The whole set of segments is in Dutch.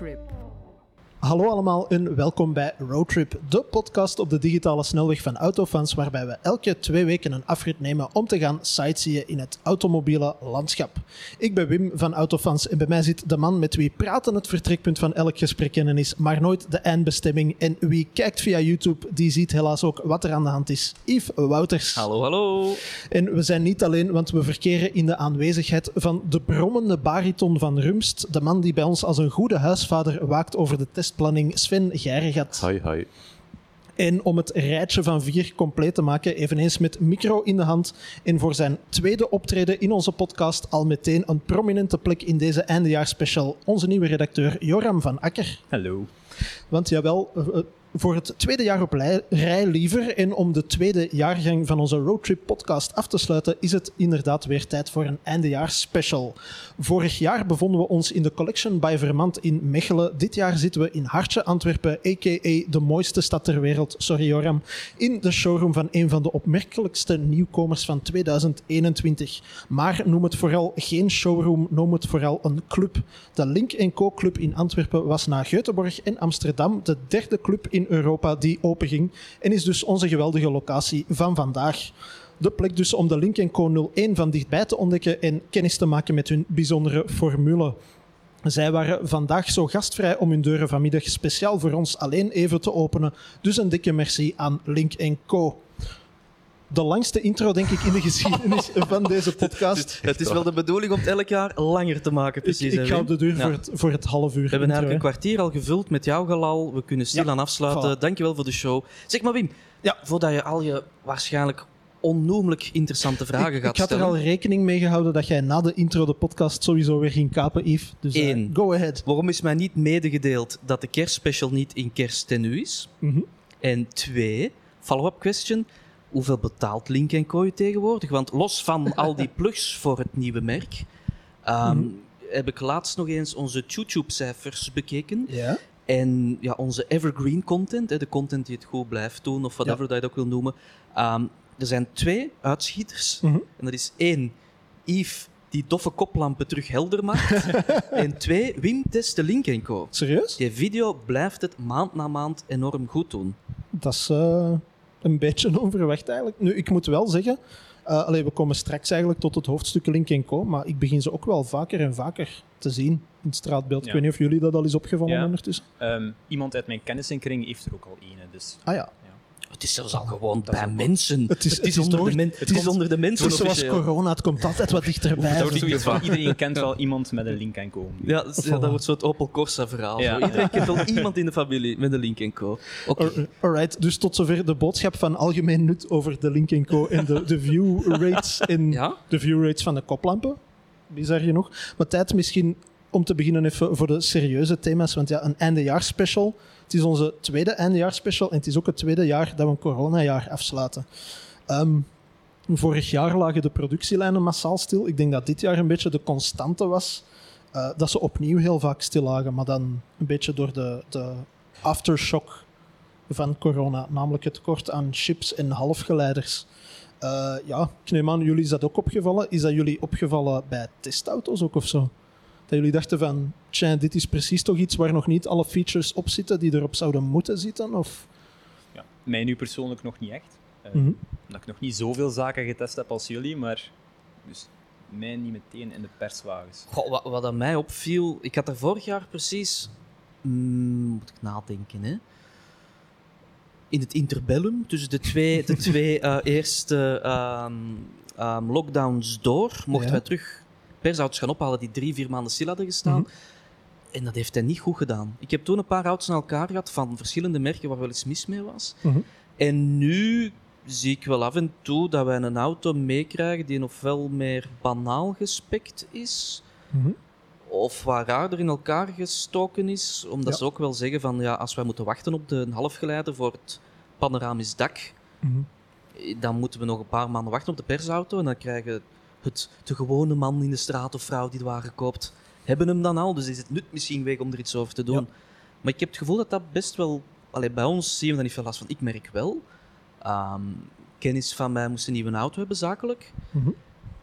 Roadtrip. Hallo allemaal en welkom bij Roadtrip, de podcast op de digitale snelweg van Autofans, waarbij we elke twee weken een afrit nemen om te gaan sightseeën in het automobiele landschap. Ik ben Wim van Autofans en bij mij zit de man met wie praten het vertrekpunt van elk gesprek kennen is, maar nooit de eindbestemming. En wie kijkt via YouTube, die ziet helaas ook wat er aan de hand is. Yves Wouters. Hallo, hallo. En we zijn niet alleen, want we verkeren in de aanwezigheid van de brommende bariton van Rumst, de man die bij ons als een goede huisvader waakt over de testplanning, Sven Geiregat. Hoi, hoi. En om het rijtje van vier compleet te maken, eveneens met micro in de hand. En voor zijn tweede optreden in onze podcast al meteen een prominente plek in deze eindejaarsspecial. Onze nieuwe redacteur Joram van Akker. Hallo. Want jawel, eh, eh, voor het tweede jaar op rij liever en om de tweede jaargang van onze Roadtrip podcast af te sluiten, is het inderdaad weer tijd voor een eindejaarsspecial. Vorig jaar bevonden we ons in de Collection by Vermand in Mechelen. Dit jaar zitten we in Hartje, Antwerpen, a.k.a. de mooiste stad ter wereld, sorry Joram, in de showroom van een van de opmerkelijkste nieuwkomers van 2021. Maar noem het vooral geen showroom, noem het vooral een club. De Link Co Club in Antwerpen was na Göteborg en Amsterdam de derde club Europa die openging en is dus onze geweldige locatie van vandaag. De plek dus om de Link Co 01 van dichtbij te ontdekken en kennis te maken met hun bijzondere formule. Zij waren vandaag zo gastvrij om hun deuren vanmiddag speciaal voor ons alleen even te openen. Dus een dikke merci aan Link Co. De langste intro, denk ik, in de geschiedenis van deze podcast. Het is wel de bedoeling om het elk jaar langer te maken, Ik, precies. ik Wim? op de deur Ja. voor, het, voor het half uur. We hebben intro, eigenlijk een kwartier al gevuld met jouw gelal. We kunnen stilaan Ja, afsluiten. voilà. Dankjewel voor de show. Zeg maar, Wim, Ja. voordat je al je waarschijnlijk onnoemelijk interessante vragen ik, gaat ik had er stellen. al rekening mee gehouden dat jij na de intro de podcast sowieso weer ging kapen, Yves. Dus eh, Eén. go ahead. Waarom is mij niet medegedeeld dat de kerstspecial niet in kersttenu is? Mhm. En twee, follow-up question. Hoeveel betaalt Link Co je tegenwoordig? Want los van al die plugs voor het nieuwe merk, ehm, Mhm. heb ik laatst nog eens onze YouTube-cijfers bekeken. Ja. En ja, onze evergreen content, hè, de content die het goed blijft doen, of whatever dat je het ook wil noemen. Ehm, er zijn twee uitschieters. Mhm. En dat is één, Yves die doffe koplampen terug helder maakt. en twee, Wim test de Link Co. Serieus? Die video blijft het maand na maand enorm goed doen. Dat is eh, een beetje onverwacht eigenlijk. Nu, ik moet wel zeggen, allee, we komen straks eigenlijk tot het hoofdstuk Link Co, maar ik begin ze ook wel vaker en vaker te zien in het straatbeeld. Ik weet niet of jullie dat al eens opgevallen Ja. ondertussen. Ehm, iemand uit mijn kennissenkring heeft er ook al ene. Dus Ah ja, Het is zelfs al gewoon bij mensen. Het is- het is onder, de, men- het is komt- onder de mensen. het is zoals officieel. corona, het komt altijd wat dichterbij. Dat zoiets van, iedereen kent wel iemand met een link en co. Ja, dat, is- ja, dat wordt zo'n Opel Corsa verhaal. Ja. Zo. Iedereen kent wel iemand in de familie met een Link Co. Oké. Al- Alright, dus tot zover de boodschap van algemeen nut over de Link Co en de, de view rates en Ja? de view rates van de koplampen. Bizar genoeg. Maar tijd misschien om te beginnen even voor de serieuze thema's. Want ja, een eindejaarsspecial. Het is onze tweede eindejaarsspecial en het is ook het tweede jaar dat we een coronajaar afsluiten. Ehm, vorig jaar lagen de productielijnen massaal stil. Ik denk dat dit jaar een beetje de constante was. eh, dat ze opnieuw heel vaak stil lagen, maar dan een beetje door de, de aftershock van corona. Namelijk het tekort aan chips en halfgeleiders. Eh, ja, ik jullie is dat ook opgevallen. Is dat jullie opgevallen bij testauto's ook of zo? Dat jullie dachten van, tja, dit is precies toch iets waar nog niet alle features op zitten die erop zouden moeten zitten? Of... Ja, mij nu persoonlijk nog niet echt. Eh, Mhm. Omdat ik nog niet zoveel zaken getest heb als jullie, maar dus mij niet meteen in de perswagens. Goh, wat, wat aan mij opviel, ik had er vorig jaar precies, mm, moet ik nadenken, hè? in het interbellum, tussen de twee, de twee eh, eerste ehm, ehm, lockdowns door, mochten Ja. wij terug persauto's gaan ophalen die drie, vier maanden stil hadden gestaan. Mhm. En dat heeft hij niet goed gedaan. Ik heb toen een paar auto's aan elkaar gehad van verschillende merken waar wel iets mis mee was. Mhm. En nu zie ik wel af en toe dat wij een auto meekrijgen die ofwel meer banaal gespekt is, Mhm. of waar raarder in elkaar gestoken is. Omdat Ja. ze ook wel zeggen van ja, als wij moeten wachten op de halfgeleider voor het panoramisch dak, eh, dan moeten we nog een paar maanden wachten op de persauto. En dan krijgen het, de gewone man in de straat of vrouw die de wagen koopt, hebben hem dan al. Dus is het nut misschien weg om er iets over te doen. Ja. Maar ik heb het gevoel dat dat best wel... Allee, bij ons zien we dat niet veel last van. Ik merk wel... ehm, kennis van mij moest een nieuwe auto hebben, zakelijk. Mhm.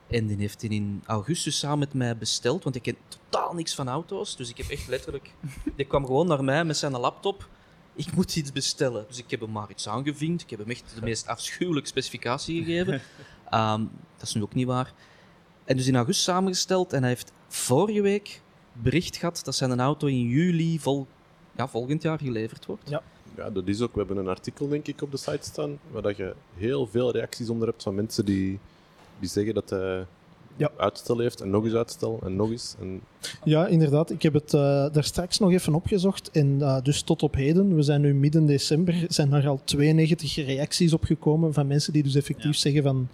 En die heeft hij in augustus samen met mij besteld, want ik ken totaal niks van auto's. Dus ik heb echt letterlijk... Die kwam gewoon naar mij met zijn laptop. Ik moet iets bestellen. Dus ik heb hem maar iets aangevinkt. Ik heb hem echt de meest afschuwelijke specificatie gegeven. Ehm, dat is nu ook niet waar. En dus in augustus samengesteld. En hij heeft vorige week bericht gehad dat zijn auto in juli vol, ja, volgend jaar geleverd wordt. Ja. Ja, dat is ook. We hebben een artikel, denk ik, op de site staan, waar dat je heel veel reacties onder hebt van mensen die, die zeggen dat hij Ja. uitstel heeft en nog eens uitstel en nog eens. En Ja, inderdaad. Ik heb het eh, daar straks nog even opgezocht. En eh, dus tot op heden, we zijn nu midden december, zijn er al 92 reacties opgekomen van mensen die dus effectief Ja. zeggen van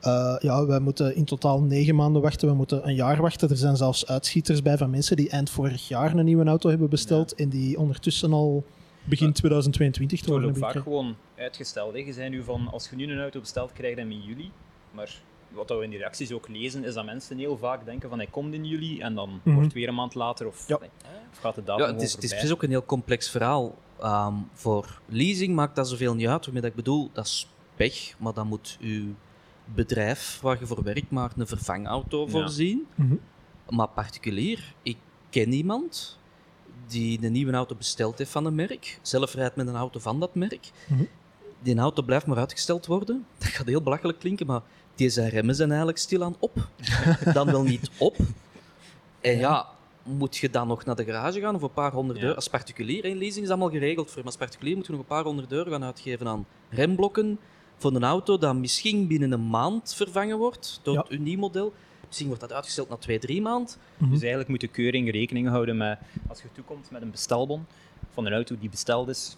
eh, ja, wij moeten in totaal negen maanden wachten, we moeten een jaar wachten. Er zijn zelfs uitschieters bij van mensen die eind vorig jaar een nieuwe auto hebben besteld en die ondertussen al begin Ja. 2022 te Het wordt worden ook vaak gewoon uitgesteld. Hè. Je zei nu van, als je nu een auto bestelt, krijg je hem in juli. Maar wat we in die reacties ook lezen, is dat mensen heel vaak denken van hij komt in juli en dan Mhm. wordt het weer een maand later of, Ja. of gaat de datum Ja, het is, het is precies ook een heel complex verhaal. Ehm, voor leasing maakt dat zoveel niet uit. Waarmee dat ik bedoel, dat is pech, maar dan moet uw bedrijf waar je voor werkt maar een vervangauto Ja. voorzien. Mhm. Maar particulier, ik ken iemand die een nieuwe auto besteld heeft van een merk, zelf rijdt met een auto van dat merk. Mhm. Die auto blijft maar uitgesteld worden. Dat gaat heel belachelijk klinken, maar die zijn remmen zijn eigenlijk stilaan op. dan wel niet op. En ja, moet je dan nog naar de garage gaan of een paar honderd Ja. euro? Als particulier, in leasing is allemaal geregeld voor, maar als particulier moet je nog een paar honderd euro gaan uitgeven aan remblokken voor een auto dat misschien binnen een maand vervangen wordt door Ja. een nieuw model. Misschien wordt dat uitgesteld na twee, drie maanden. Mhm. Dus eigenlijk moet de keuring rekening houden met, als je toekomt met een bestelbon van een auto die besteld is,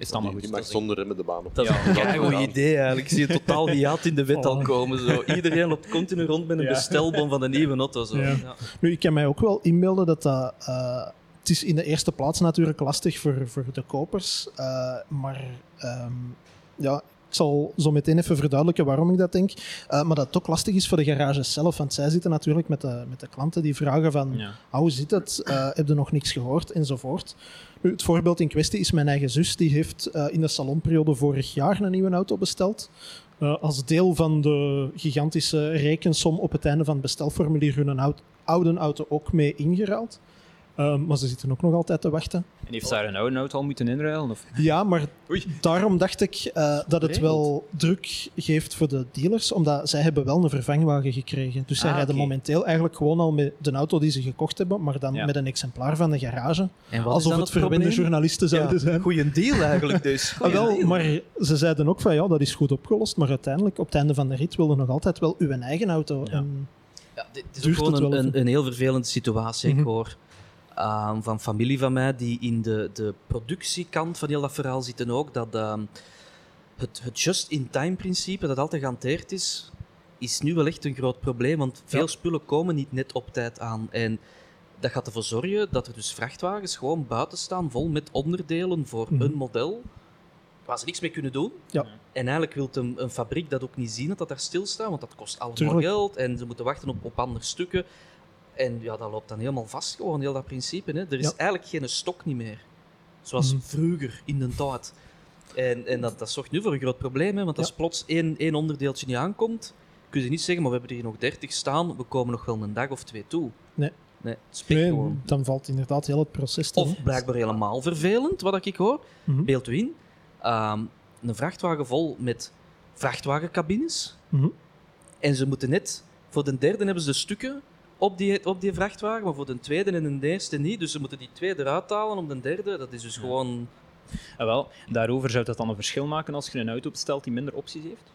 is het allemaal die, goed. die mag zonder remmen de baan op. Dat is Ja, een goed idee eigenlijk. Ik zie het totaal niet uit in de wet al Oh. komen. Zo. Iedereen loopt continu rond met een Ja. bestelbon van een nieuwe auto. Zo. Ja. Ja. Nu, ik kan mij ook wel inbeelden dat dat... eh, het is in de eerste plaats natuurlijk lastig voor, voor de kopers. eh, maar ehm, ja, ik zal zo meteen even verduidelijken waarom ik dat denk. Eh, maar dat het ook lastig is voor de garages zelf. Want zij zitten natuurlijk met de, met de klanten die vragen van... Ja. "Ah, Hoe zit het? Eh, heb je nog niks gehoord? Enzovoort. Het voorbeeld in kwestie is mijn eigen zus. Die heeft eh, in de salonperiode vorig jaar een nieuwe auto besteld. Eh, als deel van de gigantische rekensom op het einde van het bestelformulier hun oud- oude auto ook mee ingeruild. Eh, maar ze zitten ook nog altijd te wachten. En heeft ze haar een oude auto al moeten inruilen? Of? Ja, maar daarom dacht ik eh, dat het wel druk geeft voor de dealers, omdat zij hebben wel een vervangwagen gekregen. Dus zij Ah, rijden momenteel eigenlijk gewoon al met de auto die ze gekocht hebben, maar dan Ja. met een exemplaar van de garage. En wat alsof is dan het verwende journalisten zouden zijn. Goeie deal eigenlijk dus. Ah, wel, maar ze zeiden ook van ja, dat is goed opgelost, maar uiteindelijk op het einde van de rit wilde nog altijd wel uw eigen auto. Ja. En, Ja, dit is ook gewoon het een, een, een heel vervelende situatie. Mhm. Ik hoor ehm, van familie van mij die in de, de productiekant van heel dat verhaal zitten ook, dat ehm, het, het just-in-time principe dat altijd gehanteerd is, is nu wel echt een groot probleem, want veel Ja. spullen komen niet net op tijd aan. En dat gaat ervoor zorgen dat er dus vrachtwagens gewoon buiten staan, vol met onderdelen voor Mhm. een model, waar ze niks mee kunnen doen. Ja. En eigenlijk wil een, een fabriek dat ook niet zien dat dat daar stilstaat, want dat kost allemaal Tuurlijk. geld en ze moeten wachten op, op andere stukken. En ja, dat loopt dan helemaal vast, gewoon heel dat principe. Hè. Er is Ja. eigenlijk geen stok niet meer. Zoals Mhm. vroeger in de tijd. En, en dat, dat zorgt nu voor een groot probleem, hè, want als Ja. plots één, één onderdeeltje niet aankomt, kun je niet zeggen, maar we hebben er hier nog 30 staan, we komen nog wel een dag of twee toe. Nee. Nee, nee, dan valt inderdaad heel het proces stil. Of blijkbaar helemaal vervelend, wat ik hoor. Mhm. Beeld u in. ehm, een vrachtwagen vol met vrachtwagencabines. Mhm. En ze moeten net... Voor de derde hebben ze de stukken op die, op die vrachtwagen, maar voor de tweede en de eerste niet. Dus ze moeten die twee eruit halen om de derde. Dat is dus Ja. gewoon... Ah, wel, daarover zou dat dan een verschil maken als je een auto bestelt die minder opties heeft?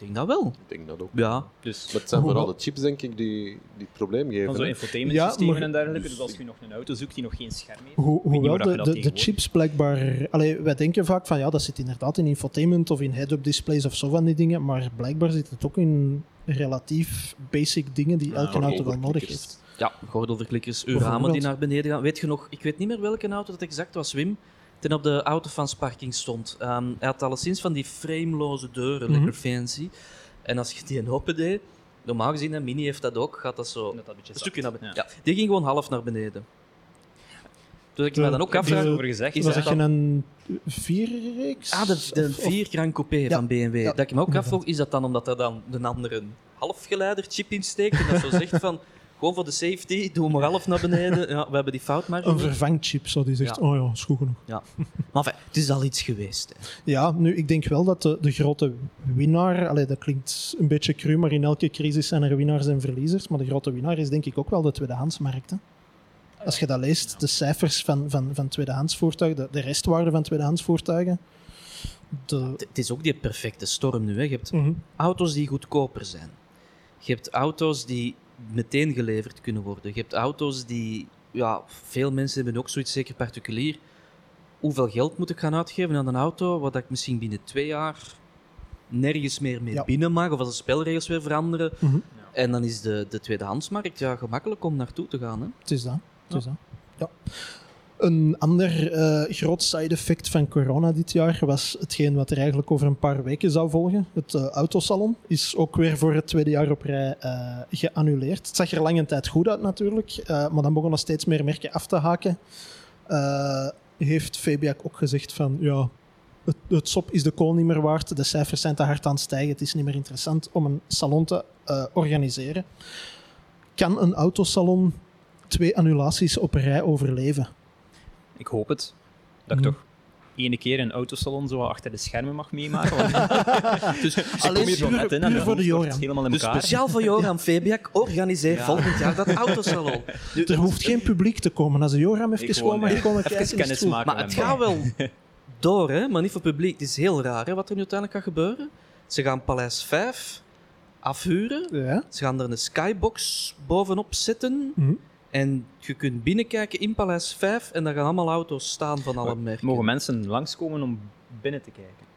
Ik denk dat wel. Ik denk dat ook. Ja. Dus Maar het zijn Hoe- vooral de chips, denk ik, die, die het probleem van geven. zo'n hè. infotainment Ja, systemen maar- en dergelijke. Dus- Dus als je nog een auto zoekt die nog geen scherm heeft. Ho hoewel de, de, de chips blijkbaar... Allee, wij denken vaak van ja, dat zit inderdaad in infotainment of in head-up displays of zo van die dingen, maar blijkbaar zit het ook in relatief basic dingen die Ja, elke auto wel nodig heeft. Ja, gordelverklikkers, uw ramen die naar beneden gaan. Weet je nog, ik weet niet meer welke auto dat exact was, Wim, ten op de autofansparking stond. Ehm, hij had alleszins van die frameloze deuren, Mhm. lekker fancy. En als je die open deed, normaal gezien, hè, Mini heeft dat ook, gaat dat zo Dat dat een een stukje naar beneden. Ja. Ja. die ging gewoon half naar beneden. Dus ik De- mij dan ook afvraag... over gezegd. Is Was dat dan- een vierreeks? Ah, de, de 4 Grand Coupé Ja, van BMW. ja, dat ik me ook afvroeg, is dat dan omdat er dan de andere halfgeleiderchip insteekt en dat zo zegt van gewoon voor de safety, doe maar half naar beneden. Ja, we hebben die fout maar Een vervangchip, zo die zegt, Ja. oh ja, is goed genoeg. Ja. Maar enfin, het is al iets geweest. Hè. Ja, nu, ik denk wel dat de, de grote winnaar, allee, dat klinkt een beetje cru, maar in elke crisis zijn er winnaars en verliezers, maar de grote winnaar is denk ik ook wel de tweedehandsmarkt. Hè. Als je dat leest, de cijfers van, van, van tweedehandsvoertuigen, de, de restwaarde van tweedehandsvoertuigen, de... Het het is ook die perfecte storm nu. Hè. Je hebt Mhm. auto's die goedkoper zijn. Je hebt auto's die meteen geleverd kunnen worden. Je hebt auto's die, ja, veel mensen hebben ook zoiets, zeker particulier. Hoeveel geld moet ik gaan uitgeven aan een auto wat ik misschien binnen twee jaar nergens meer mee Ja. binnen mag, of als de spelregels weer veranderen. Mhm. En dan is de, de tweedehandsmarkt ja, gemakkelijk om naartoe te gaan. Hè. Het is dat. Het is dat. Ja. Een ander eh, groot side effect van corona dit jaar was hetgeen wat er eigenlijk over een paar weken zou volgen. Het eh, autosalon is ook weer voor het tweede jaar op rij eh, geannuleerd. Het zag er lange tijd goed uit natuurlijk, maar dan begonnen steeds meer merken af te haken. Heeft Fabiac ook gezegd van ja, het, het sop is de kool niet meer waard, de cijfers zijn te hard aan het stijgen, het is niet meer interessant om een salon te organiseren. Kan een autosalon twee annulaties op rij overleven. Ik hoop het. Dat ik Mhm. toch ene keer een autosalon zo achter de schermen mag meemaken. Want Dus ik kom hier zo puur- net in puur en mijn voor de Joran. helemaal in Dus elkaar. speciaal voor Joram Fabiak, organiseer Ja. volgend jaar dat autosalon. Nu, Er hoeft geen publiek te komen. Als de Joram even gewoon, mag komen even kijken, kennis maken. Maar het gaat wel door, hè? maar niet voor publiek. Het is heel raar hè, wat er nu uiteindelijk gaat gebeuren. Ze gaan Paleis 5 afhuren. Ja. Ze gaan er een skybox bovenop zetten. Mhm. En je kunt binnenkijken in Paleis 5 en daar gaan allemaal auto's staan van alle merken. Mogen mensen langskomen om binnen te kijken?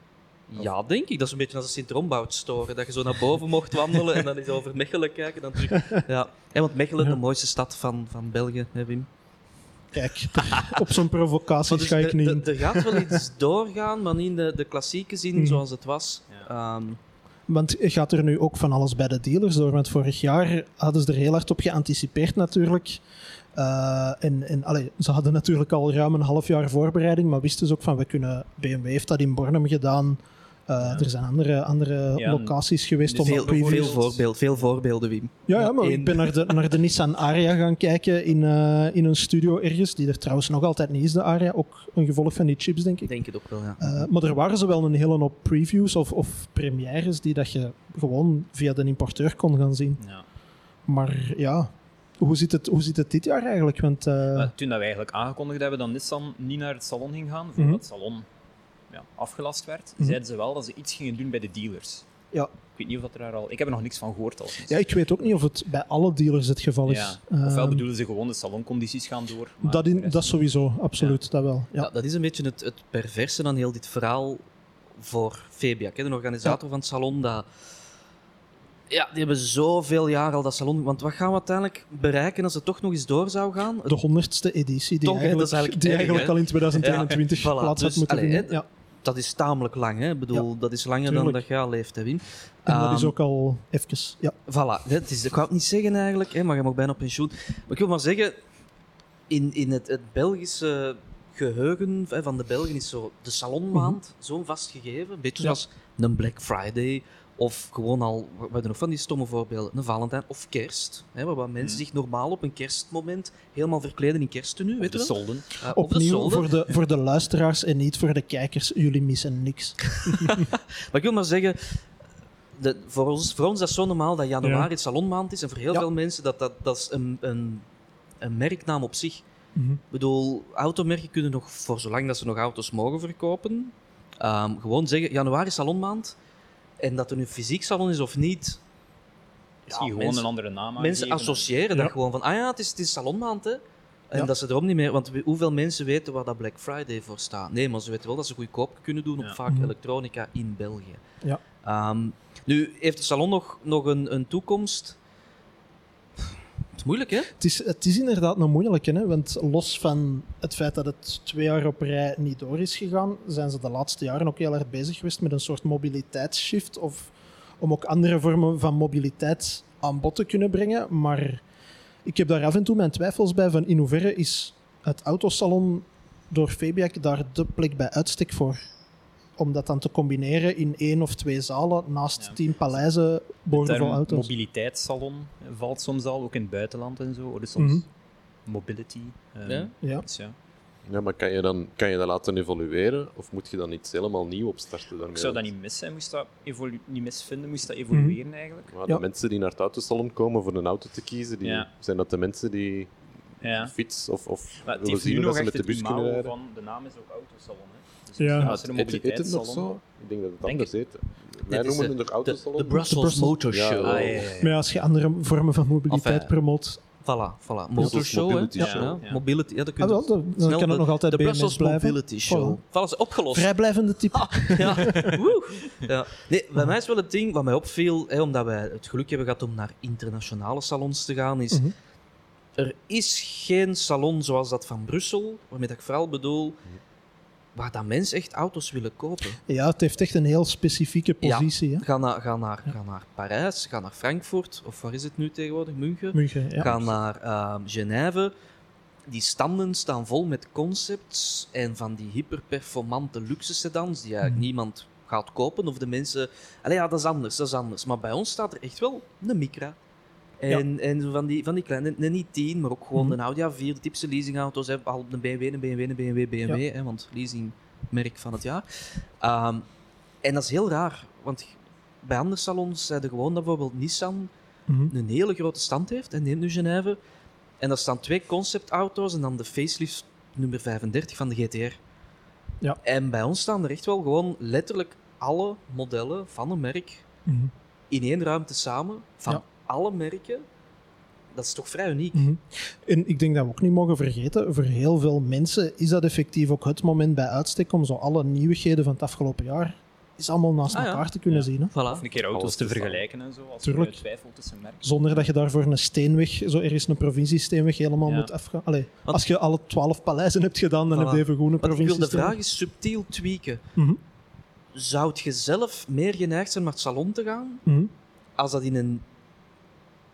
Ja, denk ik. Dat is een beetje als een Sint-Rombout store. Dat je zo naar boven mocht wandelen en dan eens over Mechelen kijken. Dan terug. Ja. En want Mechelen, Ja. de mooiste stad van, van België, hè, Wim? Kijk, op zo'n provocatie dus ga ik niet er- gaat wel iets doorgaan, maar niet in de, de klassieke zin Mhm. zoals het was. Ja. Ehm, Want gaat er nu ook van alles bij de dealers door? Want vorig jaar hadden ze er heel hard op geanticipeerd natuurlijk. Eh, en ze hadden natuurlijk al ruim een half jaar voorbereiding, maar wisten ze ook van, we kunnen... BMW heeft dat in Bornem gedaan. Eh, Ja. Er zijn andere, andere Ja, locaties geweest. om dus veel, dat veel- previews- veel, voorbeeld, veel voorbeelden, Wim. Ja, ja, maar Eén. ik ben naar de, naar de Nissan Aria gaan kijken in, eh, in een studio ergens, die er trouwens nog altijd niet is, de Aria. Ook een gevolg van die chips, denk Ik ik. denk het ook wel, ja. Eh, maar er waren ze wel een hele hoop previews of, of premières die dat je gewoon via de importeur kon gaan zien. Ja. Maar ja, hoe zit het, hoe zit het dit jaar eigenlijk? Want, eh, Maar toen dat we eigenlijk aangekondigd hebben dat Nissan niet naar het salon ging gaan, voordat Mhm. het salon ja, afgelast werd, Mhm. zeiden ze wel dat ze iets gingen doen bij de dealers. Ja. Ik weet niet of dat er daar al... Ik heb er nog niks van gehoord. Als ja, ik weet ook niet of het bij alle dealers het geval is. Ja. Ofwel Ehm, bedoelen ze gewoon de saloncondities gaan door. maar dat, in, rest dat sowieso, absoluut, dat wel. Ja. Ja, dat is een beetje het, het perverse aan heel dit verhaal voor hè, de organisator van het salon. Dat, ja, die hebben zoveel jaar al dat salon. Want wat gaan we uiteindelijk bereiken als het toch nog eens door zou gaan? De honderdste editie die Toch, eigenlijk, dat is eigenlijk die erg, eigenlijk hè? al in 2021 Ja, voilà. plaats Dus, had moeten allee, vinden. Ja. Dat is tamelijk lang. Hè? Ik bedoel, dat is langer dan dat je al leeft, hè, Wim. En dat is Ehm, ook al even. Ja. Voilà, dat is, ik wou het niet zeggen eigenlijk, hè, maar je mag bijna op pensioen. Maar ik wil maar zeggen, in, in het, het Belgische geheugen van de Belgen is zo de salonmaand zo'n vastgegeven. Een beetje Ja. zoals een Black Friday of gewoon al, we hebben nog van die stomme voorbeelden, een Valentijn of kerst. Hè, waar mensen zich normaal op een kerstmoment helemaal verkleden in kersttenu, weet de je wel? solden. Eh, de Opnieuw solden. voor de, voor de luisteraars en niet voor de kijkers. Jullie missen niks. Maar ik wil maar zeggen, de, voor, ons, voor ons is dat zo normaal dat januari Ja. het salonmaand is. En voor heel Ja. veel mensen dat, dat, dat is een, een, een merknaam op zich. Mhm. Ik bedoel, automerken kunnen nog, voor zolang dat ze nog auto's mogen verkopen, ehm, gewoon zeggen, januari is salonmaand. En dat er nu fysiek salon is of niet, Misschien gewoon mensen- een andere naam mensen associëren Ja. dat gewoon van, ah ja, het is, het is salonmaand, hè. En Ja. dat ze erom niet meer... Want hoeveel mensen weten waar dat Black Friday voor staat? Nee, maar ze weten wel dat ze goedkoop kunnen doen op vaak Mhm. elektronica in België. Ja. Ehm, nu, heeft de salon nog, nog een, een toekomst? Moeilijk, hè? Het is, het is inderdaad een moeilijke, hè? want los van het feit dat het twee jaar op rij niet door is gegaan, zijn ze de laatste jaren ook heel erg bezig geweest met een soort mobiliteitsshift. Of om ook andere vormen van mobiliteit aan bod te kunnen brengen. Maar ik heb daar af en toe mijn twijfels bij van in hoeverre is het autosalon door Fabiac daar de plek bij uitstek voor. Om dat dan te combineren in één of twee zalen naast Ja. tien paleizen De boordevol auto's. mobiliteitssalon valt soms al, ook in het buitenland en zo. Dus soms Mhm. mobility. ehm, Ja. Ja. dus ja. Ja, maar kan je, dan, kan je dat laten evolueren? Of moet je dan iets helemaal nieuw opstarten daarmee? Ik zou dat niet mis zijn, moest dat niet misvinden, moest dat evolueren eigenlijk. Maar de mensen die naar het autosalon komen voor een auto te kiezen, die, Ja. zijn dat de mensen die Ja. fiets of, of Maar het willen zien nog dat ze echt met de bus kunnen rijden? van de naam is ook autosalon. Hè. Dus Ja. Ja, Heet, het nog mobiliteitssalon. zo? Ik denk dat het Denk anders heet. Wij is noemen de- het nog De, autosalon. de Brussels Brussels- Motor Ja, Show. Ah, ja, ja, ja. Maar ja, als je andere vormen van mobiliteit Enfin, promoot, Voilà, voilà. Motor Show, hè. Mobility Ja, Show. ja. Ja. Mobility, ja, dat kun ah, wel, dan, kan het de- nog altijd De BMS Brussels blijven. Mobility Show. Voilà, is opgelost. Vrijblijvende type. Ja. Woe. ja. Nee, bij mij is wel het ding wat mij opviel, hè, omdat wij het geluk hebben gehad om naar internationale salons te gaan, is Mhm. er is geen salon zoals dat van Brussel, waarmee ik vooral bedoel, waar dat mensen echt auto's willen kopen. Ja, het heeft echt een heel specifieke Ja. positie. Hè? Ga naar, ga, naar, ga naar Parijs, ga naar Frankfurt, of waar is het nu tegenwoordig? München? München, ja. Ga naar ehm, Genève. Die standen staan vol met concepts en van die hyperperformante luxe sedans die eigenlijk Mhm. niemand gaat kopen. Of de mensen... Allee, ja, dat is anders, dat is anders. Maar bij ons staat er echt wel een Micra. En, en zo van, die, van die kleine, een niet 10, maar ook gewoon Mhm. een Audi A4, de typische leasingauto's. Hè, al een BMW, een BMW, een BMW, BMW, hè, want leasingmerk van het jaar. Ehm, en dat is heel raar, want bij andere salons zeiden gewoon dat bijvoorbeeld Nissan Mhm. een hele grote stand heeft. En neem nu Genève. En daar staan twee conceptauto's en dan de facelift nummer 35 van de GTR. Ja. En bij ons staan er echt wel gewoon letterlijk alle modellen van een merk Mhm. in één ruimte samen. Van Ja. Alle merken. Dat is toch vrij uniek. Mhm. En ik denk dat we ook niet mogen vergeten, voor heel veel mensen is dat effectief ook het moment bij uitstek om zo alle nieuwigheden van het afgelopen jaar is allemaal naast Ah, ja. elkaar te kunnen Ja. zien. Hè? Voilà. Of een keer auto's Alles te vergelijken en zo, als Tuurlijk. je twijfelt tussen merken. Zonder dat je daarvoor een steenweg, zo ergens een provinciesteenweg helemaal Ja. moet afgaan. Allee, Want- als je alle twaalf paleizen hebt gedaan, dan Voilà. heb je even goed een Want ik wil de vraag is subtiel tweaken. Mhm. Zou je zelf meer geneigd zijn naar het salon te gaan Mhm. als dat in een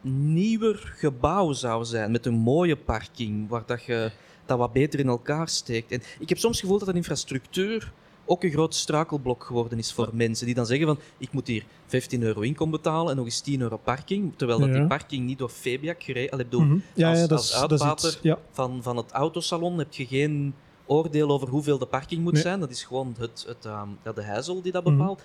nieuwer gebouw zou zijn, met een mooie parking, waar dat je dat wat beter in elkaar steekt. En ik heb soms het gevoel dat de infrastructuur ook een groot struikelblok geworden is voor mensen die dan zeggen van ik moet hier 15 euro inkom betalen en nog eens 10 euro parking, terwijl dat Ja. die parking niet door Febiak gereden, door Mhm. Ja, als- ja, als uitbater. Ja. van, van het autosalon heb je geen oordeel over hoeveel de parking moet Nee. zijn. Dat is gewoon het, het, ja, de heizel die dat Mhm. bepaalt.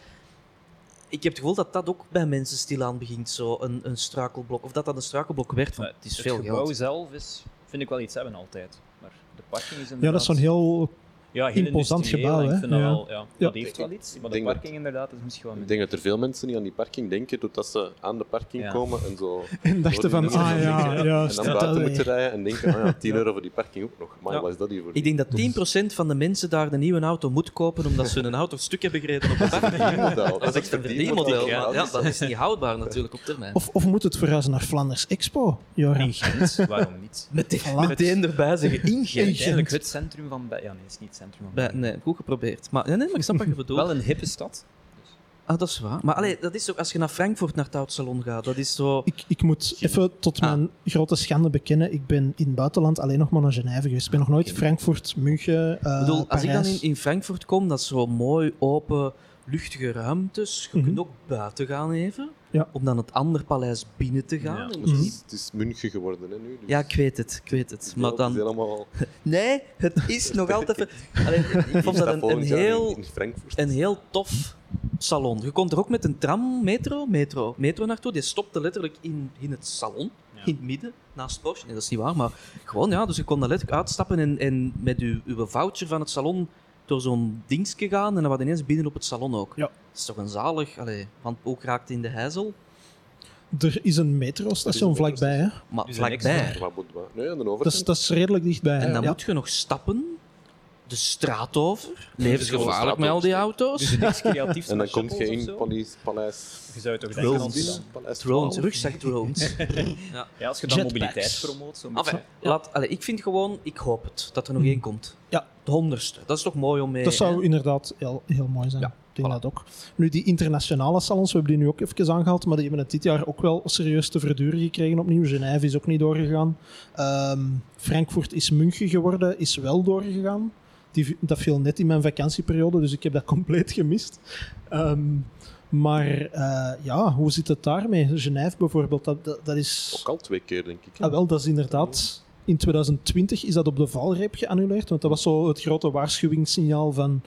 Ik heb het gevoel dat dat ook bij mensen stilaan begint, zo een, een struikelblok. Of dat dat een struikelblok werd, van het is het veel gebouw geld. zelf is, vind ik wel iets hebben altijd. Maar de parking is ja, dat is zo'n heel... ja, heel imposant gebouw, hè? Ik vind dat Ja. wel, ja, Ja. dat heeft wel iets. Maar de denk dat- parking inderdaad is misschien wel Ik denk dat er veel mensen die aan die parking denken, totdat ze aan de parking Ja. komen en zo... En dachten van, ah ja, juist. En dan buiten moeten rijden en denken, ah ja, 10 euro voor die parking ook nog. Maar Ja. wat is dat hier voor? Ik denk dat 10% van de mensen daar een nieuwe auto moet kopen omdat ze een auto stuk hebben gereden op een parking. Dat is echt een verdienmodel. Ja, Ja, dat is niet houdbaar natuurlijk op termijn. Of, of moet het verhuizen naar Flanders Expo, Joran? In Gent, waarom niet? Meteen, meteen erbij zeggen, in Gent. Het centrum van... Ja, nee, het is niet het centrum Bij- nee, goed geprobeerd. Maar, nee, maar ik snap wat je bedoelt. Wel een hippe stad. Ah, dat is waar. Maar allee, dat is ook als je naar Frankfurt naar het autosalon gaat. Dat is zo. Ik, ik moet even tot Ah. mijn grote schande bekennen, ik ben in het buitenland alleen nog maar naar Genève geweest. Ik ben nog nooit Frankfurt, München, eh Ik bedoel, als ik dan in, in Frankfurt kom, dat is zo mooi, open, luchtige ruimtes. Je Mhm. kunt ook buiten gaan even. Ja. Om dan het andere paleis binnen te gaan. Ja. En Het misschien- is, het is München geworden hè, nu. Dus Ja, ik weet het, ik weet het. het Maar is dan... helemaal... Nee, het is nog altijd... Allee, ik vond dat een, heel, een heel tof salon. Je komt er ook met een tram, metro, metro, metro naartoe. Die stopte letterlijk in, in het salon, Ja. in het midden, naast Porsche. Nee, dat is niet waar, maar gewoon, ja, dus je kon daar letterlijk uitstappen en, en met uw, uw voucher van het salon door zo'n dingetje gaan en dan was ineens binnen op het salon ook. Ja. Dat is toch een zalig, allee, want ook raakt in de heizel, Er is een metrostation vlakbij, hè? maar Dus vlakbij. Nee, aan de Dat is, overkant. dat is redelijk dichtbij. En dan ja. moet je nog stappen, de straat over, levensgevaarlijk straat met al die auto's. Dus niks creatiefs En dan komt je in? Paleis... Paleis... Je zou toch Drones. Drones, 12? rugzak-drones. ja. ja, als je dan Jetpacks. mobiliteit promoot, zo Enfin, ja. laat, allee, ik vind gewoon, ik hoop het, dat er nog Hmm. één komt. Ja. De honderdste. Dat is toch mooi om mee... Dat zou hè? inderdaad heel, heel mooi zijn. Ja, ik denk voilà. dat ook. Nu, die internationale salons, we hebben die nu ook even aangehaald, maar die hebben het dit jaar ook wel serieus te verduren gekregen opnieuw. Genève is ook niet doorgegaan. Ehm, Frankfurt is München geworden, is wel doorgegaan. Die, dat viel net in mijn vakantieperiode, dus ik heb dat compleet gemist. Ehm, maar eh, ja, hoe zit het daarmee? Genève bijvoorbeeld, dat, dat, dat is... Ook al twee keer, denk ik. hè? Ah, wel, dat is inderdaad... In 2020 is dat op de valreep geannuleerd, want dat was zo het grote waarschuwingssignaal van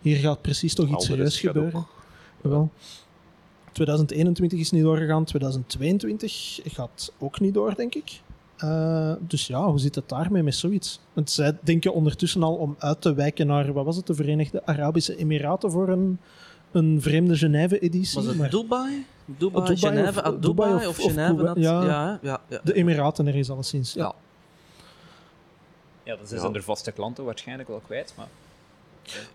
hier gaat precies toch iets serieus gebeuren. Wel. 2021 is niet doorgegaan, 2022 gaat ook niet door, denk ik. Eh, dus ja, hoe zit het daarmee met zoiets? Want zij denken ondertussen al om uit te wijken naar, wat was het, de Verenigde Arabische Emiraten voor een, een vreemde Genève-editie. Was het maar Dubai? Dubai, Dubai Genève, of- ah, Dubai, Dubai of, of- of Genève? Dat- ja. ja, ja, ja, de Emiraten er is alleszins. Ja. Ja. Ja. zijn er vaste klanten waarschijnlijk wel kwijt, maar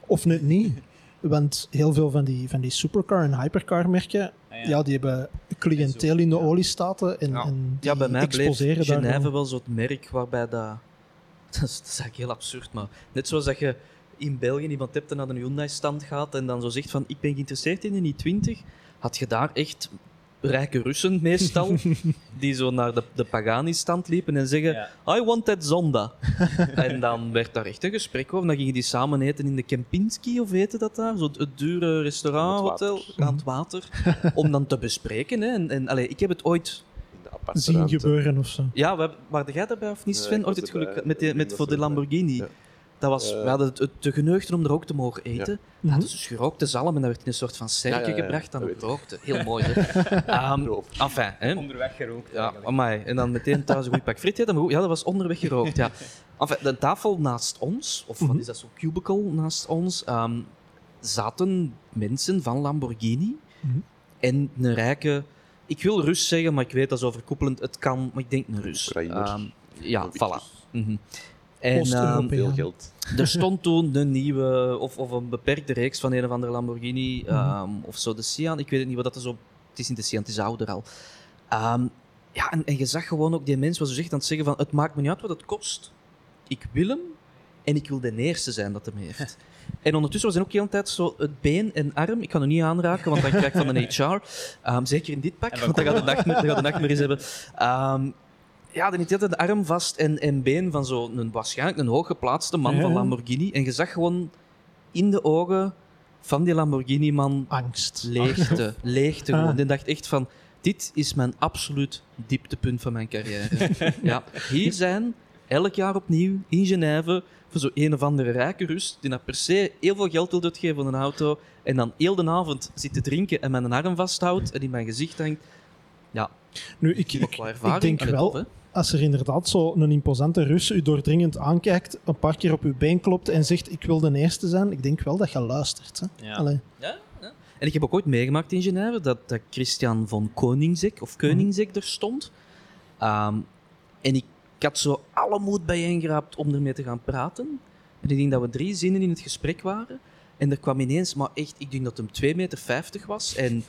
Of net niet. Want heel veel van die, van die supercar- en hypercar-merken, ah ja. die hebben cliënteel in de oliestaten en, Ja. en die Ja, bij mij bleef exposeren daar Genève gewoon. wel zo'n merk waarbij dat... Dat is, dat is eigenlijk heel absurd, maar net zoals dat je in België iemand hebt en naar een Hyundai-stand gaat en dan zo zegt van ik ben geïnteresseerd in een i20, had je daar echt rijke Russen meestal, die zo naar de, de Pagani-stand liepen en zeggen Ja. I want that Zonda. en dan werd daar echt een gesprek over. Dan gingen die samen eten in de Kempinski, of heette dat daar? Zo het, het dure restaurant, Aan het hotel, aan het water. om dan te bespreken. Hè. En, en, allee, ik heb het ooit... De zien gebeuren of zo. Ja, we, hebben- waren jij daarbij of niet, Sven? ooit het geluk met, Ik met voor de. Lamborghini. Ja. Dat was, Eh. we hadden het, het te geneugd om er ook te mogen eten. Ja. Dat Mhm. is dus gerookte zalm en dat werd in een soort van serke Ja, ja, ja, gebracht. Dan gerookte. Heel mooi. Hè? Ehm, Roof. enfin, hè. onderweg gerookt. Ja, amai. En dan meteen thuis een goed pak friet goed, ja, dat was onderweg gerookt. Ja. Enfin, de tafel naast ons, of wat Mhm. is dat, zo'n cubicle naast ons, ehm, zaten mensen van Lamborghini Mhm. en een rijke... Ik wil Rus zeggen, maar ik weet dat is overkoepelend. Het kan, maar ik denk een Rus. Ehm, ja, voilà. Mhm. En ehm, Oost-Europeaan. Veel geld. er stond toen een nieuwe, of, of een beperkte reeks van een of andere Lamborghini, ehm, of zo, de Sian. Ik weet het niet wat dat is. Op, het is niet de Sian, het is ouder al. Ehm, ja, en, en je zag gewoon ook die mens was dus echt aan het zeggen van, het maakt me niet uit wat het kost. Ik wil hem en ik wil de eerste zijn dat hem heeft. En ondertussen was er ook heel de tijd zo het been en arm. Ik kan er niet aanraken, want dan krijg ik van een HR. Ehm, zeker in dit pak, want de dan gaat de nachtmerries hebben. Ja, dan hij de arm vast en, en been van zo'n waarschijnlijk een hooggeplaatste man Ja. van Lamborghini. En je zag gewoon in de ogen van die Lamborghini-man Angst. leegte. Leegte gewoon. Ah. Die dacht echt van, dit is mijn absoluut dieptepunt van mijn carrière. ja, hier zijn elk jaar opnieuw in Genève voor zo'n een of andere rijke Rus die nou per se heel veel geld wil uitgeven voor een auto en dan heel de avond zit te drinken en mijn arm vasthoudt en in mijn gezicht hangt. Nu, ik, ik ik, denk wel, als er inderdaad zo'n imposante Rus u doordringend aankijkt, een paar keer op uw been klopt en zegt ik wil de eerste zijn, ik denk wel dat je luistert. Hè? Ja. Ja, ja. En ik heb ook ooit meegemaakt in Genève dat, dat Christian von Koningsek of Koningsek er stond. Ehm, en ik, ik had zo alle moed bijeengeraapt om ermee te gaan praten. En ik denk dat we drie zinnen in het gesprek waren. En er kwam ineens, maar echt, ik denk dat hem 2,50 meter was. En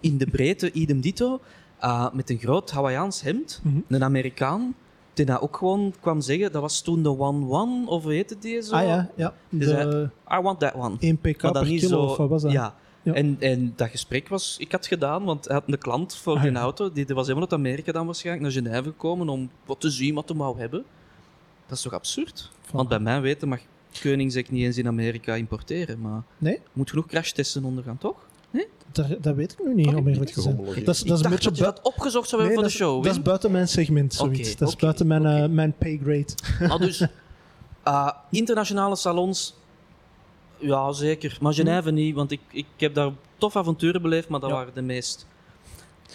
in de breedte, idem dito, eh, met een groot Hawaiiaans hemd. Mhm. Een Amerikaan, die dat ook gewoon kwam zeggen, dat was toen de One-One, of hoe heette die zo? Ah ja, ja. Dus De I want that one. 1 pk Maar per kilo, zo... of wat was dat? Ja. Ja. En, en dat gesprek was... Ik had gedaan, want hij had een klant voor Ah, die ja. auto. Die, die was helemaal uit Amerika dan waarschijnlijk naar Genève gekomen om wat te zien wat hij wou hebben. Dat is toch absurd? Van- Want bij mijn weten mag Koenigsegg niet eens in Amerika importeren. Maar Nee? moet genoeg crashtesten ondergaan, toch? Daar, dat weet ik nu niet, om eerlijk te zijn. Dat is, dat is een dacht beetje dat dat opgezocht zou hebben voor de show. dat is buiten mijn segment, zoiets. Dat is buiten mijn, oké. mijn pay grade. Maar dus, eh, internationale salons, ja zeker. Maar Genève niet, want ik, ik heb daar tof avonturen beleefd, maar dat Ja. waren de meest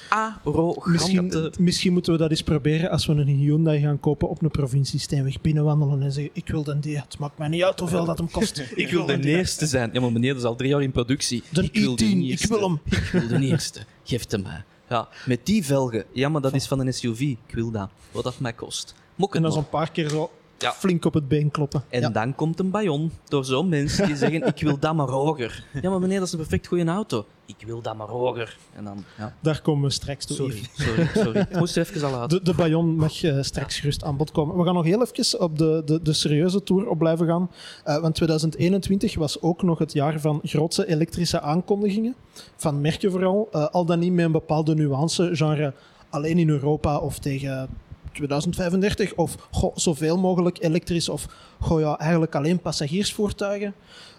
arrogante... Misschien, misschien moeten we dat eens proberen als we een Hyundai gaan kopen op een provinciesteenweg binnenwandelen en zeggen ik wil een die. Het maakt mij niet uit hoeveel dat hem kost. Ik wil de eerste zijn. Ja, maar meneer, dat is al drie jaar in productie. De ik wil de i10, ik eerste. wil hem. Ik wil de eerste. Geef het mij. Ja, met die velgen. Ja, maar dat is van een SUV. Ik wil dat. Wat dat mij kost. Mok En dan maar. zo'n paar keer zo Ja. flink op het been kloppen. En Ja. dan komt een bayon door zo'n mensen die zeggen: Ik wil dat maar hoger. Ja, maar meneer, dat is een perfect goede auto. Ik wil dat maar hoger. En dan, ja. Daar komen we straks toe. Sorry, sorry, sorry. Ik moest er even al uit. De, de Bayon mag eh, straks gerust aan bod komen. We gaan nog heel even op de, de, de serieuze tour op blijven gaan. Eh, want 2021 was ook nog het jaar van grootse elektrische aankondigingen. Van merken vooral. eh, al dan niet met een bepaalde nuance, genre alleen in Europa of tegen 2035 of goh, zoveel mogelijk elektrisch of goh, ja, eigenlijk alleen passagiersvoertuigen.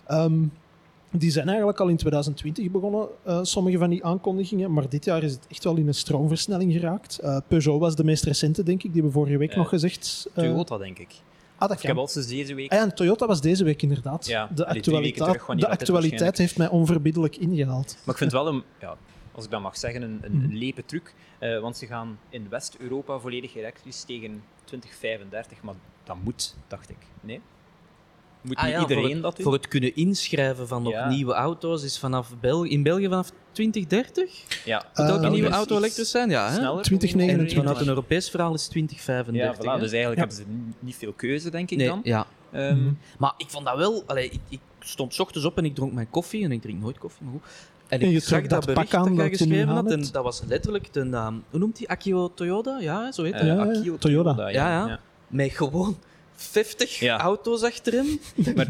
Ehm, die zijn eigenlijk al in 2020 begonnen, eh, sommige van die aankondigingen, maar dit jaar is het echt wel in een stroomversnelling geraakt. Eh, Peugeot was de meest recente, denk ik, die hebben vorige week Eh, nog gezegd. Toyota, denk ik. ah, dat Ik heb kan. sinds deze week. Ah, ja, en Toyota was deze week inderdaad. Ja, de actualiteit, terug, de is actualiteit heeft mij onverbiddelijk ingehaald. Maar ik vind wel een, ja, als ik dat mag zeggen, een, een, Mhm. lepe truc. Eh, want ze gaan in West-Europa volledig elektrisch tegen 2035. Maar dat moet, dacht ik. Nee? Moet Ah niet ja, iedereen voor het, dat doen? Voor het kunnen inschrijven van nog Ja. nieuwe auto's is vanaf België, in België vanaf 2030? Ja, Eh, Moet elke België nieuwe auto elektrisch zijn? Ja, hè? Sneller. 2029. En vanuit een Europees verhaal is 2035. Ja, voilà, dus eigenlijk Ja. hebben ze niet veel keuze, denk ik nee, dan. ja. Ehm, Mhm. Maar ik vond dat wel... Allee, ik, ik stond 's ochtends op en ik dronk mijn koffie. En ik drink nooit koffie, maar goed. En En ik je zag dat dat bericht aan dat jij je nu geschreven had. En dat was letterlijk de naam... Hoe noemt die? Akio Toyota? Ja, zo heet eh, hij. Ja, ja, Akio Toyota. Ja, ja. Met gewoon 50 Ja. auto's achter hem. Maar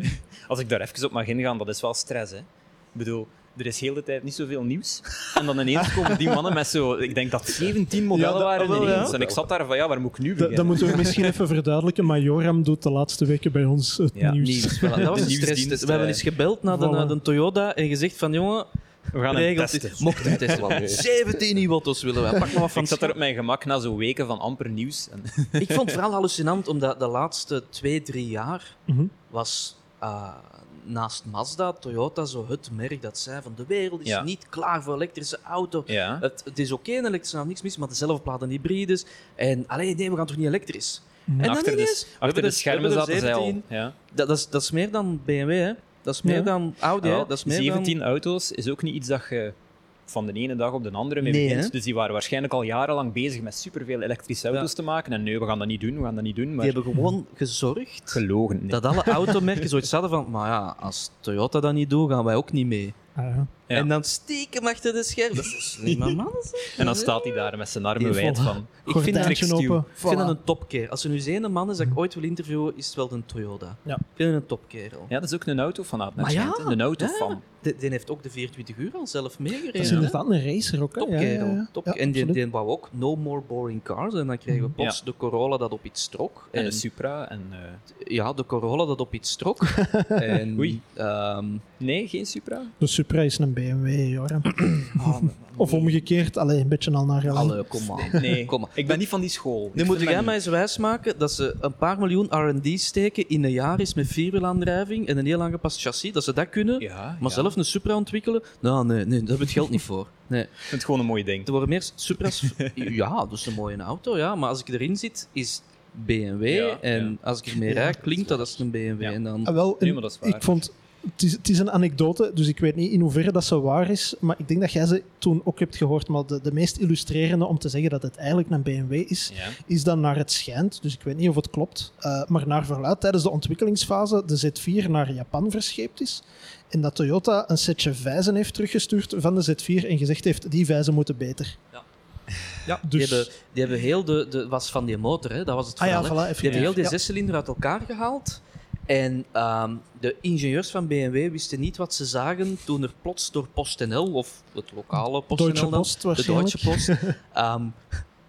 als ik daar even op mag ingaan, dat is wel stress. Hè. Ik bedoel, er is heel de tijd niet zoveel nieuws. En dan ineens komen die mannen met zo... Ik denk dat 17 modellen Ja, waren ja. ineens. En ik zat daar van, ja, waar moet ik nu beginnen? dat moeten we misschien even verduidelijken, maar Joram doet de laatste weken bij ons het Ja, nieuws. Nieuws. Voilà, dat was De een stress. We hebben eh, eens gebeld naar de, naar de Toyota en gezegd van jongen, We gaan hem regelt testen. dit. Mocht hem testen. 17 nieuwe auto's willen wij. Pak maar wat van Ik zat er op mijn gemak na zo'n weken van amper nieuws. En Ik vond het vooral hallucinant, omdat de laatste twee, drie jaar Mhm. was eh, naast Mazda, Toyota zo het merk dat zei van de wereld is Ja. niet klaar voor elektrische auto. ja. Het, het is oké, een elektrische auto, niks mis, maar de zelfplaten hybrides. En alleen nee, we gaan toch niet elektrisch? Mhm. En dan achter de, ineens, we achter hebben de er- schermen er zaten zij al. 17. Ja. Dat, dat, is, dat is meer dan BMW, hè? Dat is meer Ja. dan Audi, hè? Dat is meer 17 dan... auto's is ook niet iets dat je van de ene dag op de andere mee Nee, begint. hè? Dus die waren waarschijnlijk al jarenlang bezig met superveel elektrische auto's te maken. En nee, we gaan dat niet doen, we gaan dat niet doen. Maar Die hebben gewoon gezorgd gelogen. nee. dat alle automerken zoiets hadden van, maar ja, als Toyota dat niet doet, gaan wij ook niet mee. Ah, ja. Ja. En dan stiekem achter de scherm. Dat is slimme man. zeg. En dan staat hij daar met zijn armen wijd van... Ik vind, dat, you. open. ik vind dat een topkeer. Als er nu ene man is dat ik ooit wil interviewen, is het wel een Toyota. Ja. Ik vind het een topkerel. Ja, dat is ook een auto van Maar ja, Een auto ja, van. Die, die heeft ook de 24 uur al zelf meegereden. Dat is inderdaad een racer ook. Topkerel. ja, ja. Top. Ja, en die, die wou ook no more boring cars. En dan kregen we plots de Corolla dat op iets trok. En een Supra. En, eh, ja, de Corolla dat op iets trok. en, Oei. ehm, Nee, geen Supra? De Supra is een BMW, Joram. ah, Of omgekeerd, alleen een beetje al naar gelang. Allee, kom maar. Nee, Kom maar. ik ben niet van die school. Nu moet jij mij eens wijsmaken dat ze een paar miljoen R&D steken in een jaar is met vierwielaandrijving en een heel aangepast chassis, dat ze dat kunnen, Ja, maar ja. zelf een Supra ontwikkelen? Nou, nee, nee, daar heb je het geld niet voor. Nee. Ik vind het gewoon een mooi ding. Er worden meer Supra's... ja, dat is een mooie auto, ja, maar als ik erin zit, is BMW Ja, en ja. als ik ermee Ja, rijd, klinkt dat als een BMW. Ja. En dan... Ah, wel, Nee, en maar dat is waar. ik vond... Het is, het is een anekdote, dus ik weet niet in hoeverre dat ze waar is, maar ik denk dat jij ze toen ook hebt gehoord, maar de, de meest illustrerende om te zeggen dat het eigenlijk een BMW is, Ja. is dan naar het schijnt, dus ik weet niet of het klopt, eh, maar naar verluid tijdens de ontwikkelingsfase de Z4 naar Japan verscheept is en dat Toyota een setje vijzen heeft teruggestuurd van de Z4 en gezegd heeft, die vijzen moeten beter. Ja, dus- die, hebben, die hebben heel de, de... was van die motor, hè, dat was het Ah ja, verhaal. voilà, Die hebben heel die Ja. zescilinder uit elkaar gehaald. En ehm, de ingenieurs van BMW wisten niet wat ze zagen toen er plots door PostNL, of het lokale PostNL Deutsche dan, Post de. Deutsche Post, ehm,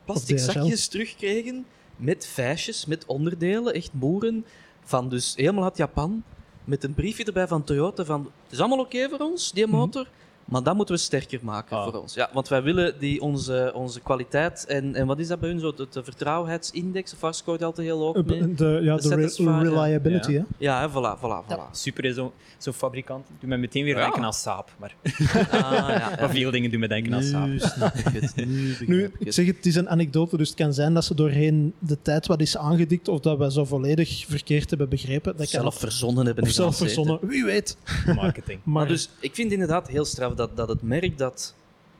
plastic zakjes terugkregen met vijsjes, met onderdelen, echt moeren, van dus helemaal uit Japan, met een briefje erbij van Toyota van het is allemaal oké voor ons, die Mhm. motor, maar dat moeten we sterker maken Ah. voor ons. Ja, want wij willen die onze, onze kwaliteit en, en wat is dat bij hun, zo, de, de vertrouwheidsindex, of waar scoort altijd heel hoog mee? De, ja, De de, re- satisfy- ja. reliability, Ja. voilà, voilà, voilà. Super is zo'n zo'n fabrikant. Doe mij meteen weer Ja. denken aan Saab. Maar, Ah, maar veel dingen doen me denken aan Saab. Nu snap ik het. Nu begrijp Nu, ik ik het. zeg het, het is een anekdote, dus het kan zijn dat ze doorheen de tijd wat is aangedikt of dat we zo volledig verkeerd hebben begrepen. Dat kan zelf verzonnen hebben. of in zelf verzonnen, wie weet. Marketing. Maar, Maar dus, ik vind inderdaad heel straf dat, dat het merk dat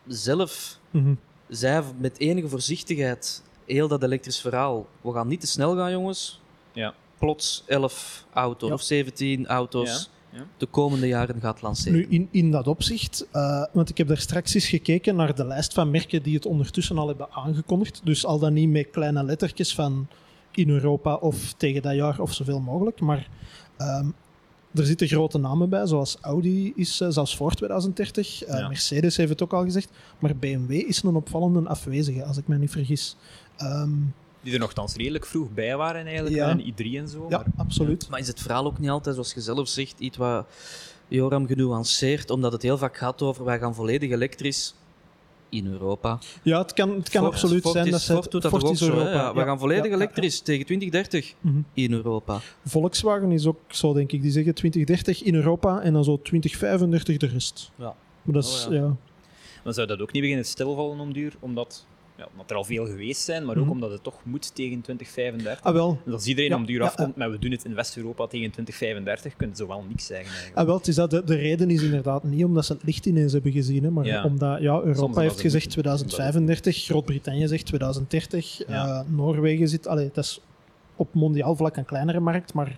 zelf Mhm. zei met enige voorzichtigheid heel dat elektrisch verhaal. We gaan niet te snel gaan, jongens. Ja. Plots 11 auto's Ja. of 17 auto's Ja, de komende jaren gaat lanceren. Nu, in, in dat opzicht, eh, want ik heb daar straks eens gekeken naar de lijst van merken die het ondertussen al hebben aangekondigd. Dus al dan niet met kleine lettertjes van in Europa of tegen dat jaar of zoveel mogelijk. Maar ehm, er zitten grote namen bij, zoals Audi is eh, zelfs voor 2030. eh, Ja. Mercedes heeft het ook al gezegd. Maar BMW is een opvallende afwezige, als ik me niet vergis. Ehm, Die er nogthans redelijk vroeg bij waren eigenlijk, Ja. met een i3 en zo. Ja, maar- absoluut. Maar is het verhaal ook niet altijd, zoals je zelf zegt, iets wat Joram genuanceerd, omdat het heel vaak gaat over wij gaan volledig elektrisch in Europa. Ja, het kan, het kan Ford- absoluut Ford zijn is- dat ze Ford doet dat Ford ook zo? Europa. Ja, we Ja, gaan volledig ja, ja, elektrisch tegen 2030 ja. Mhm. in Europa. Volkswagen is ook zo, denk ik. Die zeggen 2030 in Europa en dan zo 2035 de rest. Ja. Maar dat is, Oh, ja. ja. Dan zou dat ook niet beginnen stilvallen om duur, omdat, ja, omdat er al veel geweest zijn, maar ook Mhm. omdat het toch moet tegen 2035. Ah, wel. Dus als iedereen Ja, om duur ja, afkomt, maar we doen het in West-Europa tegen 2035, kun je zo wel niks zeggen eigenlijk. Ah, wel, is dat de, de reden is inderdaad niet omdat ze het licht ineens hebben gezien, hè, maar omdat ja, Europa heeft ze gezegd moeten. 2035, Groot-Brittannië zegt 2030, Ja. eh, Noorwegen zit... Allee, dat is op mondiaal vlak een kleinere markt, maar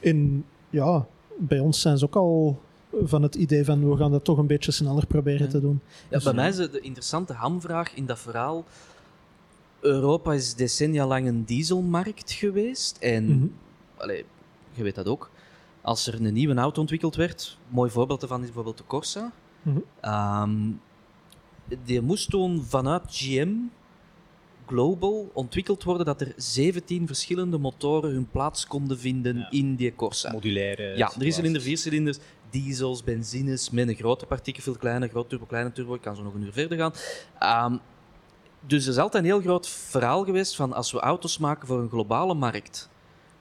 in, ja, bij ons zijn ze ook al van het idee van we gaan dat toch een beetje sneller proberen Ja. te doen. Ja, Dus, bij ja. mij is de, interessante hamvraag in dat verhaal. Europa is decennia lang een dieselmarkt geweest. En Mhm. allee, je weet dat ook. Als er een nieuwe auto ontwikkeld werd, een mooi voorbeeld daarvan is bijvoorbeeld de Corsa. Mhm. Ehm, die moest toen vanuit GM global ontwikkeld worden dat er 17 verschillende motoren hun plaats konden vinden Ja. in die Corsa. Modulaire. Ja, drie cilinder, situaties. vier cilinders, diesels, benzines, met een grote partikel, kleine, groot turbo, kleine turbo. Ik kan zo nog een uur verder gaan. Ehm, dus er is altijd een heel groot verhaal geweest van als we auto's maken voor een globale markt,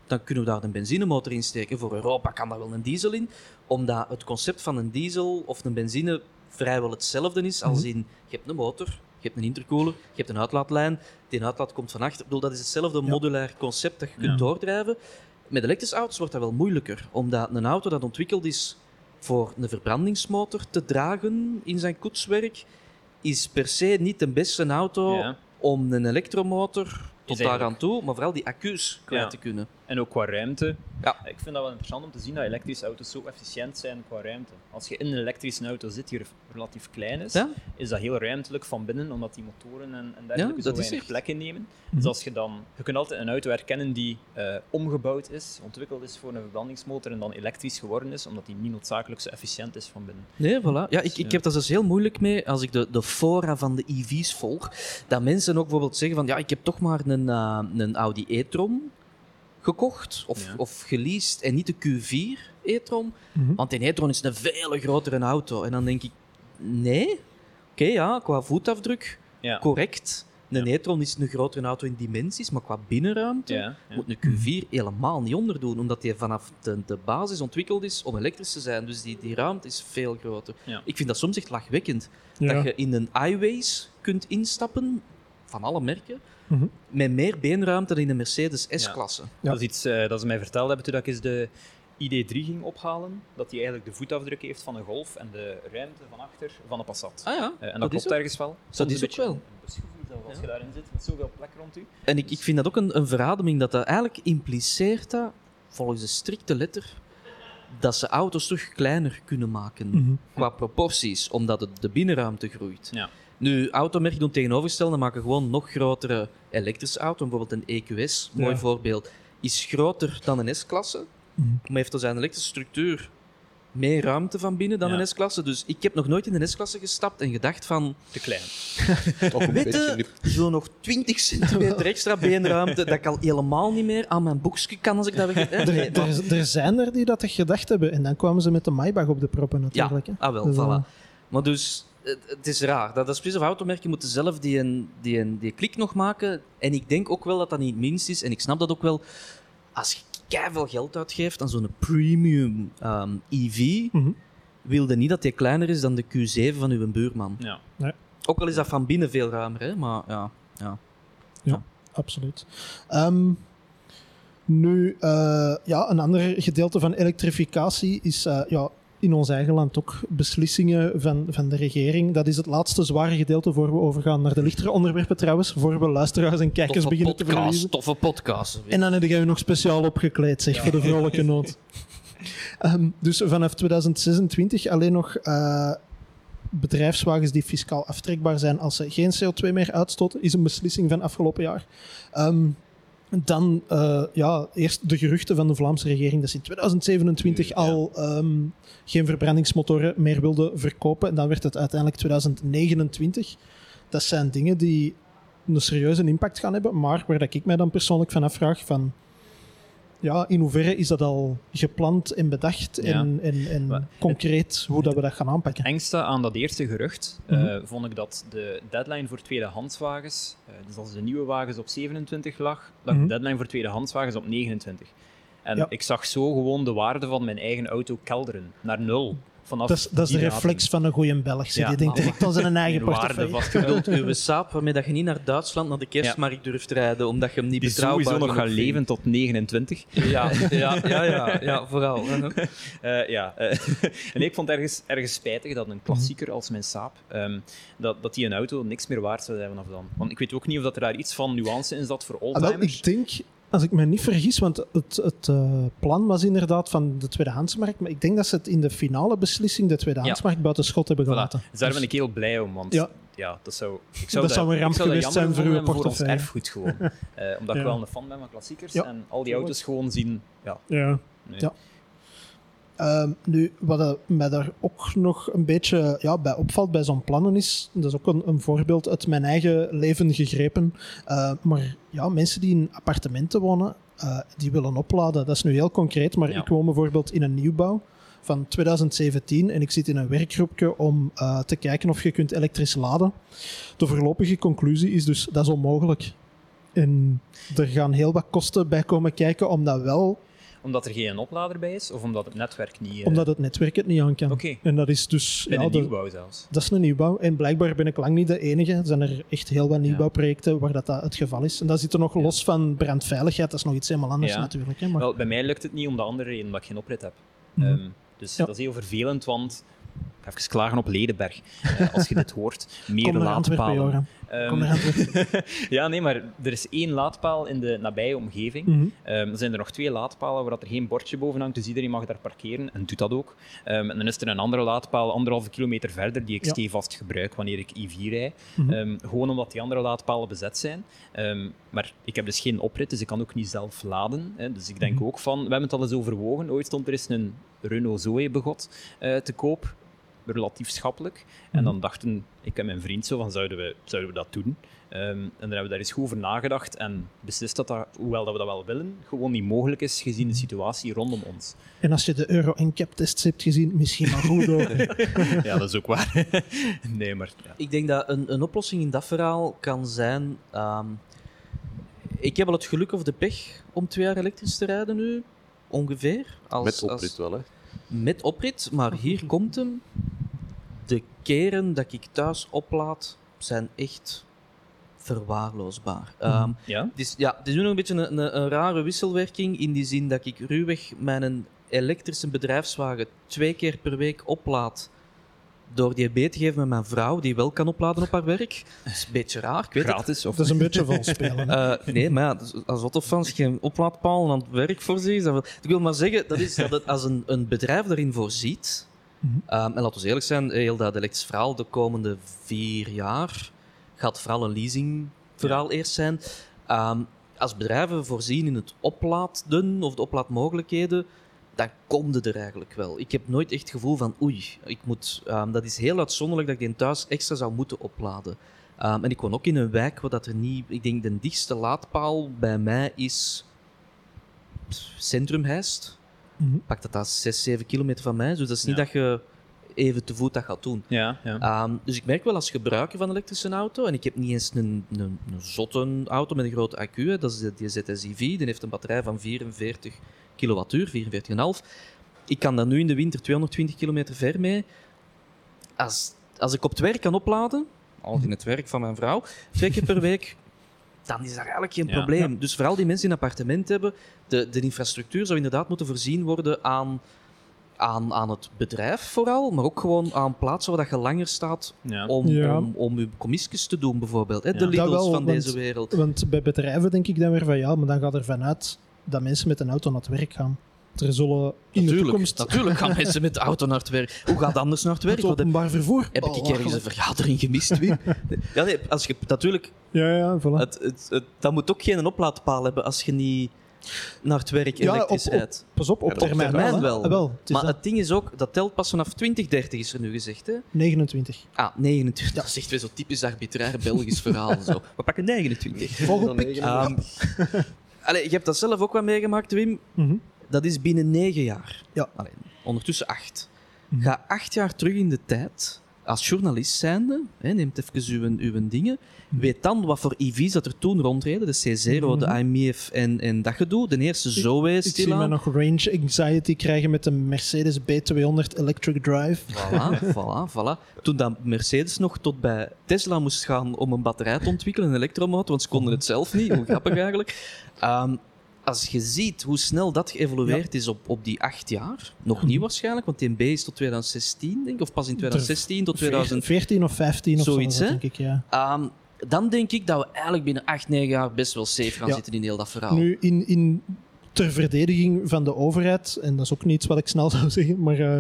dan kunnen we daar een benzinemotor in steken. Voor Europa kan daar wel een diesel in, omdat het concept van een diesel of een benzine vrijwel hetzelfde is als Mhm. in je hebt een motor, hebt een intercooler, je hebt een uitlaatlijn, die uitlaat komt van achter. Ik bedoel, dat is hetzelfde Ja. modulair concept dat je kunt Ja. doordrijven. Met elektrische auto's wordt dat wel moeilijker, omdat een auto dat ontwikkeld is voor een verbrandingsmotor te dragen in zijn koetswerk, is per se niet de beste auto Ja. om een elektromotor tot eigenlijk- daaraan toe, maar vooral die accu's kwijt te kunnen. En ook qua ruimte. Ja. Ik vind dat wel interessant om te zien dat elektrische auto's zo efficiënt zijn qua ruimte. Als je in een elektrische auto zit die relatief klein is, Ja? is dat heel ruimtelijk van binnen, omdat die motoren en, en dergelijke zo dat is weinig echt. plek innemen. Mhm. Dus als je dan... Je kunt altijd een auto herkennen die eh, omgebouwd is, ontwikkeld is voor een verbrandingsmotor en dan elektrisch geworden is, omdat die niet noodzakelijk zo efficiënt is van binnen. Nee, voilà. Ja, ik, Ja. ik heb dat dus heel moeilijk mee als ik de, de fora van de EV's volg. Dat mensen ook bijvoorbeeld zeggen van ja, ik heb toch maar een, eh, een Audi e-tron gekocht of, Ja. of geleased en niet de Q4 e-tron. Mhm. Want die e-tron is een veel grotere auto. En dan denk ik, nee, oké ja, qua voetafdruk Ja. correct. Een Ja. e-tron is een grotere auto in dimensies, maar qua binnenruimte Ja, ja. moet een Q4 helemaal niet onderdoen, omdat die vanaf de, de basis ontwikkeld is om elektrisch te zijn. Dus die, die ruimte is veel groter. Ja. Ik vind dat soms echt lachwekkend. Ja. Dat je in een iWays kunt instappen, van alle merken, Mhm. met meer beenruimte dan in een Mercedes S-klasse. Ja. Dat is iets eh, dat ze mij verteld hebben toen ik eens de ID3 ging ophalen. Dat die eigenlijk de voetafdruk heeft van een Golf en de ruimte van achter van een Passat. Ah ja, Eh, en dat, dat klopt ergens wel. Dat is ook wel. als je daarin zit met zoveel plek rond u. En ik, ik vind dat ook een, een verademing dat dat eigenlijk impliceert dat, volgens de strikte letter, dat ze auto's toch kleiner kunnen maken. Mhm. qua proporties, omdat het de binnenruimte groeit. Ja. Nu, automerken doen tegenovergestelde, maken gewoon nog grotere elektrische auto. Bijvoorbeeld een EQS, mooi Ja. voorbeeld, is groter dan een S-klasse, Mhm. maar heeft door zijn elektrische structuur meer ruimte van binnen dan Ja. een S-klasse. Dus ik heb nog nooit in een S-klasse gestapt en gedacht van, Te klein. Je, zo nog 20 centimeter extra beenruimte, dat ik al helemaal niet meer aan mijn boekje kan als ik dat weg... Er, Nee, maar- er, er zijn er die dat gedacht hebben. En dan kwamen ze met de Maybach op de proppen natuurlijk. hè. Ah, wel, Dus, eh, voilà. Maar dus, het, het is raar. Dat, dat specifieke automerken moeten zelf die, een, die, een, die klik nog maken. En ik denk ook wel dat dat niet het minst is. En ik snap dat ook wel. Als je veel geld uitgeeft aan zo'n premium ehm, EV, mhm. wilde niet dat die kleiner is dan de Q7 van uw buurman. Ja. Ook al is dat van binnen veel ruimer, hè? maar ja. ja. Absoluut. Ehm, nu, eh, ja, een ander gedeelte van elektrificatie is eh, ja, in ons eigen land ook beslissingen van, van de regering. Dat is het laatste zware gedeelte voor we overgaan naar de lichtere onderwerpen trouwens, voor we luisteraars en kijkers Toffe beginnen te verliezen. podcast, toffe podcast. En dan heb je nog speciaal opgekleed, zeg, voor de vrolijke noot. Ehm, dus vanaf 2026 alleen nog eh, bedrijfswagens die fiscaal aftrekbaar zijn als ze geen CO2 meer uitstoten, is een beslissing van afgelopen jaar. Ehm, dan eh, ja, eerst de geruchten van de Vlaamse regering dat ze in 2027 Ja. al ehm, geen verbrandingsmotoren meer wilden verkopen. En dan werd het uiteindelijk 2029. Dat zijn dingen die een serieuze impact gaan hebben. Maar waar dat ik mij dan persoonlijk van afvraag van... Ja, in hoeverre is dat al gepland en bedacht Ja. en, en, en Maar concreet hoe dat we dat gaan aanpakken? engste aan dat eerste gerucht eh, Mhm. vond ik dat de deadline voor tweedehandswagens, eh, dus als de nieuwe wagens op 27 lag, lag Mhm. de deadline voor tweedehandswagens op 29. En Ja. ik zag zo gewoon de waarde van mijn eigen auto kelderen naar nul. Vanaf Dat is, dat is de die reflex van een goede Belg. Ja, Die denkt direct aan zijn eigen waarde portefeuille. Je vastgebeeld. bedoelt uw saap waarmee dat je niet naar Duitsland, naar de kerstmarkt durft rijden, omdat je hem niet Die betrouwbaar sowieso nog gaan leven tot 29. Ja, ja, ja, ja, ja vooral. Eh, ja, eh, en ik vond het ergens, ergens spijtig dat een klassieker als mijn Saab, ehm, dat, dat die een auto niks meer waard zou zijn vanaf dan. Want ik weet ook niet of dat er daar iets van nuance in zat voor Ah, wel, oldtimers. ik denk, als ik me niet vergis, want het, het eh, plan was inderdaad van de tweedehandsmarkt, maar ik denk dat ze het in de finale beslissing de tweedehandsmarkt buiten schot hebben Voilà. gelaten. Dus daar ben Dus- ik heel blij om, want Ja. ja. dat zou, ik zou Dat zou een ramp zou geweest zijn voor uw vinden ons portefeuille. erfgoed gewoon. Eh, omdat ik wel een fan ben van klassiekers en al die auto's gewoon zien. Ja, Ja. nee. Ja. Ehm, nu, wat mij daar ook nog een beetje ja, bij opvalt bij zo'n plannen is, dat is ook een, een voorbeeld uit mijn eigen leven gegrepen, Eh, maar ja, mensen die in appartementen wonen, eh, die willen opladen. Dat is nu heel concreet, maar Ja. ik woon bijvoorbeeld in een nieuwbouw van 2017 en ik zit in een werkgroepje om eh, te kijken of je kunt elektrisch laden. De voorlopige conclusie is dus, dat is onmogelijk. En er gaan heel wat kosten bij komen kijken om dat wel Omdat er geen oplader bij is, of omdat het netwerk niet... eh, omdat het netwerk het niet aan kan. En dat is dus... bij ja, de- nieuwbouw zelfs. dat is een nieuwbouw. En blijkbaar ben ik lang niet de enige. Er zijn er echt heel wat nieuwbouwprojecten waar dat, dat het geval is. En dat zit er nog los van brandveiligheid. Dat is nog iets helemaal anders natuurlijk. Hè. Maar, Wel, bij mij lukt het niet om de andere reden, omdat ik geen oprit heb. Mhm. Ehm, dus Ja. dat is heel vervelend, want... Even klagen op Ledenberg, eh, als je dit hoort. Meer Kom laadpalen. Ehm, Kom ja, nee, maar er is één laadpaal in de nabije omgeving. Ehm, er zijn er nog twee laadpalen waar dat er geen bordje boven hangt, dus iedereen mag daar parkeren en doet dat ook. Ehm, en dan is er een andere laadpaal, anderhalve kilometer verder, die ik Ja. stevast gebruik wanneer ik IV rijd. Mhm. Gewoon omdat die andere laadpalen bezet zijn. Maar ik heb dus geen oprit, dus ik kan ook niet zelf laden. Hè. Dus ik denk Mhm. ook van, we hebben het al eens overwogen. Ooit stond er eens een Renault Zoe begot eh, te koop, relatief schappelijk. En Mhm. dan dachten ik en mijn vriend zo van, zouden we, zouden we dat doen? Ehm, en dan hebben we daar eens goed over nagedacht en beslist dat dat, hoewel dat we dat wel willen, gewoon niet mogelijk is gezien de situatie rondom ons. En als je de Euro NCAP tests hebt gezien, misschien maar goed ook. ja, dat is ook waar. nee, maar ja. Ik denk dat een, een oplossing in dat verhaal kan zijn. ehm, ik heb al het geluk of de pech om twee jaar elektrisch te rijden nu, ongeveer. Als, Met oprit als- wel, hè. Met oprit, maar hier komt hem. De keren dat ik thuis oplaad zijn echt verwaarloosbaar. Ehm, ja? het, is, ja, het is nu nog een beetje een, een, een rare wisselwerking in die zin dat ik ruwweg mijn elektrische bedrijfswagen twee keer per week oplaad door die B te geven met mijn vrouw, die wel kan opladen op haar werk. Dat is een beetje raar, ik weet het. Gratis? Of... Dat is een beetje vals spelen. Eh, nee, maar ja, als Otto-fans geen oplaadpalen aan het werk voorzien. Ik wil maar zeggen, dat is dat het, als een, een bedrijf daarin voorziet, Mhm. ehm, en laten we eerlijk zijn, heel dat elektrisch verhaal de komende vier jaar gaat vooral een leasingverhaal eerst zijn. Ehm, als bedrijven voorzien in het opladen of de oplaadmogelijkheden, dan komt het er eigenlijk wel. Ik heb nooit echt het gevoel van oei, ik moet, ehm, dat is heel uitzonderlijk dat ik die thuis extra zou moeten opladen. Ehm, en ik woon ook in een wijk waar dat er niet... Ik denk de dichtste laadpaal bij mij is Centrum Heist. Mhm. Pak dat dat 6, 7 kilometer van mij. Dus dat is niet Ja. dat je even te voet dat gaat doen. Ja, ja. Ehm, dus ik merk wel als gebruiker van een elektrische auto, en ik heb niet eens een, een, een zotte auto met een grote accu, hè, dat is de, die ZSIV, die heeft een batterij van 44 kilowattuur, 44,5. Ik kan daar nu in de winter 220 kilometer ver mee. Als, als ik op het werk kan opladen, al in het werk van mijn vrouw, twee keer per week, dan is dat eigenlijk geen Ja. probleem. Dus vooral die mensen die een appartement hebben, de, de infrastructuur zou inderdaad moeten voorzien worden aan, aan, aan het bedrijf vooral, maar ook gewoon aan plaatsen waar dat je langer staat ja. om, Ja. om, om je commissies te doen, bijvoorbeeld. Hè? Ja. De Lidls wel, van want- deze wereld. Want bij bedrijven denk ik dan weer van ja, maar dan gaat er vanuit dat mensen met een auto naar het werk gaan. Er zullen in de Natuurlijk, toekomst natuurlijk gaan mensen met de auto naar het werk. Hoe gaat het anders naar het werk? het openbaar vervoer. heb Oh, ik ergens een vergadering gemist, Wim? Ja, nee, als je natuurlijk... Ja, ja, voilà. Het, het, het, dat moet ook geen oplaadpaal hebben als je niet... naar het werk Ja, elektrisch op-. Pas op, op termijn, termijn wel. wel. Ah, wel het Maar dat. het ding is ook, dat telt pas vanaf 2030 is er nu gezegd. Hè? 29. Ah, 29. Dat is echt weer zo typisch arbitrair Belgisch verhaal. Zo. We pakken 29. Vogelpik. Ehm, allee, je hebt dat zelf ook wat meegemaakt, Wim. Mhm. Dat is binnen negen jaar. Ja. Allee, ondertussen acht. Mhm. Ga acht jaar terug in de tijd, als journalist zijnde, hè, neemt even uw, uw dingen, weet dan wat voor EV's dat er toen rondreden, de C0, de Mhm. IMF en, en dat gedoe. De eerste Zoe Ik zie mij nog range anxiety krijgen met de Mercedes B200 Electric Drive. Voilà, voilà, voilà. Toen dat Mercedes nog tot bij Tesla moest gaan om een batterij te ontwikkelen, een elektromotor, want ze konden het zelf niet. Hoe grappig eigenlijk. Ehm, als je ziet hoe snel dat geëvolueerd is op, op die acht jaar, nog niet waarschijnlijk, want TNB is tot 2016, denk ik, of pas in 2016 tot 2000. 14 of 15 of Zoiets, zo, denk ik, ja. Ehm, dan denk ik dat we eigenlijk binnen acht, negen jaar best wel safe gaan Ja. zitten in heel dat verhaal. Nu, in, in, ter verdediging van de overheid, en dat is ook niet iets wat ik snel zou zeggen, maar eh,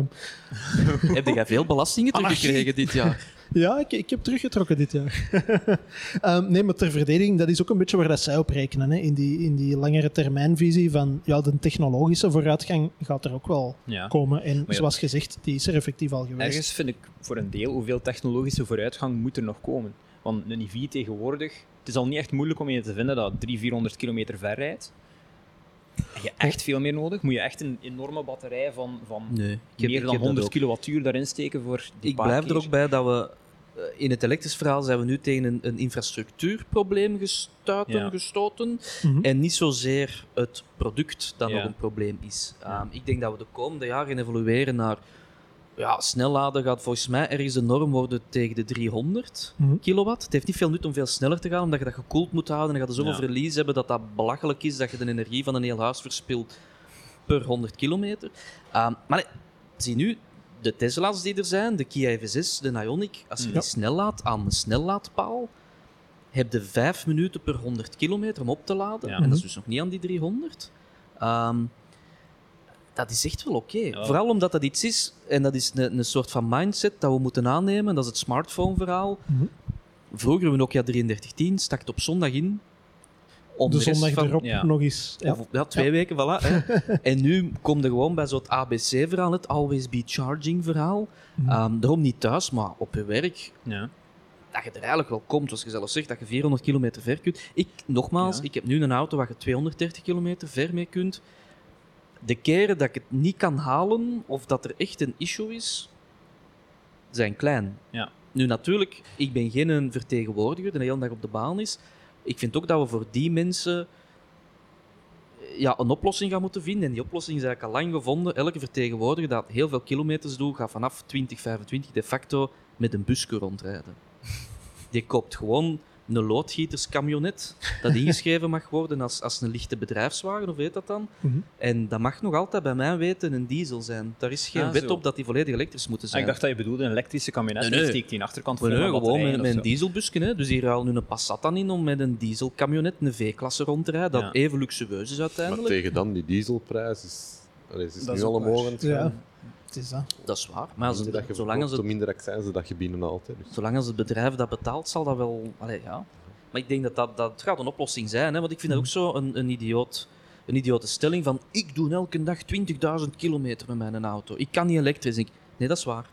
Heb jij veel belastingen teruggekregen dit jaar? Ja, ik, ik heb teruggetrokken dit jaar. Ehm, nee, maar ter verdediging, dat is ook een beetje waar dat zij op rekenen. Hè? In, die, in die langere termijnvisie van ja, de technologische vooruitgang gaat er ook wel Ja. komen. En ja- zoals gezegd, die is er effectief al geweest. Ergens vind ik voor een deel hoeveel technologische vooruitgang moet er nog komen. Want een EV tegenwoordig, het is al niet echt moeilijk om je te vinden dat 300, 400 kilometer ver rijdt. Heb je echt veel meer nodig? Moet je echt een enorme batterij van, van Nee. Heb, meer dan heb dat 100 ook. kilowattuur daarin steken voor die Ik paar blijf er ook bij dat we eh, in het elektrisch verhaal zijn we nu tegen een, een infrastructuurprobleem gestuiten, Ja. gestoten. Mhm. En niet zozeer het product dat Ja. nog een probleem is. Ehm, ik denk dat we de komende jaren gaan evolueren naar. Ja, snelladen gaat volgens mij ergens de norm worden tegen de 300 Mhm. kilowatt. Het heeft niet veel nut om veel sneller te gaan, omdat je dat gekoeld moet houden. En dan gaat je zoveel Ja. verlies hebben dat dat belachelijk is dat je de energie van een heel huis verspilt per 100 kilometer. Ehm, maar nee, zie nu, de Tesla's die er zijn, de Kia EV6, de Ioniq, als je Ja. die snel laat aan een snellaadpaal, heb je 5 minuten per 100 kilometer om op te laden. Ja. En dat is Mhm. dus nog niet aan die 300. Ehm, dat is echt wel oké. Ja. Vooral omdat dat iets is, en dat is een, een soort van mindset dat we moeten aannemen, dat is het smartphone-verhaal. Mhm. Vroeger, een Nokia 3310, stak het op zondag in. Om de zondag van- erop ja. nog eens. Ja. of, ja, twee weken, voilà. Hè. en nu kom je gewoon bij zo'n ABC-verhaal, het Always Be Charging-verhaal. Mhm. Ehm, daarom niet thuis, maar op je werk. Ja. Dat je er eigenlijk wel komt, zoals je zelf zegt, dat je 400 kilometer ver kunt. Ik, nogmaals, Ja. ik heb nu een auto waar je 230 kilometer ver mee kunt. De keren dat ik het niet kan halen, of dat er echt een issue is, zijn klein. Ja. Nu natuurlijk, ik ben geen een vertegenwoordiger die de hele dag op de baan is. Ik vind ook dat we voor die mensen eh, ja, een oplossing gaan moeten vinden. En die oplossing is eigenlijk al lang gevonden. Elke vertegenwoordiger dat heel veel kilometers doet, gaat vanaf 2025 de facto met een busje rondrijden. Die koopt gewoon een loodgieterscamionet dat ingeschreven mag worden als, als een lichte bedrijfswagen, of weet dat dan? Mhm. En dat mag nog altijd bij mijn weten een diesel zijn. Daar is geen Ah, wet zo. op dat die volledig elektrisch moeten Ah, zijn. ik dacht dat je bedoelde een elektrische camionet. Nee, Nee, die achterkant Nee, vol nee, met gewoon met, met een dieselbusje. Hè. Dus hier halen nu een Passat dan in om met een dieselcamionet een V-klasse rond te rijden, dat Ja. even luxueus is Maar uiteindelijk. tegen dan, die dieselprijs is, allee, is Dat nu is al omhoog aan Ja. Is dat. Dat is waar. Maar als het, dat je zolang, als het, hoe minder accijns dat je binnen altijd. Dus. zolang als het bedrijf dat betaalt, zal dat wel... Allee, ja. Maar ik denk dat dat, dat gaat een oplossing zijn. Hè? Want ik vind dat ook zo een, een, idioot, een idiote stelling van ik doe elke dag 20.000 kilometer met mijn auto. Ik kan niet elektrisch. Ik, nee, dat is waar.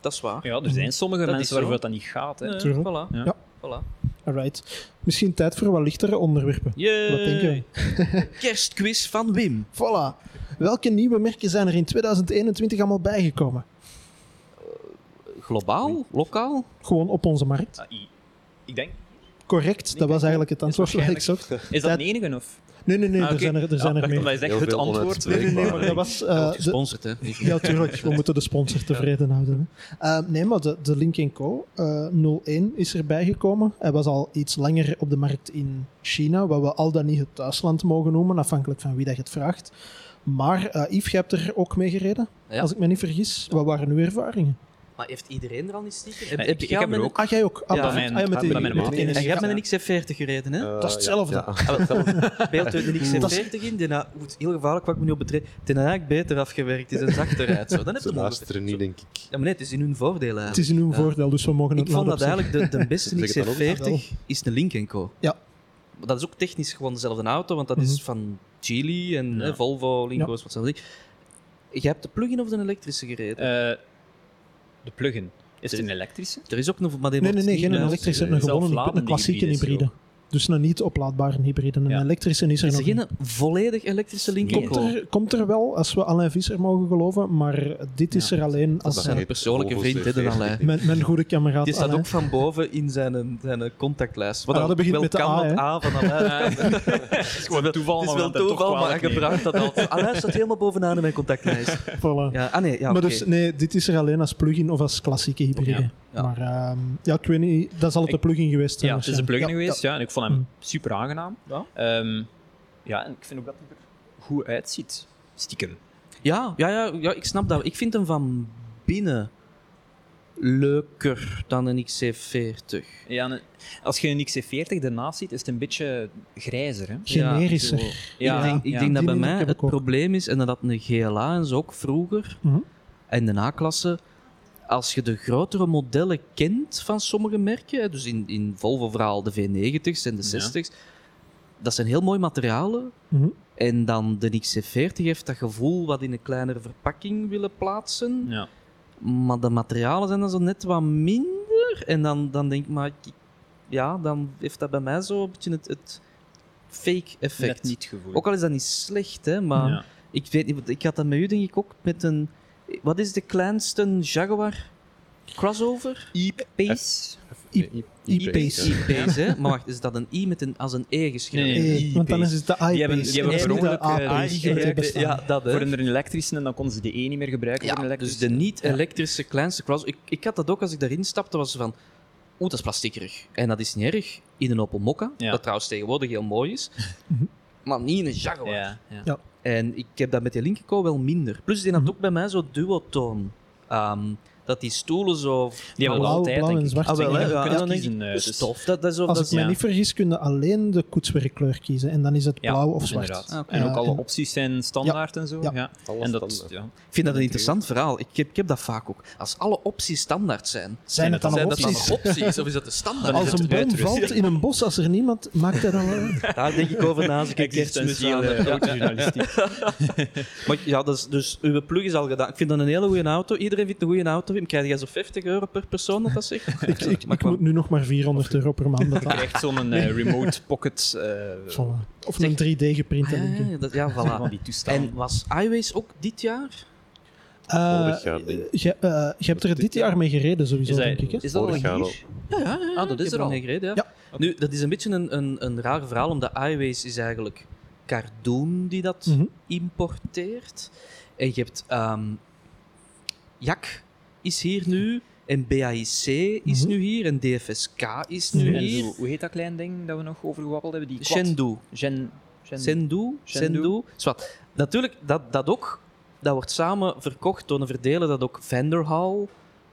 Dat is waar. Ja, er zijn sommige Dat is mensen waarvoor dat niet gaat. Hè. Nee, voilà. Ja. Ja. Voilà. Alright. Misschien tijd voor wat lichtere onderwerpen. Yay! Wat denken we? Kerstquiz van Wim. Voilà. Welke nieuwe merken zijn er in 2021 allemaal bijgekomen? Globaal? Lokaal? Gewoon op onze markt. Ah, i- ik denk, Correct, dat was eigenlijk het antwoord wat ik zocht. is dat Dat- de enige of? Nee, nee, nee, Ah, er oké. zijn er, er, Ja, zijn er dacht meer. omdat je zegt Heel het veel antwoord. Nee, nee, nee, maar dat was... eh, de- gesponsord, hè? Ja, tuurlijk. We moeten de sponsor tevreden houden. Hè. Eh, nee, maar de, de Link Co. eh 01 is erbij gekomen. Hij was al iets langer op de markt in China, wat we al dan niet het thuisland mogen noemen, afhankelijk van wie dat je het vraagt. Maar eh Yves, jij hebt er ook mee gereden, Ja. als ik me niet vergis. Wat waren uw ervaringen? Maar heeft iedereen er al niet stiekem? Heb, heb ik- heb er ook. Ah, jij ook? Ah, Ja, mijn- Ah, ja, met ah, mijn maat. een... En jij hebt met een XC40, hè? Eh, Dat is hetzelfde. Ja. Beeld uit een XC40 in, die goed, heel gevaarlijk wat ik me nu op betreden, die eigenlijk beter afgewerkt is en zachter rijdt. Zo. Dan heb je luisteren niet, denk ik. Ja, maar nee, het is in hun voordeel Het eigenlijk. is in uw Ja. voordeel, dus we mogen het Ik vond dat eigenlijk de, de beste Zeg het dan ook? XC40 is de Link Co. Ja. Dat is ook technisch gewoon dezelfde auto, want dat Mhm. is van Geely en Ja. hè, Volvo, Linko's, wat zijn die. Je hebt de plug-in of de elektrische gereden? Eh, de plug-in. Is het een elektrische? er is ook nog, maar die Nee, nee, nee, geen elektrische, een gewone, een klassieke hybride. Dus een niet oplaadbare hybride. Een Ja. elektrische is er Is nog er niet. geen volledig elektrische Lincoln? Komt er, komt er wel, als we Alain Visser mogen geloven, maar dit is Ja. er alleen Dat als is zijn, zijn persoonlijke vriend, hè, de C40. Alain. mijn, mijn goede kameraad Die staat Alain. ook van boven in zijn, zijn contactlijst. Wat Ah, dat begint met de kan, A, dat? A van Alain. Het is gewoon toeval, Het is wel toeval, maar nemen. gebruikt dat altijd. Alain staat helemaal bovenaan in mijn contactlijst. Voilà. Ja, ah nee, ja, maar dus, nee, dit is er alleen als plug-in of als klassieke hybride. Ja. Ja. Maar ehm, ja, ik weet niet, dat zal het de Ik- plug-in geweest zijn. Ja, het is een plugin geweest, ja. En ik vond hem Mm. super aangenaam. Ja. Ehm, ja, en ik vind ook dat hij er goed uitziet. Stiekem. Ja, ja, ja, ja, ik snap dat. Ik vind hem van binnen leuker dan een XC40. Ja, als je een XC40 ernaast ziet, is het een beetje grijzer. Hè? Generischer. Ja, ik denk, ik ja. denk dat bij mij het probleem is, en dat een GLA en zo ook vroeger, Mhm. en de A-klasse, als je de grotere modellen kent van sommige merken, hè, dus in, in Volvo vooral de V90's en de Ja. 60's, dat zijn heel mooie materialen. Mhm. En dan de XC40 heeft dat gevoel wat in een kleinere verpakking willen plaatsen. Ja. Maar de materialen zijn dan zo net wat minder. En dan, dan denk ik, maar ja, dan heeft dat bij mij zo een beetje het, het fake effect. Net niet gevoel. Ook al is dat niet slecht, hè, maar Ja. ik weet niet, want ik had dat met u denk ik ook met een. Wat is de kleinste Jaguar crossover? E-Pace? I- E-Pace. ja. E-Pace, hè? Maar wacht, is dat een I met een, als een E geschreven? Nee, nee. Want dan is het de iPace. Die hebben- die hebben per ongeluk, eh, bestaan. Ja, dat hè. Voor een elektrische, en dan konden ze de E niet meer gebruiken voor een Ja, dus de niet-elektrische kleinste cross. Ik, ik had dat ook als ik daarin stapte, was van. Oeh, dat is plastiekerig. En dat is niet erg in een Opel Mokka, Ja. dat trouwens tegenwoordig heel mooi is. Mhm. maar niet in een Jaguar. Ja, ja. En ik heb dat met die Lincoln wel minder. Plus, die had Mhm. ook bij mij zo duotoon. Ehm dat die stoelen zo... Die hebben Blauw- altijd, blauw en zwart. Ah, wel, Ja, kunt en dan denk kiezen, eh, dus- stof. Dat, dat is Als dat ik ja. niet vergis, kun je alleen de koetswerkkleur kiezen. En dan is het Ja, blauw of zwart. inderdaad. Ah. En ook Eh, alle en- opties zijn standaard en zo. Ja. Ja. Alles En dat, ja. Ik vind dat een interessant verhaal. Ik heb, ik heb dat vaak ook. Als alle opties standaard zijn, Zijn het dan zijn nog dat dan opties? of is dat de standaard? Als het een boom uitrust. valt in een bos, als er niemand, maakt dat dan wel... Daar denk ik over na als ik een Ja. autojournalistiek. Maar ja, dus, dus uw plug is al gedaan. Ik vind dat een hele goede auto. Iedereen vindt een goede auto. Dan krijg je zo 50 euro per persoon dat dat zegt. Ik, ik, Maar ik moet nu nog maar 400 euro per maand Je betalen. krijgt zo'n eh, remote pocket eh, Voilà. Of een 3D-geprinte. Ah, ja, dat, voilà. En was iWays ook dit jaar? Eh, ik. je, eh, je hebt er Dit dit jaar mee gereden, sowieso, Is dat- denk ik. Hè? Is dat al jaar al. Ja, ja, ja. Ah, dat ik is er al. mee gereden, ja. Ja. Nu, dat is een beetje een, een, een raar verhaal, omdat iWays is eigenlijk Cardoon die dat Mhm. importeert. En je hebt ehm Jak is hier nu, en BAIC is Mhm. nu hier, en DFSK is nu. En hier. zo, hoe heet dat klein ding dat we nog over gewabbeld hebben? Die? Chengdu. Gen, Gen- Sendu. Sendu. Sendu. Zwat. Natuurlijk, dat, dat ook, dat wordt samen verkocht door een verdeler dat ook Vanderhall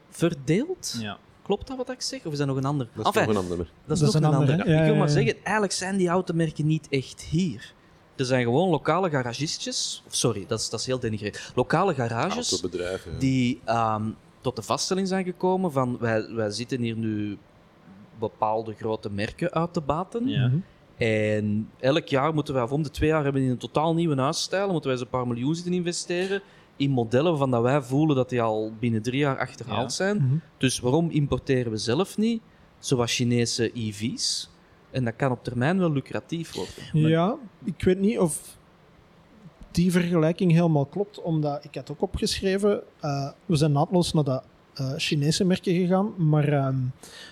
verdeelt. Ja. Klopt dat wat ik zeg? Of is dat nog een ander? Dat is Enfin, nog een ander. dat is Dat is nog een een ander, ander. hè? Ja, ik wil ja, maar ja. zeggen, eigenlijk zijn die automerken niet echt hier. Er zijn gewoon lokale garagistjes, of sorry, dat is, dat is heel denigreerd. Lokale garages Autobedrijven. ja. die ehm, tot de vaststelling zijn gekomen van wij, wij zitten hier nu bepaalde grote merken uit te baten. Ja. Mhm. En elk jaar moeten wij, of om de twee jaar, hebben we een totaal nieuwe huisstijl. moeten wij eens een paar miljoen zitten investeren in modellen waarvan dat wij voelen dat die al binnen drie jaar achterhaald Ja. zijn. Mhm. Dus waarom importeren we zelf niet, zoals Chinese EV's? En dat kan op termijn wel lucratief worden. Ja, ik weet niet of die vergelijking helemaal klopt, omdat ik had ook opgeschreven, eh, we zijn naadloos naar de eh, Chinese merken gegaan, maar ehm,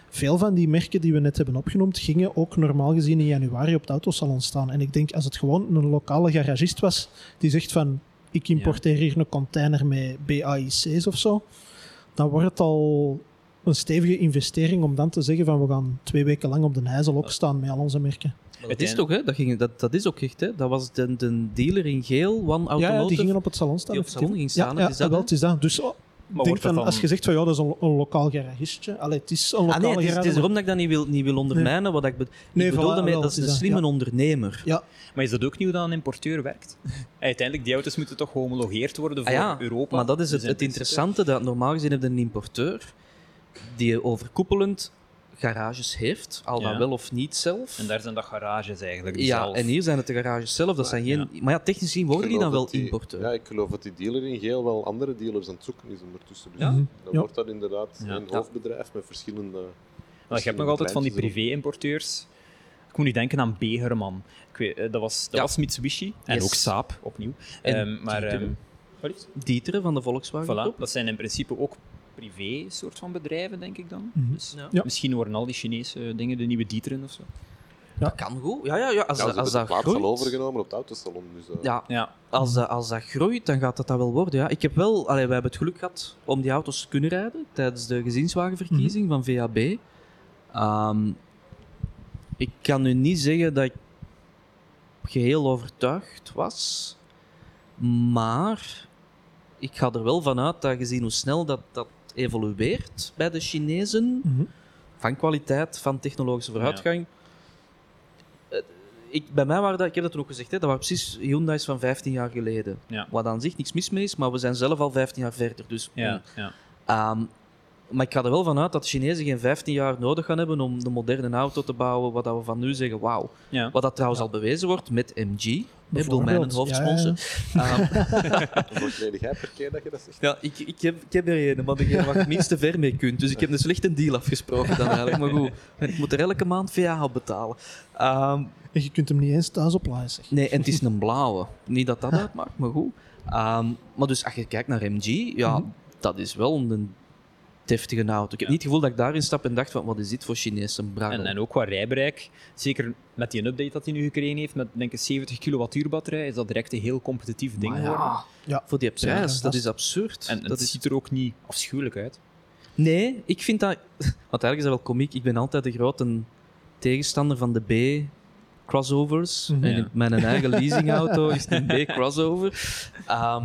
veel van die merken die we net hebben opgenoemd, gingen ook normaal gezien in januari op het autosalon staan. En ik denk, als het gewoon een lokale garagist was, die zegt van, ik importeer hier een container met BAIC's of zo, dan wordt het al een stevige investering om dan te zeggen van, we gaan twee weken lang op de IJssel ook staan met al onze merken. Dat is toch, hè? Dat, ging, dat, dat is ook echt, hè? Dat was de, de dealer in geel, One Ja, Automotive. ja, die gingen op het salon staan. die op het salon ging staan, Ja, het is ja, dat, wel, het is dat. Dus oh, denk van, als je zegt van ja, dat is een, een lokaal garagistje. Allee, het is een Ah, lokale nee, het is, het is erom dat ik dat niet wil, niet wil ondermijnen. Wat ik, be Nee, ik bedoel voilà, dat is het een dat, slimme ja. ondernemer. Ja, Maar is dat ook niet hoe dat een importeur werkt? Uiteindelijk, die auto's moeten toch gehomologeerd worden voor Ah ja, Europa? maar dat is het, het interessante. Dat normaal gezien heb je een importeur die overkoepelend garages heeft, al dan Ja. wel of niet zelf. En daar zijn dat garages eigenlijk. ja, zelf- en hier zijn het de garages zelf. Dat zijn geen... Maar ja, technisch gezien worden die dan wel die- importeur. Ja, ik geloof dat die dealer in geel wel andere dealers aan het zoeken is ondertussen. Dus Ja? Mhm. dan Ja. wordt dat inderdaad Ja. een hoofdbedrijf met verschillende... Maar je hebt nog altijd van die privé-importeurs. Ik moet nu denken aan Begerman. Ik weet, eh, dat was, dat Ja. was Mitsubishi en Yes. ook Saab, opnieuw. En Ehm, maar Dieter. ehm, wat is het? Dieteren van de Volkswagen Voilà, dat zijn in principe ook privé soort van bedrijven, denk ik dan. Mhm. Dus Ja. Ja. Misschien worden al die Chinese dingen de nieuwe Dieteren of zo. Dat kan goed. Ja, ja, ja. Als, Ja, ze dat- als hebben de dat plaats al groeit... overgenomen op het autosalon. Dus, eh, Ja, Ja, als dat, als dat groeit, dan gaat dat dat wel worden. Ja. Ik heb wel, allee, we hebben het geluk gehad om die auto's te kunnen rijden tijdens de gezinswagenverkiezing van VAB. Ehm, ik kan nu niet zeggen dat ik geheel overtuigd was, maar ik ga er wel vanuit dat gezien hoe snel dat, dat evolueert bij de Chinezen, Mhm. van kwaliteit, van technologische vooruitgang. Eh, Ik, bij mij waren dat, ik heb dat toen ook gezegd, hè, dat waren precies Hyundai's van 15 jaar geleden. Ja. Wat aan zich niks mis mee is, maar we zijn zelf al 15 jaar verder. Dus, ja, ja. Maar ik ga er wel vanuit dat de Chinezen geen 15 jaar nodig gaan hebben om de moderne auto te bouwen, wat dat we van nu zeggen, wauw. ja. Wat dat trouwens al bewezen wordt met MG. Ik bedoel, mijn ja, hoofdsponsor. Ehm, geleden jij per keer dat je dat zegt? Ja, ik, ik, heb, ik heb er een, maar degene waar ik het minste ver mee kunt. Dus ik heb een slechte deal afgesproken dan eigenlijk. Maar goed, ik moet er elke maand VA op betalen. Ehm, En je kunt hem niet eens thuis opladen, zeg. nee, en het is een blauwe. Niet dat dat uitmaakt, maar goed. Ehm, maar dus als je kijkt naar MG, ja, Mhm. dat is wel een deftige auto. Ik heb Ja. niet het gevoel dat ik daarin stap en dacht van, wat is dit voor Chinese braggel? En, en ook qua rijbereik, zeker met die update dat hij nu gekregen heeft, met denk ik 70 kilowattuur batterij, is dat direct een heel competitief ding Maar geworden. ja, Ja. voor die prijs, Ja, dat dat is absurd. En, en dat het is... ziet er ook niet afschuwelijk uit. Nee, ik vind dat... Want eigenlijk is dat wel komiek. Ik ben altijd de grote tegenstander van de B-crossovers. Mhm. En Ja. mijn eigen leasingauto is een B-crossover. Ehm,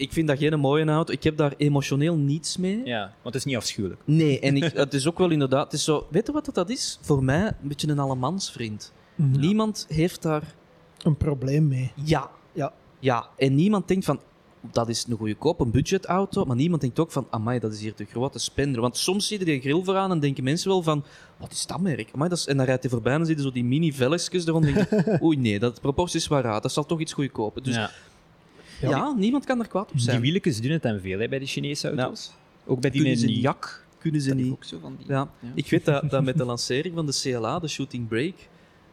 ik vind dat geen mooie auto. Ik heb daar emotioneel niets mee. Ja, want het is niet afschuwelijk. Nee, en ik, het is ook wel inderdaad... Het is zo, weet je wat dat- dat is? Voor mij een beetje een allemansvriend. Mhm. Niemand heeft daar... Een probleem mee. Ja. Ja. Ja, en niemand denkt van... Dat is een goedkoop, een budgetauto, maar niemand denkt ook van, amai, dat is hier de grote spender. Want soms zie je die grill vooraan en denken mensen wel van, wat is dat merk? Amai, dat is... En dan rijdt hij voorbij en dan zie je zo die mini-velletjes eronder en denk je, oei nee, dat proportie is waar raar, dat zal toch iets goedkoper. Dus ja, ja. niemand kan er kwaad op Die zijn. wieltjes doen het en veel hè, bij die Chinese auto's. Ook bij die Kunnen ze. Jak. Kunnen ze niet. ook zo van die. Ja. Ja. Ik weet dat, dat met de lancering van de CLA, de Shooting Brake,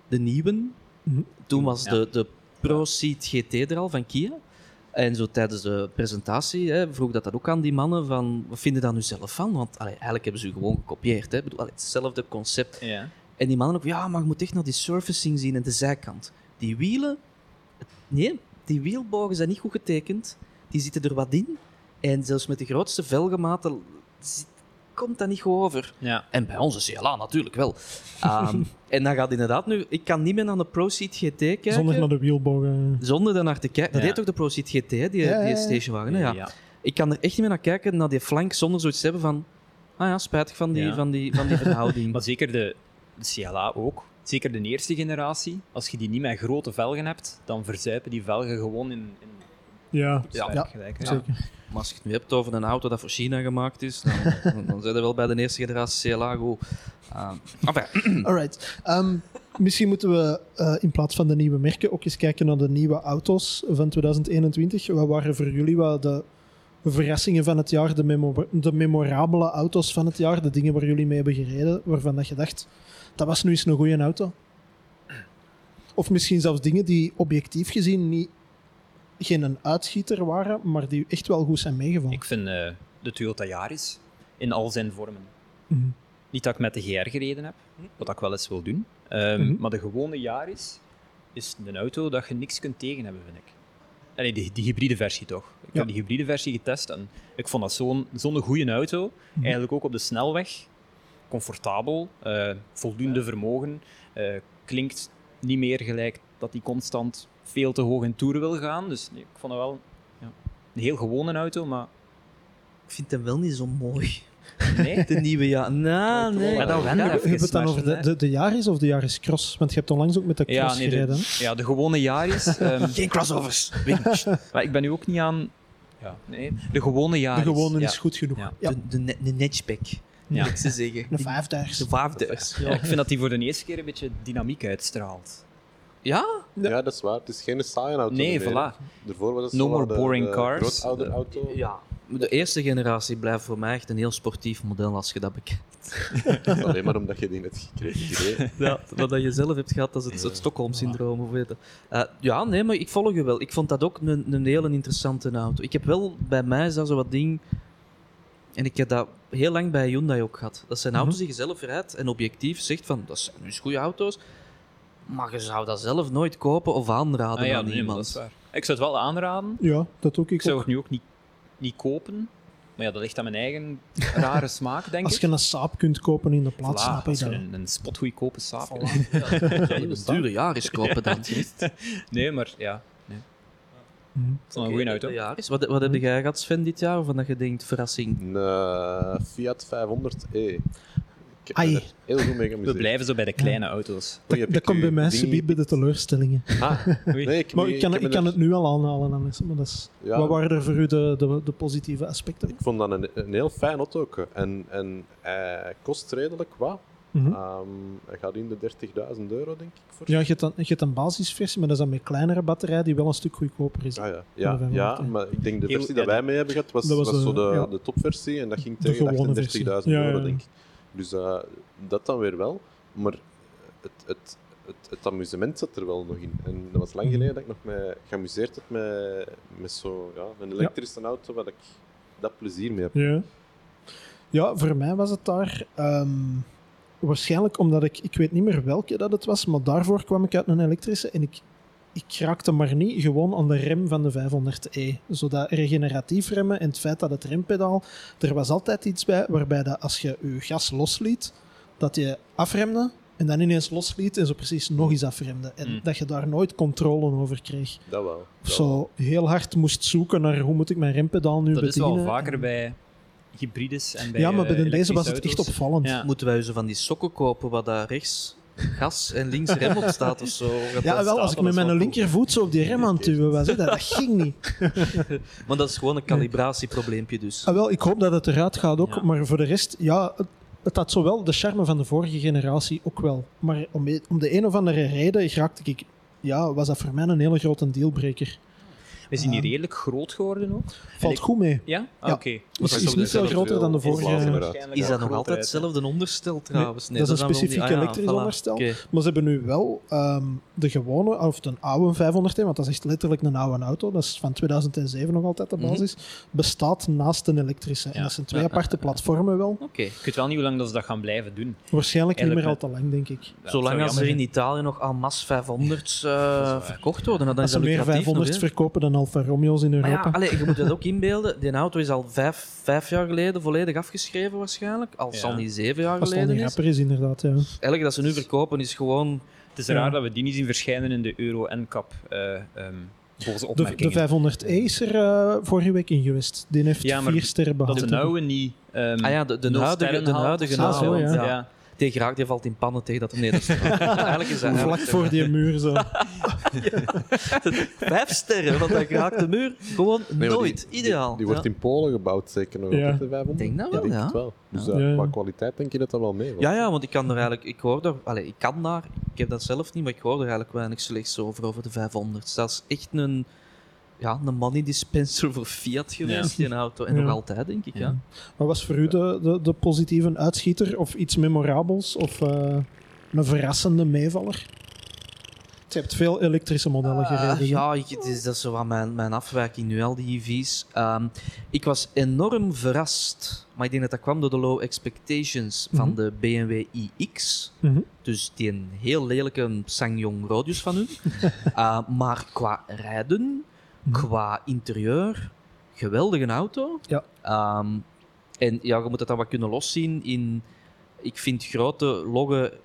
de nieuwe, Mhm. toen was Ja. de, de Pro Seat GT er al van Kia. En zo tijdens de presentatie hè, vroeg dat, dat ook aan die mannen van, wat vinden daar nu zelf van? Want allee, eigenlijk hebben ze u gewoon gekopieerd. Hè. Ik bedoel, allee, hetzelfde concept. Ja. En die mannen ook, ja, maar je moet echt naar die surfacing zien en de zijkant. Die wielen, nee, die wielbogen zijn niet goed getekend. Die zitten er wat in. En zelfs met de grootste velgenmaten zit- komt dat niet goed over. Ja. En bij onze CLA natuurlijk wel. Ehm, en dan gaat inderdaad nu... Ik kan niet meer naar de ProSeed GT kijken. Zonder naar de wielbogen. Zonder daarnaar te kijken. Dat Ja. heet toch de ProSeed GT, hè, die, Ja, die ja. stationwagen? hè? Ja. Ja. Ik kan er echt niet meer naar kijken, naar die flank, zonder zoiets te hebben van... Ah ja, spijtig van die, Ja. van die, van die verhouding. Maar zeker de, de CLA ook. Zeker de eerste generatie. Als je die niet met grote velgen hebt, dan verzuipen die velgen gewoon in, in Ja, Ja. Ja, gelijk. hè. zeker. Maar als je het nu hebt over een auto dat voor China gemaakt is, dan, dan, dan zijn we wel bij de eerste generatie CLA goed. Uh, enfin, Alright. Ehm, misschien moeten we eh, in plaats van de nieuwe merken ook eens kijken naar de nieuwe auto's van 2021. Wat waren voor jullie wat de verrassingen van het jaar, de, memo- de memorabele auto's van het jaar, de dingen waar jullie mee hebben gereden, waarvan dat je dacht, dat was nu eens een goede auto? Of misschien zelfs dingen die objectief gezien niet geen een uitschieter waren, maar die echt wel goed zijn meegevallen. Ik vind eh, de Toyota Yaris in al zijn vormen. Mhm. Niet dat ik met de GR gereden heb, wat ik wel eens wil doen. Ehm, Mhm. Maar de gewone Yaris is een auto dat je niks kunt tegen hebben, vind ik. Allee, die, die hybride versie toch. Ik Ja. heb die hybride versie getest en ik vond dat zo'n zo'n goede auto. Mhm. Eigenlijk ook op de snelweg. Comfortabel, eh, voldoende vermogen. eh, klinkt niet meer gelijk dat hij constant veel te hoog in toeren wil gaan. Dus nee, ik vond het wel ja, een heel gewone auto, maar ik vind hem wel niet zo mooi. nee. De nieuwe ja. Nou, nee. Maar dat wennen Ja, Heb je het dan over de, de, de Yaris of de Yaris Cross? Want je hebt onlangs ook met de Ja, Cross nee, gereden. de, ja, de gewone Yaris. ehm, Geen crossovers. maar ik ben nu ook niet aan... Ja, nee, de gewone De Yaris. gewone ja. is goed genoeg. Ja. Ja. De, de, de Ja. ik ze zeggen. Een vijfdaagse. De vijfduizend. Ja, ik vind dat die voor de eerste keer een beetje dynamiek uitstraalt. Ja? Ja. dat is waar. Het is geen saaie auto Nee, meer. voilà. Daarvoor was het No more de- boring de cars. grootouderauto. Ja. De eerste generatie blijft voor mij echt een heel sportief model als je dat bekijkt. Alleen maar omdat je die net gekregen gereden. Ja, wat dat je zelf hebt gehad, dat is het, het Stockholm-syndroom. Of weet. Eh, ja, nee, maar ik volg je wel. Ik vond dat ook een, een hele interessante auto. Ik heb wel, bij mij zo wat ding... En ik heb dat heel lang bij Hyundai ook gehad. Dat zijn Mhm. auto's die je zelf rijdt en objectief zegt van, dat zijn dus goede auto's. Maar je zou dat zelf nooit kopen of aanraden Ah ja, aan nee, iemand. dat is waar. Ik zou het wel aanraden. Ja, dat doe ik Ik zou ook. het nu ook niet, niet kopen. Maar ja, dat ligt aan mijn eigen rare smaak, denk Als ik. je een saap kunt kopen in de plaats, Voilà, snap ik als je dat. een, een spotgoedkope saap Voilà. Ja, je moet dure Yaris kopen dan. Nee, maar ja. Het is wel een goede auto. De Yaris. Wat, wat heb jij gehad, Sven, dit jaar? Of dat je denkt, verrassing? Een eh, Fiat 500e. Ik heb Ai. me er heel goed mee We blijven zo bij de kleine auto's. Oei, Dat, dat komt bij mij subiet bij de teleurstellingen. Ah, nee, ik, Maar ik kan, ik kan er- het nu al aanhalen. Dan is, maar dat is, Ja. Wat waren er voor u de, de, de positieve aspecten? Ik vond dat een, een heel fijn auto ook. En, en hij kost redelijk wat. Mhm. Ehm, hij gaat in de 30.000 euro, denk ik. Voor. Ja, je hebt, dan, je hebt een basisversie, maar dat is dan met kleinere batterij die wel een stuk goedkoper is. Ah, ja. Ja, 500, ja, hè. maar ik denk de versie ja, dat wij mee hebben gehad, was, Dat was, was zo de- de, ja. de topversie. En dat ging tegen de gewone 38.000 versie. Ja, euro, ja. denk ik. Dus eh, dat dan weer wel. Maar het, het, het, het amusement zat er wel nog in. En dat was lang geleden dat ik nog me geamuseerd heb met, met zo, ja, een elektrische auto, waar ik dat plezier mee heb. Ja. ja, voor mij was het daar ehm, waarschijnlijk omdat ik, ik weet niet meer welke dat het was, maar daarvoor kwam ik uit een elektrische en ik, ik raakte maar niet gewoon aan de rem van de 500e. Zo dat regeneratief remmen en het feit dat het rempedaal, er was altijd iets bij waarbij dat als je je gas losliet, dat je afremde en dan ineens losliet en zo precies nog eens afremde. En Mm. dat je daar nooit controle over kreeg. Dat wel. Dat zo heel hard moest zoeken naar hoe moet ik mijn rempedaal nu Dat is bedienen. wel vaker En- bij hybrides en bij ja, maar bij eh, de, deze was het echt opvallend. Ja. Moeten wij zo van die sokken kopen waar daar rechts gas en links rem op staat of zo? Ja, wel, als ik met mijn linkervoet zo op die rem aan het duwen was, hè, dat, dat ging niet. Maar dat is gewoon een calibratieprobleempje dus. Ah, wel, ik hoop dat het eruit gaat ook, Ja. maar voor de rest, ja, het, het had zowel de charme van de vorige generatie ook wel. Maar om, e- om de een of andere reden raakte ik, ja, was dat voor mij een hele grote dealbreaker. We zijn hier Ah. redelijk groot geworden ook. Valt ik- goed mee. Ja? Ah, Ja. Oké. Is, dat is is niet veel dezelfde groter dan de vorige. Maar Is dat nog altijd hetzelfde onderstel trouwens? dat is een specifiek ah ja, elektrisch voilà. onderstel. Oké. ze hebben nu wel ehm, de gewone, of de oude 500, want dat is echt letterlijk een oude auto, dat is van 2007 nog altijd de Mhm. basis, bestaat naast een elektrische. En dat zijn twee Ja. aparte platformen wel. Oké. Ik weet wel niet hoe lang dat ze dat gaan blijven doen. Waarschijnlijk niet meer al te lang, denk ik. Zolang als er in Italië nog en masse 500's eh, verkocht worden, dan Als is ze dat meer lucratief nog, 500's hè. verkopen dan Alfa Romeo's in Maar Europa. ja, allee, je moet dat ook inbeelden. Die auto is al vijf, vijf jaar geleden volledig afgeschreven waarschijnlijk. Al Ja. zal niet zeven jaar Als geleden is. rapper is, inderdaad. Ja. Elk dat ze nu verkopen is gewoon... Het is Ja. raar dat we die niet zien verschijnen in de Euro NCAP. eh ehm boze De, opmerkingen. de 500e is er vorige week in geweest. Die heeft Ja, maar vier sterren dat behaald. de nauwe niet. ehm, Ah ja, de, de huidige, de huidige. Ah, zo, ja. ja. Die graag die valt in pannen tegen dat... Nee, dat is eigenlijk is dat Vlak voor die muur zo. Vijf sterren, want dat raakt de muur gewoon Nee, nooit. die- Ideaal. Die, die wordt in Polen gebouwd, zeker nog. Ja. 500? Denk dat wel, denk ja. het wel. Dus Ja. qua kwaliteit denk je dat dat wel mee ja, ja, want ik kan er eigenlijk... Ik hoor daar... Allee, ik kan daar... Ik heb dat zelf niet, maar ik hoor er eigenlijk weinig slechts over, over de 500. Dat is echt een... Ja, een money dispenser voor Fiat geweest, die auto. En Ja. nog altijd, denk ik, ja. Wat was voor u de, de, de positieve uitschieter? Of iets memorabels? Of eh, een verrassende meevaller? Je hebt veel elektrische modellen Eh, gereden. ja, ik, is, dat is zo wat mijn, mijn afwijking nu, al die EV's. Ehm, ik was enorm verrast, maar ik denk dat dat kwam door de low expectations van Mhm. de BMW iX. Mhm. Dus die een heel lelijke Sangyong Rodius van hun. Eh, maar qua rijden, Mhm. qua interieur, geweldige auto. Ja. Ehm, en ja, je moet het dan wat kunnen loszien in... Ik vind grote, logge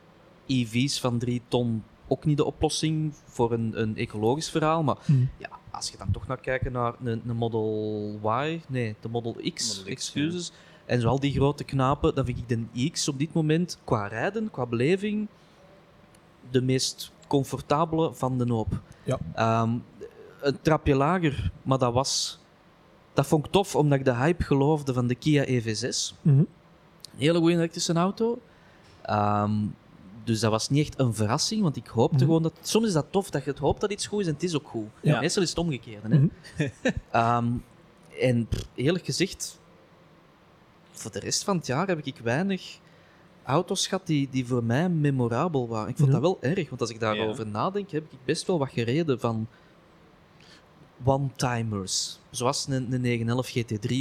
EV's van 3 ton ook niet de oplossing voor een, een ecologisch verhaal. Maar Mhm. ja, als je dan toch naar kijken naar een, een Model Y, nee, de Model X, Model X, excuses. En zo al die grote knapen, dan vind ik de iX op dit moment qua rijden, qua beleving, de meest comfortabele van de hoop. Ja. Ehm, een trapje lager, maar dat was... Dat vond ik tof, omdat ik de hype geloofde van de Kia EV6. Mhm. Een hele goede elektrische auto. Ehm, dus dat was niet echt een verrassing, want ik hoopte Mhm. gewoon dat... Soms is dat tof, dat je het hoopt dat iets goed is en het is ook goed. Ja. Meestal is het omgekeerd. Hè? Mhm. Ehm, en pff, eerlijk gezegd, voor de rest van het jaar heb ik weinig auto's gehad die, die voor mij memorabel waren. Ik vond Ja. dat wel erg, want als ik daarover nadenk, heb ik best wel wat gereden van one-timers. Zoals een, een 911 GT3.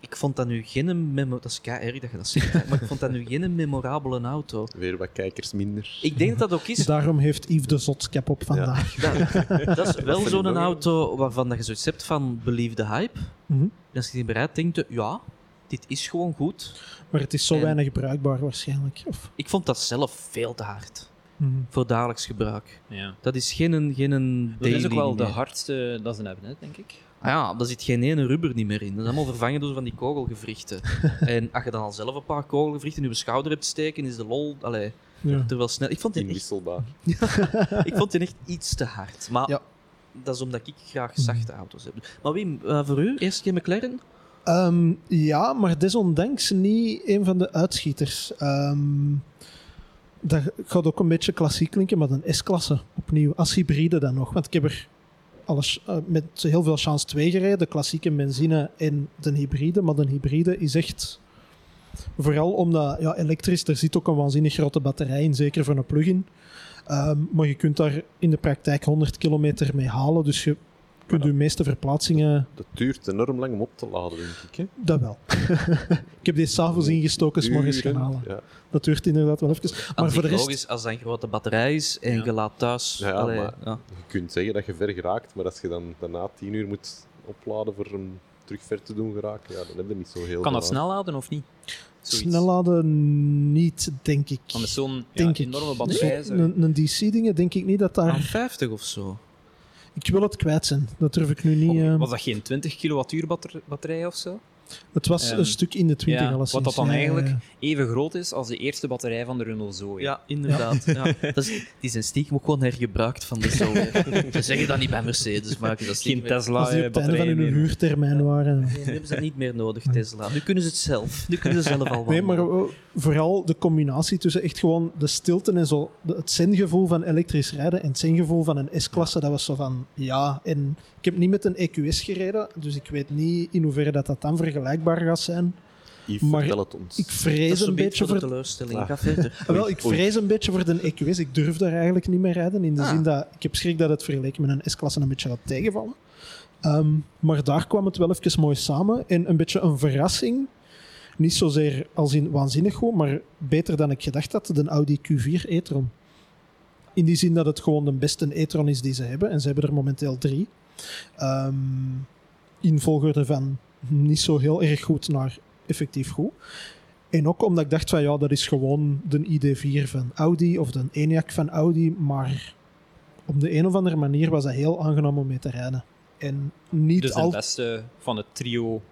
Ik vond dat nu geen memo... Dat is erg dat je dat zegt, maar ik vond dat nu geen memorabele auto. Weer wat kijkers minder. Ik denk dat dat ook is... Daarom heeft Yves de Zotskap op vandaag. Dat, dat is wel zo'n auto waarvan dat je zoiets hebt van believe the hype. Mhm. En als je die bereid denkt, ja, dit is gewoon goed. Maar het is zo En- weinig bruikbaar waarschijnlijk. Of, Ik vond dat zelf veel te hard Mhm. voor dagelijks gebruik. Ja. Dat is geen, geen Dat is ook wel de hardste dat ze hebben, hè, denk ik. Ah ja, daar zit geen ene rubber niet meer in. Dat is allemaal vervangen door van die kogelgewrichten. en als je dan al zelf een paar kogelgewrichten in je schouder hebt steken, is de lol allee, Ja. er wel snel. Ik vond die echt, ik vond die echt iets te hard. Maar Ja. dat is omdat ik graag zachte auto's heb. Maar Wim, eh, voor u, eerst geen McLaren? Ehm, ja, maar desondanks niet een van de uitschieters. Ehm, dat gaat ook een beetje klassiek klinken, maar een S-klasse opnieuw. Als hybride dan nog. Want ik heb er alles, eh, met heel veel chance twee gereden. De klassieke benzine en de hybride. Maar de hybride is echt... Vooral omdat ja, elektrisch, er zit ook een waanzinnig grote batterij in, zeker voor een plug-in. Ehm, maar je kunt daar in de praktijk 100 kilometer mee halen. Dus je kunt je meeste verplaatsingen Dat duurt enorm lang om op te laden, denk ik. Hè? dat wel. ik heb deze s'avonds ingestoken, s morgens gaan halen. Ja. Dat duurt inderdaad wel even. Maar voor de rest... Logisch, als dat een grote batterij is en Ja. je laat thuis... Ja, allee, maar- ja. Je kunt zeggen dat je ver geraakt, maar als je dan daarna tien uur moet opladen voor hem terug ver te doen geraken, ja, dan heb je niet zo heel Kan dat snel laden of niet? Zoiets. Snelladen niet, denk ik. Want met zo'n enorme batterij. Een, een DC-dingen denk ik niet dat Aan daar... 50 of zo. Ik wil het kwijt zijn. Dat durf ik nu niet... eh, Was dat geen 20 kilowattuur batter- batterij of zo? Het was Ehm, een stuk in de 20 ja, alleszins. wat dat dan eigenlijk- ja. Even groot is als de eerste batterij van de Renault Zoe. Ja, inderdaad. Ja. Dat is, die zijn stiekem ook gewoon hergebruikt van de Zoe. Ze zeggen dat niet bij Mercedes, maar dat Geen stiekem... Tesla Als die op het einde van hun meer. huurtermijn waren. Nee, nu hebben ze dat niet meer nodig, Tesla. Nu kunnen ze het zelf. Nu kunnen ze zelf al Nee, maar wandelen. eh, vooral de combinatie tussen echt gewoon de stilte en zo. het zengevoel van elektrisch rijden en het zengevoel van een S-klasse. Dat was zo van, ja. En ik heb niet met een EQS gereden, dus ik weet niet in hoeverre dat, dat dan vergelijkbaar gaat zijn. Yves, Maar vertel het ons. Ik Dat vrees een beetje voor de teleurstelling. Ah. Ga verder. Wel, ik Oei. vrees een beetje voor de EQS. Ik durf daar eigenlijk niet meer rijden. In de Ah. zin dat ik heb schrik dat het vergeleken met een S-klasse een beetje gaat tegenvallen. Ehm, maar daar kwam het wel even mooi samen. En een beetje een verrassing. Niet zozeer als in waanzinnig goed, maar beter dan ik gedacht had. De Audi Q4 e-tron. In die zin dat het gewoon de beste e-tron is die ze hebben. En ze hebben er momenteel drie. Ehm, in volgorde van niet zo heel erg goed naar effectief goed. En ook omdat ik dacht van ja, dat is gewoon de ID4 van Audi of de ENIAC van Audi, maar op de een of andere manier was dat heel aangenaam om mee te rijden. En niet Dus de al... beste van het trio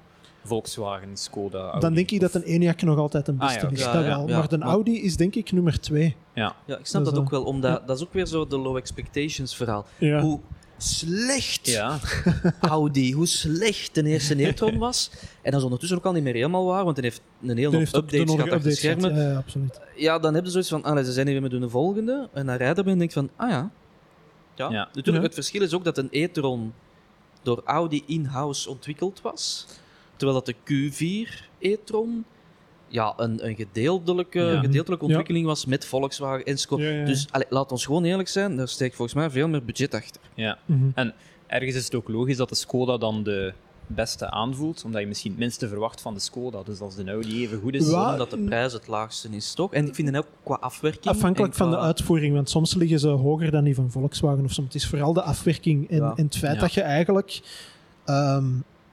Volkswagen, Skoda, Audi. Dan denk ik dat een ENIAC nog altijd een Ah, beste ja, is, ja, dat ja, wel. ja. maar de Maar- Audi is denk ik nummer twee. Ja. Ja, ik snap Dus, dat ook wel, omdat dat is ook weer zo de low expectations verhaal. Ja. Hoe slecht ja. Audi, hoe slecht de eerste e-tron was. En dat is ondertussen ook al niet meer helemaal waar, want hij heeft een hele hoop de updates gehad achter de updates schermen. Ja, ja, absoluut. Ja, dan hebben ze zoiets van, ah, ze zijn hier weer met hun volgende. En dan rijden we en denk van, ah ja. Ja. Ja. Natuurlijk, Ja. het verschil is ook dat een e-tron door Audi in-house ontwikkeld was. Terwijl dat de Q4 e-tron ja, een, een gedeeltelijke, Ja. gedeeltelijke Ja. ontwikkeling was met Volkswagen en Skoda. Ja, ja, ja. Dus allee, laat ons gewoon eerlijk zijn, daar steekt volgens mij veel meer budget achter. ja. Mhm. Ergens is het ook logisch dat de Skoda dan de beste aanvoelt, omdat je misschien het minste verwacht van de Skoda. Dus als de Audi even goed is... Wa- Omdat de prijs het laagste is, toch? En ik vind het ook qua afwerking... Afhankelijk en van de uitvoering, want soms liggen ze hoger dan die van Volkswagen of zo. Het is vooral de afwerking en, Ja. en het feit Ja. dat je eigenlijk ehm,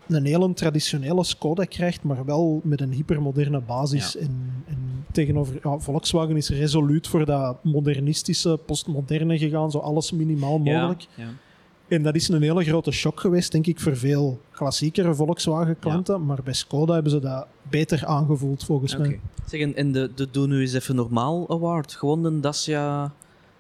een hele traditionele Skoda krijgt, maar wel met een hypermoderne basis. Ja. En, en tegenover ja, Volkswagen is resoluut voor dat modernistische, postmoderne gegaan, zo alles minimaal mogelijk. Ja, ja. En dat is een hele grote shock geweest, denk ik, voor veel klassiekere Volkswagen-klanten. Maar bij Skoda hebben ze dat beter aangevoeld, volgens Oké. mij. Zeg, en, de, de Doe Nu eens even normaal award. Gewoon een Dacia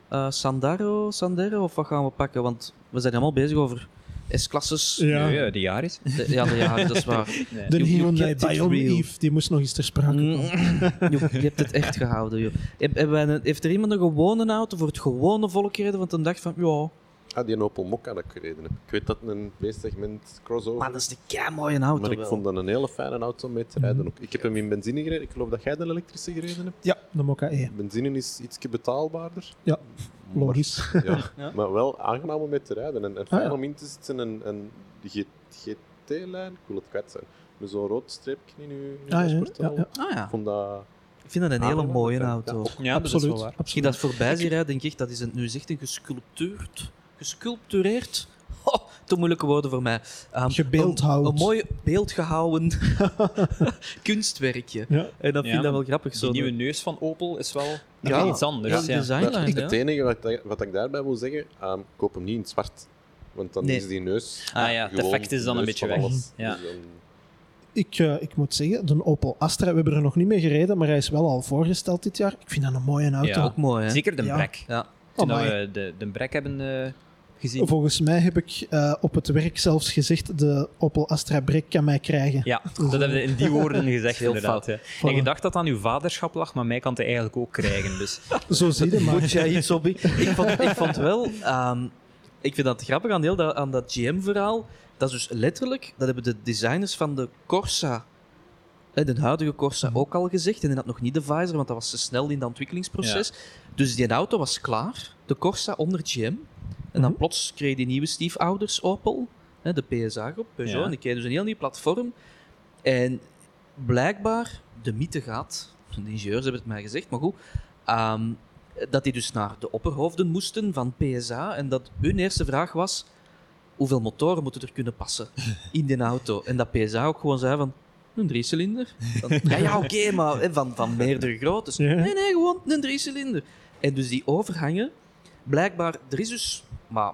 eh, Sandero, Sandero, of wat gaan we pakken? Want we zijn helemaal bezig over S-klasses. Ja. Ja, ja, de jaar is. De- ja, de jaren, dat is waar. Nee. De Hyundai. Eve, die moest nog eens ter sprake Mm. komen. je, je hebt het echt gehouden, joh. Heb- een- heeft er iemand een gewone auto voor het gewone volk gereden? Want dan dacht van, ja, Ah, die Opel Mokka dat ik gereden heb. Ik weet dat een B-segment crossover maar dat is. een kei mooie auto. Maar ik wel. vond dat een hele fijne auto om mee te rijden ook. Ik heb hem in benzine gereden. Ik geloof dat jij de elektrische gereden hebt. Ja, de Mokka E. Benzine is iets betaalbaarder. Ja, Maar- logisch. Ja. Ja. Maar wel aangenaam om mee te rijden. En, en fijn Ah, ja. om in te zitten. En, en de G- GT-lijn, ik wil het kwijt zijn. Met zo'n rood streepje in uw, in uw Ah, ja. Ah Ik vond dat... ik vind dat een hele mooie Ja, auto. Ja, dat is wel absoluut. waar. Als je dat voorbij ziet rijden, denk ik, dat is een, nu zegt een gesculptuurd, gesculptureerd, oh, te moeilijke woorden voor mij. Um, Gebeeldhouwd. Een, een mooi beeldgehouden kunstwerkje. Ja. En dat vind ik dat wel grappig. Die Zo nieuwe neus van Opel is wel Ja. ja. iets anders. Ja, de het ja. enige wat, wat ik daarbij wil zeggen, ehm, koop hem niet in het zwart. Want dan Nee. is die neus. Ah ja, het effect is dan de een beetje weg. alles. Ja. Dus dan- Ik, eh, ik moet zeggen, de Opel Astra, we hebben er nog niet mee gereden, maar hij is wel al voorgesteld dit jaar. Ik vind dat een mooie auto. Ja. Ook mooi, hè? Zeker de Ja. brek. Ja. Toen dat Amai. we de, de brek hebben eh, gezien. Volgens mij heb ik eh, op het werk zelfs gezegd, de Opel Astra Break kan mij krijgen. Ja, dat hebben we in die woorden gezegd, Heel inderdaad. Ja. Voilà. En je dacht dat aan uw vaderschap lag, maar mij kan het eigenlijk ook krijgen. Dus. Zo zie je maar. Moet jij iets op? Ik vond, ik vond wel... ehm, ik vind dat grappig aan, heel dat, aan dat GM-verhaal. Dat is dus letterlijk... Dat hebben de designers van de Corsa... De huidige Corsa ook al gezegd. En die had nog niet de visor, want dat was te snel in dat ontwikkelingsproces. Dus die auto was klaar. De Corsa onder GM. En dan Mhm. plots kreeg je die nieuwe stiefouders Opel. De PSA-groep, Peugeot. Ja. En die kregen dus een heel nieuw platform. En blijkbaar, de mythe gaat... De ingenieurs hebben het mij gezegd, maar goed... ehm, dat die dus naar de opperhoofden moesten van PSA. En dat hun eerste vraag was: hoeveel motoren moeten er kunnen passen in die auto? En dat PSA ook gewoon zei van. Een driecilinder? Ja, ja, oké, maar hè, van, van meerdere groottes. Ja. Nee, nee, gewoon een driecilinder. En dus die overhangen, blijkbaar, er is dus, maar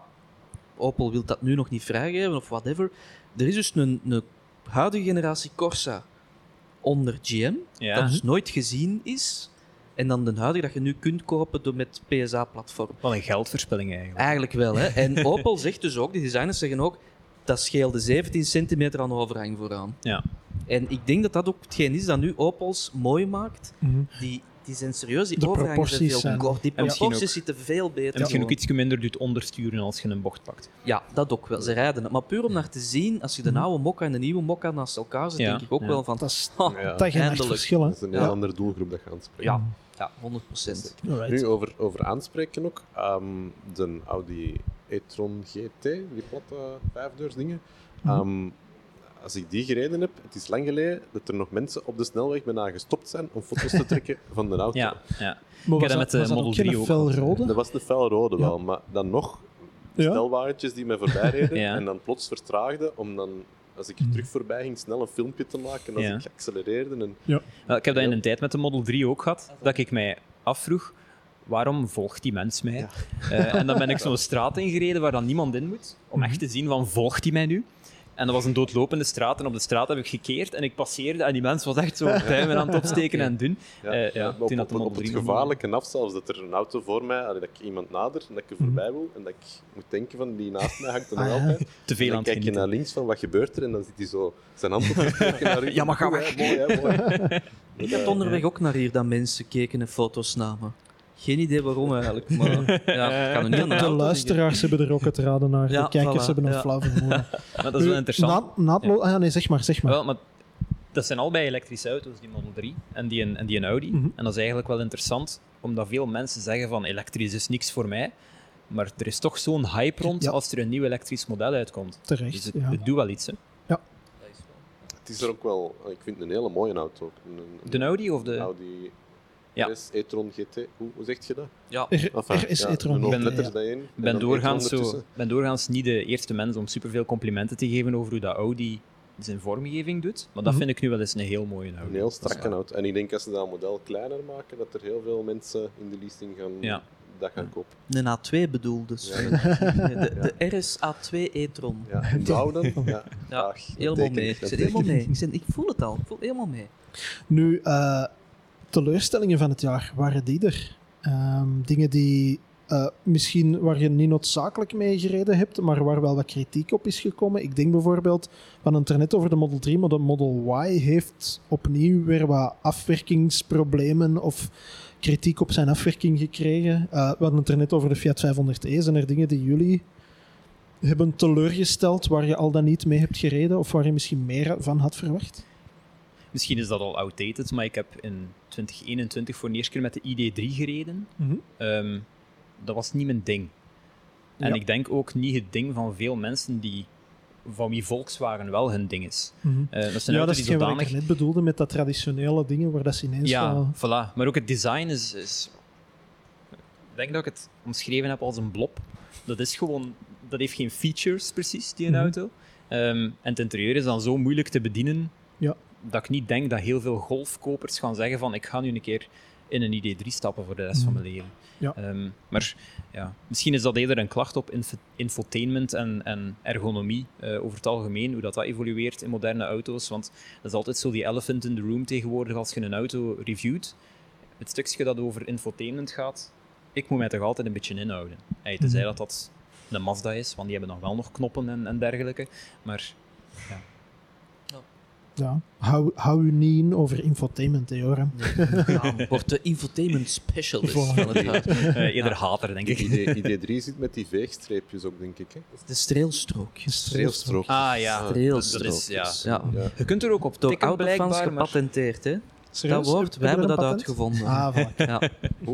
Opel wil dat nu nog niet vrijgeven of whatever. Er is dus een, een huidige generatie Corsa onder GM, Ja. dat dus nooit gezien is. En dan de huidige dat je nu kunt kopen door met PSA-platform. Wat een geldverspilling eigenlijk. Eigenlijk wel, hè. En Opel zegt dus ook, de designers zeggen ook, dat scheelde 17 centimeter aan overhang vooraan. Ja. En ik denk dat dat ook hetgeen is dat nu Opels mooi maakt. Mhm. Die, die zijn serieus, die De overgangen zijn proporties veel zijn- kort. Die proporties zitten veel beter. En misschien ook iets minder doet ondersturen als je een bocht pakt. Ja, dat ook wel. Ze rijden het. Maar puur om naar te zien, als je de oude Mokka en de nieuwe Mokka naast elkaar zet, Ja, denk ik ook ja. wel van... Dat is ha, Ja. dat geen echt verschil, hè. Dat is een heel Ja. andere doelgroep dat je aanspreekt. Ja, ja 100 procent. Nu, over, over aanspreken ook. ehm, de Audi e-tron GT, die platte vijfdeursdingen. Mhm. Ehm, als ik die gereden heb, het is lang geleden dat er nog mensen op de snelweg bijna gestopt zijn om foto's te trekken van de auto. Ja, ja. Maar was dat met de was dat Model ook geen 3 ook felrode? Dat was de felrode Ja. wel, maar dan nog Ja. snelwagentjes die mij voorbij reden Ja. en dan plots vertraagden om dan, als ik er terug voorbij ging, snel een filmpje te maken als Ja. ik accelereerde. En, Wel, ik heb dat in Ja. een tijd met de Model 3 ook gehad, dat ik mij afvroeg, waarom volgt die mens mij? Eh, en dan ben ik zo'n straat ingereden waar dan niemand in moet, om echt te zien van, volgt hij mij nu? En dat was een doodlopende straat en op de straat heb ik gekeerd en ik passeerde en die mens was echt zo bij me aan het opsteken en doen. ja, Eh, ja, op, het 3 gevaarlijke af zelfs, dat er een auto voor mij, allee, dat ik iemand nader en dat ik er voorbij wil en dat ik moet denken van die naast mij hangt er nog Ah, ja. altijd. te veel En aan dan het kijk je naar links van wat gebeurt er en dan zit hij zo zijn hand op te steken naar u. Ja, maar ga weg. hè, Mooi, hè, mooi. Ik heb onderweg ook naar hier dat mensen keken en foto's namen. Geen idee waarom eigenlijk, maar ja, ik kan er niet aan de luisteraars hebben er ook het raden naar. Ja, de kijkers voilà, hebben een ja. flauw vermoeden. Maar dat is wel interessant. Na, naadlo- ah, ja, nee, zeg maar, zeg maar. Wel, maar dat zijn allebei elektrische auto's, die Model 3 en die, een- en die een Audi. Mhm. En dat is eigenlijk wel interessant, omdat veel mensen zeggen van elektrisch is niks voor mij. Maar er is toch zo'n hype rond Ja. als er een nieuw elektrisch model uitkomt. Dus Terecht, het, ja. het doet wel iets. Hè. Het is er ook wel, ik vind het een hele mooie auto. ook. Een, een- De Audi of de... Audi Ja. RS e-tron GT. Hoe, hoe zeg je dat? Ja, Er, Enfin, er is ja, e-tron. Ben- letters ja. ben doorgaans, zo, ben doorgaans niet de eerste mens om superveel complimenten te geven over hoe dat Audi zijn vormgeving doet. Maar dat Mhm. vind ik nu wel eens een heel mooie Audi. Een heel is strakke auto. En ik denk als ze dat model kleiner maken, dat er heel veel mensen in de leasing gaan, Ja. dat gaan kopen. een A2 bedoel dus. Ja, De, de RS A2 e-tron. Ja, oude, ja, Ja, helemaal teken mee. ik, zit helemaal mee. Ik, zit- ik voel het al. Ik voel helemaal mee. Nu, eh, teleurstellingen van het jaar, waren die er? Ehm, dingen die eh, misschien waar je niet noodzakelijk mee gereden hebt, maar waar wel wat kritiek op is gekomen. Ik denk bijvoorbeeld, hadden het net over de Model 3, maar de Model Y heeft opnieuw weer wat afwerkingsproblemen of kritiek op zijn afwerking gekregen. Eh, we hadden het er net over de Fiat 500e. Zijn er dingen die jullie hebben teleurgesteld waar je al dan niet mee hebt gereden of waar je misschien meer van had verwacht? Misschien is dat al outdated, maar ik heb in 2021 voor de eerste keer met de ID3 gereden. Ehm, dat was niet mijn ding. En Ja. ik denk ook niet het ding van veel mensen die, van wie Volkswagen wel hun ding is. Mhm. Eh, dat zijn Ja, dat is hetgeen wat ik zodanig... net bedoelde met dat traditionele dingen waar dat ze ineens Ja, wel- voilà. Maar ook het design is, is... Ik denk dat ik het omschreven heb als een blob. Dat is gewoon... Dat heeft geen features precies, die een Mhm. auto. Ehm, en het interieur is dan zo moeilijk te bedienen Ja. Dat ik niet denk dat heel veel golfkopers gaan zeggen van ik ga nu een keer in een ID3 stappen voor de rest van Mhm. mijn leven. Ja. Ehm, maar ja, misschien is dat eerder een klacht op info- infotainment en, en ergonomie eh, over het algemeen, hoe dat, dat evolueert in moderne auto's. Want dat is altijd zo die elephant in the room tegenwoordig als je een auto reviewt. Het stukje dat over infotainment gaat, ik moet mij toch altijd een beetje inhouden. Hey, tenzij Mhm. dat dat een Mazda is, want die hebben nog wel nog knoppen en, en dergelijke. Maar Ja. Hou, hou u niet in over infotainment, hè, Joram. Ja, wordt de infotainment specialist van het huis. eh, eerder hater, denk ik. ID, ID3 zit met die veegstreepjes ook, denk ik. Hè? De streelstrookjes. Streelstrook. Ah ja, dat, dat is, Streelstrookjes. ja. Ja. Ja. Je kunt er ook op tikken, blijkbaar, gepatenteerd, hè? Serieus? Dat woord, wij Hebben we dat patent? uitgevonden. Ah, voilà. Ja.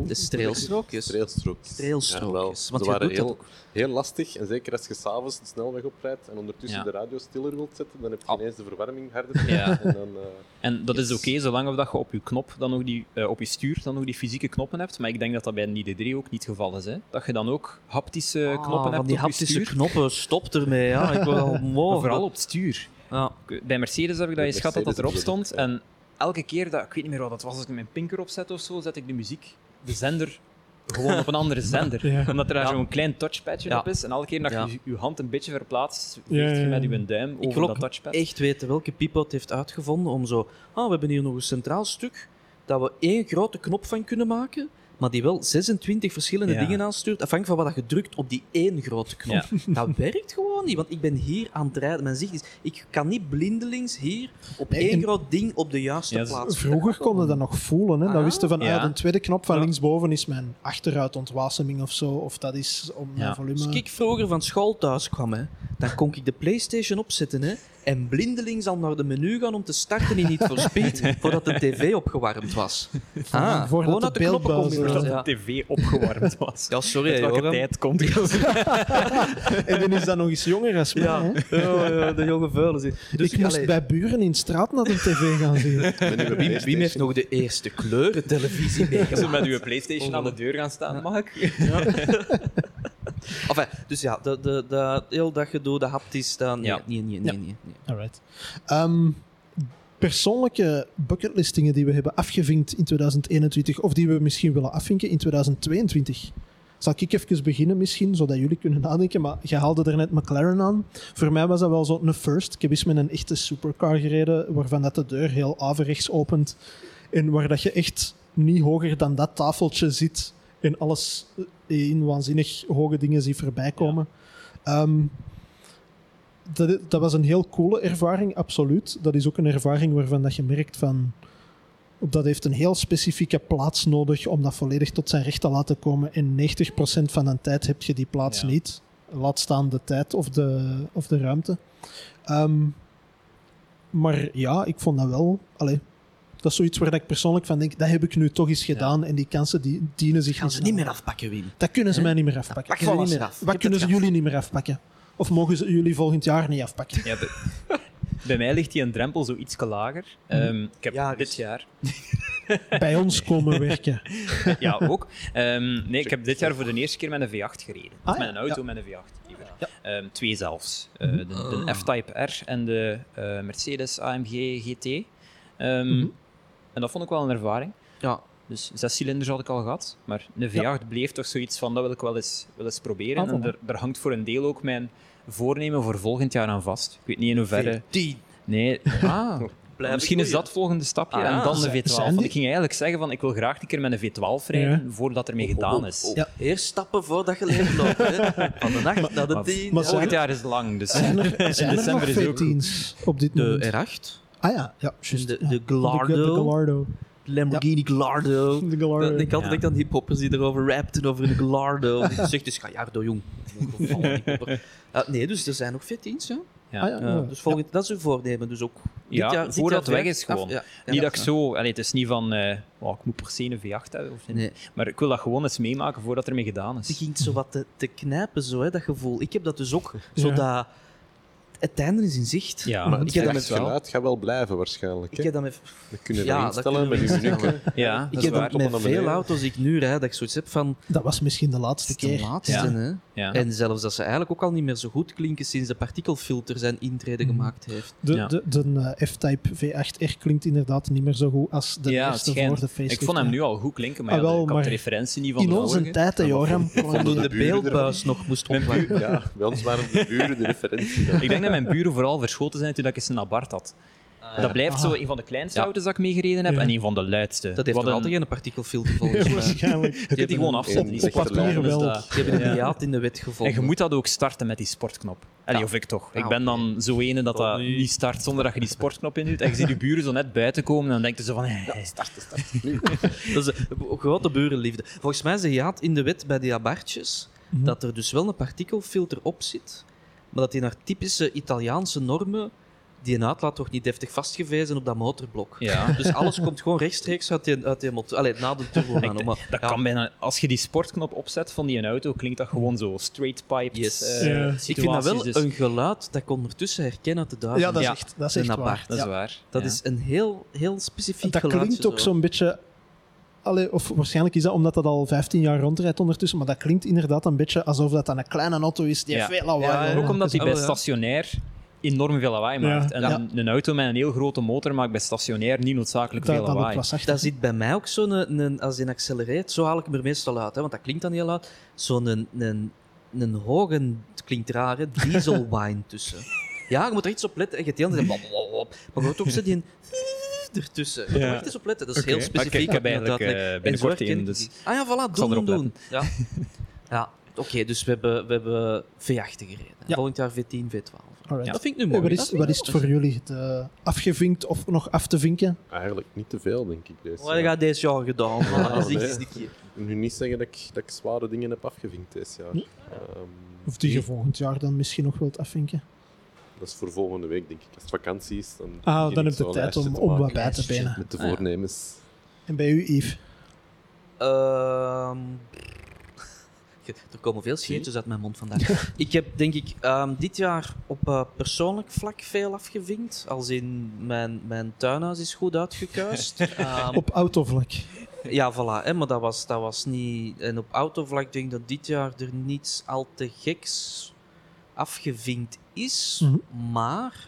De streelstrookjes. Streelstrookjes. Streelstrookjes. Ja, Want wel. je Ze waren heel, heel lastig. En zeker als je s'avonds de snelweg oprijdt en ondertussen Ja. de radio stiller wilt zetten, dan heb je ineens de verwarming harder. Ja. En dan, eh, En dat is oké, zolang of dat je op je knop dan nog die, eh, op je stuur dan nog die fysieke knoppen hebt. Maar ik denk dat dat bij een ID3 ook niet het geval is. Hè? Dat je dan ook haptische Ah, knoppen hebt die op je haptische stuur. knoppen, stop ermee. Ja, ik al vooral op het stuur. Ja. Bij Mercedes heb ik dat eens gehad dat dat erop stond. we En elke keer dat, ik weet niet meer wat dat was, als ik mijn pinker opzet of zo, zet ik de muziek, de zender, gewoon op een andere zender. Ja. Omdat er daar Ja. zo'n klein touchpadje Ja. op is. En elke keer dat Ja. je je hand een beetje verplaatst, Ja, veegt ja, je met je duim Ik over wil dat touchpad. echt weten welke pipo het heeft uitgevonden om zo... Ah, we hebben hier nog een centraal stuk dat we één grote knop van kunnen maken, maar die wel 26 verschillende Ja. dingen aanstuurt, afhankelijk van wat je drukt op die één grote knop. Dat werkt gewoon niet, want ik ben hier aan het rijden. Mijn zicht is... Ik kan niet blindelings hier op Nee, één en- groot ding op de juiste Ja, plaats. Vroeger konden dat nog voelen. Hè? Dan Ah, wisten van, ah, ja. de tweede knop van Ja. linksboven is mijn achteruitontwaseming of zo. Of dat is om mijn Ja. volume... Als ik vroeger van school thuis kwam, hè, dan kon ik de Playstation opzetten hè, en blindelings al naar de menu gaan om te starten in Need for Speed voordat de tv opgewarmd was. Ah, voordat gewoon de uit de knoppen Voordat Ja. de tv opgewarmd was. ja, sorry, Uit welke tijd komt? En dan is dat nog eens jonger als mij. Ja, hè. ja, ja, de jonge vuilen. zit. Dus ik moest allee, bij buren in de straat naar de tv gaan zien. Wim, Wim heeft nog de eerste kleurentelevisie meegemaakt. met uw PlayStation aan de deur gaan staan, mag ik? Enfin, dus ja, de, de, de, heel dat gedoe, de haptisch, dan... Nee, Ja. nee, nee, nee, nee, nee. Alright. Ehm, persoonlijke bucketlistingen die we hebben afgevinkt in 2021, of die we misschien willen afvinken in 2022. Zal ik even beginnen misschien, zodat jullie kunnen nadenken, maar je haalde er net McLaren aan. Voor mij was dat wel zo'n first. Ik heb eens met een echte supercar gereden, waarvan dat de deur heel averechts opent en waar dat je echt niet hoger dan dat tafeltje zit en alles in waanzinnig hoge dingen ziet voorbij komen. Ehm, dat, dat was een heel coole ervaring, absoluut. Dat is ook een ervaring waarvan dat je merkt van... Dat heeft een heel specifieke plaats nodig om dat volledig tot zijn recht te laten komen. En 90% van de tijd heb je die plaats Ja. niet. Laat staan de tijd of de, of de ruimte. Ehm, maar ja, ik vond dat wel... Allee, dat is zoiets waar ik persoonlijk van denk, dat heb ik nu toch eens gedaan. En die kansen die dienen zich Gaan ze niet meer afpakken, Wim. Dat kunnen ze mij niet meer afpakken. pakken ze niet meer af. Wat kunnen ze jullie niet meer afpakken? Of mogen ze jullie volgend jaar niet afpakken? Ja, bij, bij mij ligt die een drempel zo iets lager. Ehm, ik heb Ja, dit dus- jaar... Bij ons komen werken. Ja, ook. Ehm, nee, ik heb dit jaar voor de eerste keer met een V8 gereden. Ah, met een auto met een V8. liever. Ehm, twee zelfs. Eh, de, de F-Type R en de eh, Mercedes AMG GT. Ehm, Mhm. En dat vond ik wel een ervaring. Ja, Dus zes cilinders had ik al gehad. Maar een V8 bleef toch zoiets van, dat wil ik wel eens, wel eens proberen. Ah, en daar, daar hangt voor een deel ook mijn voornemen voor volgend jaar aan vast. Ik weet niet in hoeverre... 14. Nee, ah, Misschien is dat het volgende stapje. Ah, ja. en dan de Zijn- V12. zijn Want ik ging eigenlijk zeggen van ik wil graag een keer met een V12 rijden voordat er mee gedaan is. Ja. Eerst stappen voordat je loopt. Hè. Van de 8 naar de Maar- 10. maar Volgend jaar is lang, dus Zijn er, zijn er nog december is ook V10's op dit moment? De R8, Ah ja, ja, juist. de, ja. de Gallardo, De, de Gallardo. Lamborghini Gallardo. De Gallardo. Ik altijd Ja. denk aan hiphoppers die erover rapten over een Gallardo. Die zegt, het is Gallardo, jong. Uh, nee, dus er zijn nog 14's, ja. ja. Ah ja, Ja, ja. dus volgend, dat is uw voornemen. Dus ook dit Ja, jaar, voordat het weg is gewoon. af- ja, ja. Niet dat ik zo... Allee, het is niet van... eh, oh, ik moet per se een V8 hebben. Of, Nee. Maar ik wil dat gewoon eens meemaken voordat er mee gedaan Het is. begint zo wat te, te knijpen, zo, hè, dat gevoel. Ik heb dat dus ook. Zodat het einde is in zicht. Ja, Maar het ik heb met geluid gaat wel blijven waarschijnlijk. Ik heb dat met, We kunnen ja, dat dat instellen kunnen met we instellen. minuutje. Ja, ik dat heb is dat met veel beneden. auto's die ik nu rijd, dat ik zoiets heb van... Dat was misschien de laatste de keer. laatste, Ja. hè. Ja. En zelfs dat ze eigenlijk ook al niet meer zo goed klinken sinds de partikelfilter zijn intrede Mhm. gemaakt heeft. De, Ja. de, de eh, F-Type V8R klinkt inderdaad niet meer zo goed als de ja, het eerste schijnt. voor de facelift. Ik vond hem nu al goed klinken, maar Ah, ja, wel, ik had de referentie niet van In onze tijd, Joram. Toen de beeldbuis nog moest opwarmen. Ja, bij ons waren de buren de referentie. dan. Ik denk dat mijn buren vooral verschoten zijn toen ik eens een Abarth had. Dat blijft zo een van de kleinste Ja. auto's dat ik meegereden heb Ja. en een van de luidste. Dat heeft Wat nog een- altijd geen partikelfilter volgens mij. Waarschijnlijk. Je kunt die gewoon afzetten. die papier dus wel. Die hebben een Ja. hiaat in de wet En gevonden. je moet dat ook starten met die sportknop. Allee, Ja. of ik toch. Ah, Ik ben dan zo ene dat dat niet start zonder dat je die sportknop in doet. En je ziet je buren zo net buiten komen en dan denken ze van... Hey, Starten, starten. Nu. Dat is een grote burenliefde. Volgens mij is de hiaat in de wet bij die abartjes Mhm. dat er dus wel een partikelfilter op zit, maar dat die naar typische Italiaanse normen die een uitlaat toch niet deftig vastgevezen op dat motorblok. Ja. Dus alles komt gewoon rechtstreeks uit die, uit die motor. Allee, na de turbo. maar, Dat ja. kan bijna... Als je die sportknop opzet van die auto, klinkt dat gewoon zo straight piped Yes. eh, Ja. Ik vind dat wel dus- een geluid dat ik ondertussen herken uit de duizend. Ja, dat is echt, dat is Een echt waar. apart. Dat is Ja. waar. Dat is een heel, heel specifiek Dat geluidje klinkt ook zo. zo'n beetje... Allee, of waarschijnlijk is dat omdat dat al 15 jaar rondrijdt ondertussen, maar dat klinkt inderdaad een beetje alsof dat dan een kleine auto is die Ja. veel lawaai Ja, ja. wil Ook omdat hij Oh, bij ja. stationair enorm veel lawaai Ja. maakt. En Ja. een, een auto met een heel grote motor maakt bij stationair niet noodzakelijk Dat, veel dat lawaai. Daar zit bij mij ook zo'n, een, een- als die accelereert, zo haal ik hem er meestal uit, hè, want dat klinkt dan heel uit, zo'n een, een, een hoge, het klinkt raar, hè, diesel whine tussen. Ja, je moet er iets op letten. En je hebt die andere. Maar je hoort ook zo die een ertussen. Je moet Ja. echt eens op letten. Dat is heel specifiek. ik- ik heb eigenlijk, eh, En binnenkort één, dus. Ah ja, voilà, zal doen, erop doen. Ja, ja oké, dus we hebben, we hebben V8 gereden. Ja. Volgend jaar V10, V12. Alright. Dat vind ik nu Eh, mooi. Wat is, wat is het voor jullie? De afgevinkt of nog af te vinken? Eigenlijk niet te veel, denk ik. Deze Wat heb je deze jaar gedaan? Ja, Dat is keer. Ik nu niet zeggen dat ik, dat ik zware dingen heb afgevinkt dit jaar. Hm? Ehm, Of die je volgend jaar dan misschien nog wilt afvinken? Dat is voor volgende week, denk ik. Als het vakantie is, dan. Ah, dan heb je zo'n tijd om, wat bij te benen. Met de Ah, ja. voornemens. En bij u, Yves? Ehm, er komen veel scheetjes uit mijn mond vandaag. ik heb denk ik ehm, dit jaar op eh, persoonlijk vlak veel afgevinkt. Als in mijn, mijn tuinhuis is goed uitgekuist. Ehm, Op autovlak. ja, voilà. Hè, maar dat was, dat was niet. En op autovlak denk ik dat dit jaar er niets al te geks afgevinkt is. Mhm. Maar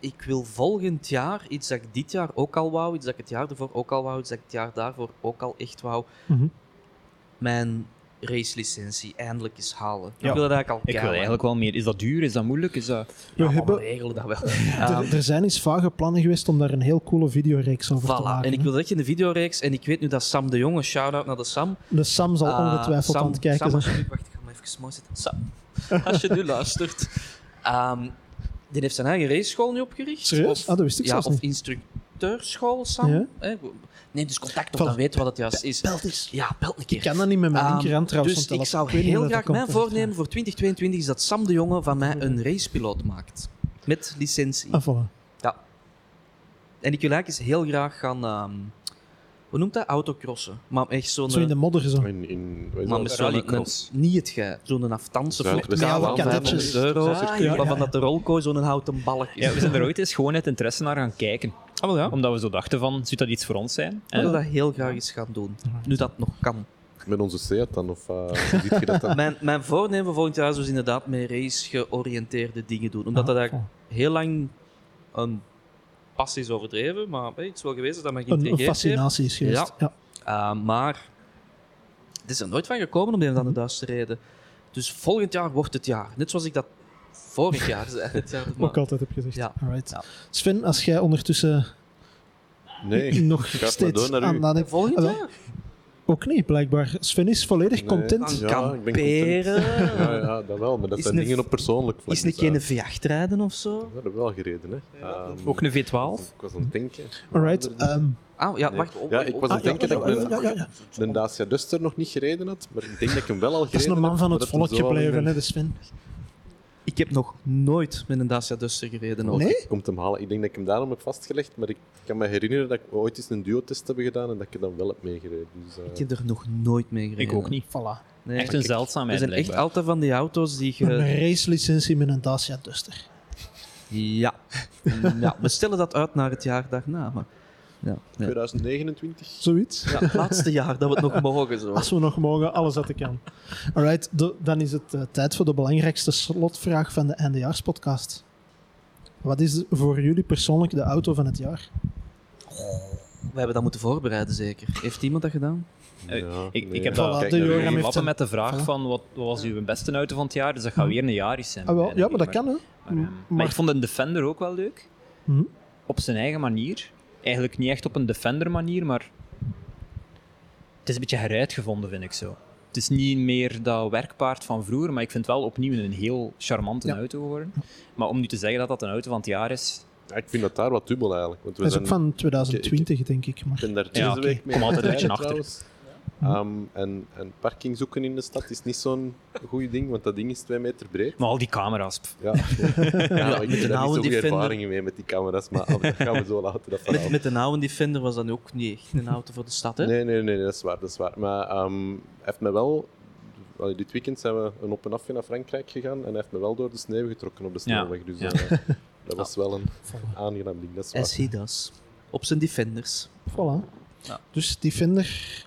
ik wil volgend jaar iets dat ik dit jaar ook al wou, iets dat ik het jaar ervoor ook al wou, iets dat ik het jaar daarvoor ook al echt wou, Mhm. mijn racelicentie eindelijk eens halen. Ja. Ik wil dat eigenlijk al Ik wil eigenlijk wel meer. Is dat duur? Is dat moeilijk? Is dat... We Ja, maar hebben, we regelen dat wel. er, zijn eens vage plannen geweest om daar een heel coole videoreeks over te Voilà, maken. en ik wil dat echt in de videoreeks. En ik weet nu dat Sam de Jonge, shout-out naar de Sam. De Sam zal Ah, ongetwijfeld Sam, aan het kijken Sam, zijn. wacht, even mooi zitten. Sam, als je nu luistert. Ehm, die heeft zijn eigen raceschool nu opgericht. Serieus? Of, Ah, dat wist ik ja, of niet. instructeurschool, Sam. Ja. Hè? Neem dus contact op, Voilà. dan weet wat het juist is. Belt eens. Ja, belt een keer. Ik kan dat niet met mijn linkerhand trouwens. dus ik zou heel dat graag mijn voornemen voor 2022 is dat Sam de Jonge van mij een racepiloot maakt. Met licentie. Ah, voilà. En ik wil eigenlijk eens heel graag gaan... ehm, hoe noemt dat? Autocrossen. Maar echt zo'n... Zo in de modder zo. In, in, Maar met zo'n... Niet het gij. Zo'n aftanse Zuid- vlot. West- Met alle West- kadetjes. 500 euro. Ah, ja, Waarvan dat de rolkooi zo'n houten balk is. Ja, we zijn er ooit eens gewoon uit interesse naar gaan kijken. Ah, wel ja. Omdat we zo dachten van, zou dat iets voor ons zijn? Ik wil En dat heel graag eens gaan doen. Nu dat nog kan. Met onze Seat dan? Of uh, ziet je dat dan? Mijn, mijn voornemen voor volgend jaar is dus inderdaad met race-georiënteerde dingen doen. Omdat Ah, dat eigenlijk heel lang een passie is overdreven, maar hey, het is wel geweest dat mij Een, een geïntrigeerd heeft. fascinatie is geweest. Ja. Uh, maar het is er nooit van gekomen om de een of andere duistere reden. Dus volgend jaar wordt het jaar. Net zoals ik dat Vorig jaar zei Ook altijd heb gezegd. Ja. Alright. Ja. Sven, als jij ondertussen Nee, nog steeds door naar aan u. nadenkt... Volgend Ah, jaar? Ook niet, blijkbaar. Sven is volledig Nee. content. Ja, ik kamperen. Ja, ja, dat wel, maar dat Is zijn dingen op persoonlijk vlak. Is een dus, keer een V8 rijden of zo? Dat hebben we wel gereden, hè. Ook een V12. Ik was aan het denken. Alright. ehm, Ah, ja, Nee. wacht. oh, Ja, oh, ik oh. was aan het denken ja, dat ik ja, mijn- ja, ja, ja. de Dacia Duster nog niet gereden had, maar ik denk dat ik hem wel al gereden Dat is een man heb, van het volk gebleven, hè, de Sven. Ik heb nog nooit met een Dacia Duster gereden. ook. Nee? Komt hem halen. Ik denk dat ik hem daarom heb vastgelegd, maar ik kan me herinneren dat we ooit eens een duo-test hebben gedaan en dat ik er dan wel heb meegereden. Dus, eh, Ik heb er nog nooit mee gereden. Ik ook niet. Voilà. Nee. Echt een Er zeldzaamheid, zijn echt altijd van die auto's die Een je... racelicentie met een Dacia Duster. Ja. ja. We stellen dat uit naar het jaar daarna. Maar... Ja, ja. 2029. Zoiets. ja, het laatste jaar dat we het nog mogen. Zo. Als we nog mogen, alles wat ik kan. Alright, dan is het eh, tijd voor de belangrijkste slotvraag van de eindejaarspodcast. Wat is voor jullie persoonlijk de auto van het jaar? We hebben dat moeten voorbereiden, zeker. Heeft iemand dat gedaan? Eh, Ja, Ik, nee, ik heb dat heeft zijn- met de vraag Voilà. van wat, wat was uw beste auto van het jaar, dus dat gaat weer een Yaris zijn. Ah, wel, ja, maar dat kan, hè. Maar, ehm, maar Maar- ik vond een Defender ook wel leuk. Mhm. Op zijn eigen manier. Eigenlijk niet echt op een Defender manier, maar het is een beetje heruitgevonden, vind ik zo. Het is niet meer dat werkpaard van vroeger, maar ik vind het wel opnieuw een heel charmante Ja. auto geworden. Maar om nu te zeggen dat dat een auto van het jaar is, Ja, ik vind dat daar wat dubbel eigenlijk. Want we Dat is ook van 2020, denk ik. ik Maar ben daar Ja, week mee Kom altijd een beetje achter. trouwens. Ehm, en, en parking zoeken in de stad is niet zo'n goed ding, want dat ding is twee meter breed. maar al die camera's. pff. Ja, ja, maar ik heb daar niet zoveel Defender. ervaringen mee met die camera's, maar dat gaan we zo laten. Dat verhaal. Met, met de oude Defender was dat ook niet echt een auto voor de stad, hè? Nee, nee, nee, dat is waar. Dat is waar. Maar ehm, hij heeft me wel... allee, dit weekend zijn we een op en afje naar Frankrijk gegaan en hij heeft me wel door de sneeuw getrokken op de Ja, snelweg. Dus ja. eh, dat was wel een aangenaam ding. Dat is waar. As he does. Op zijn Defenders. voilà. Ja. Dus Defender,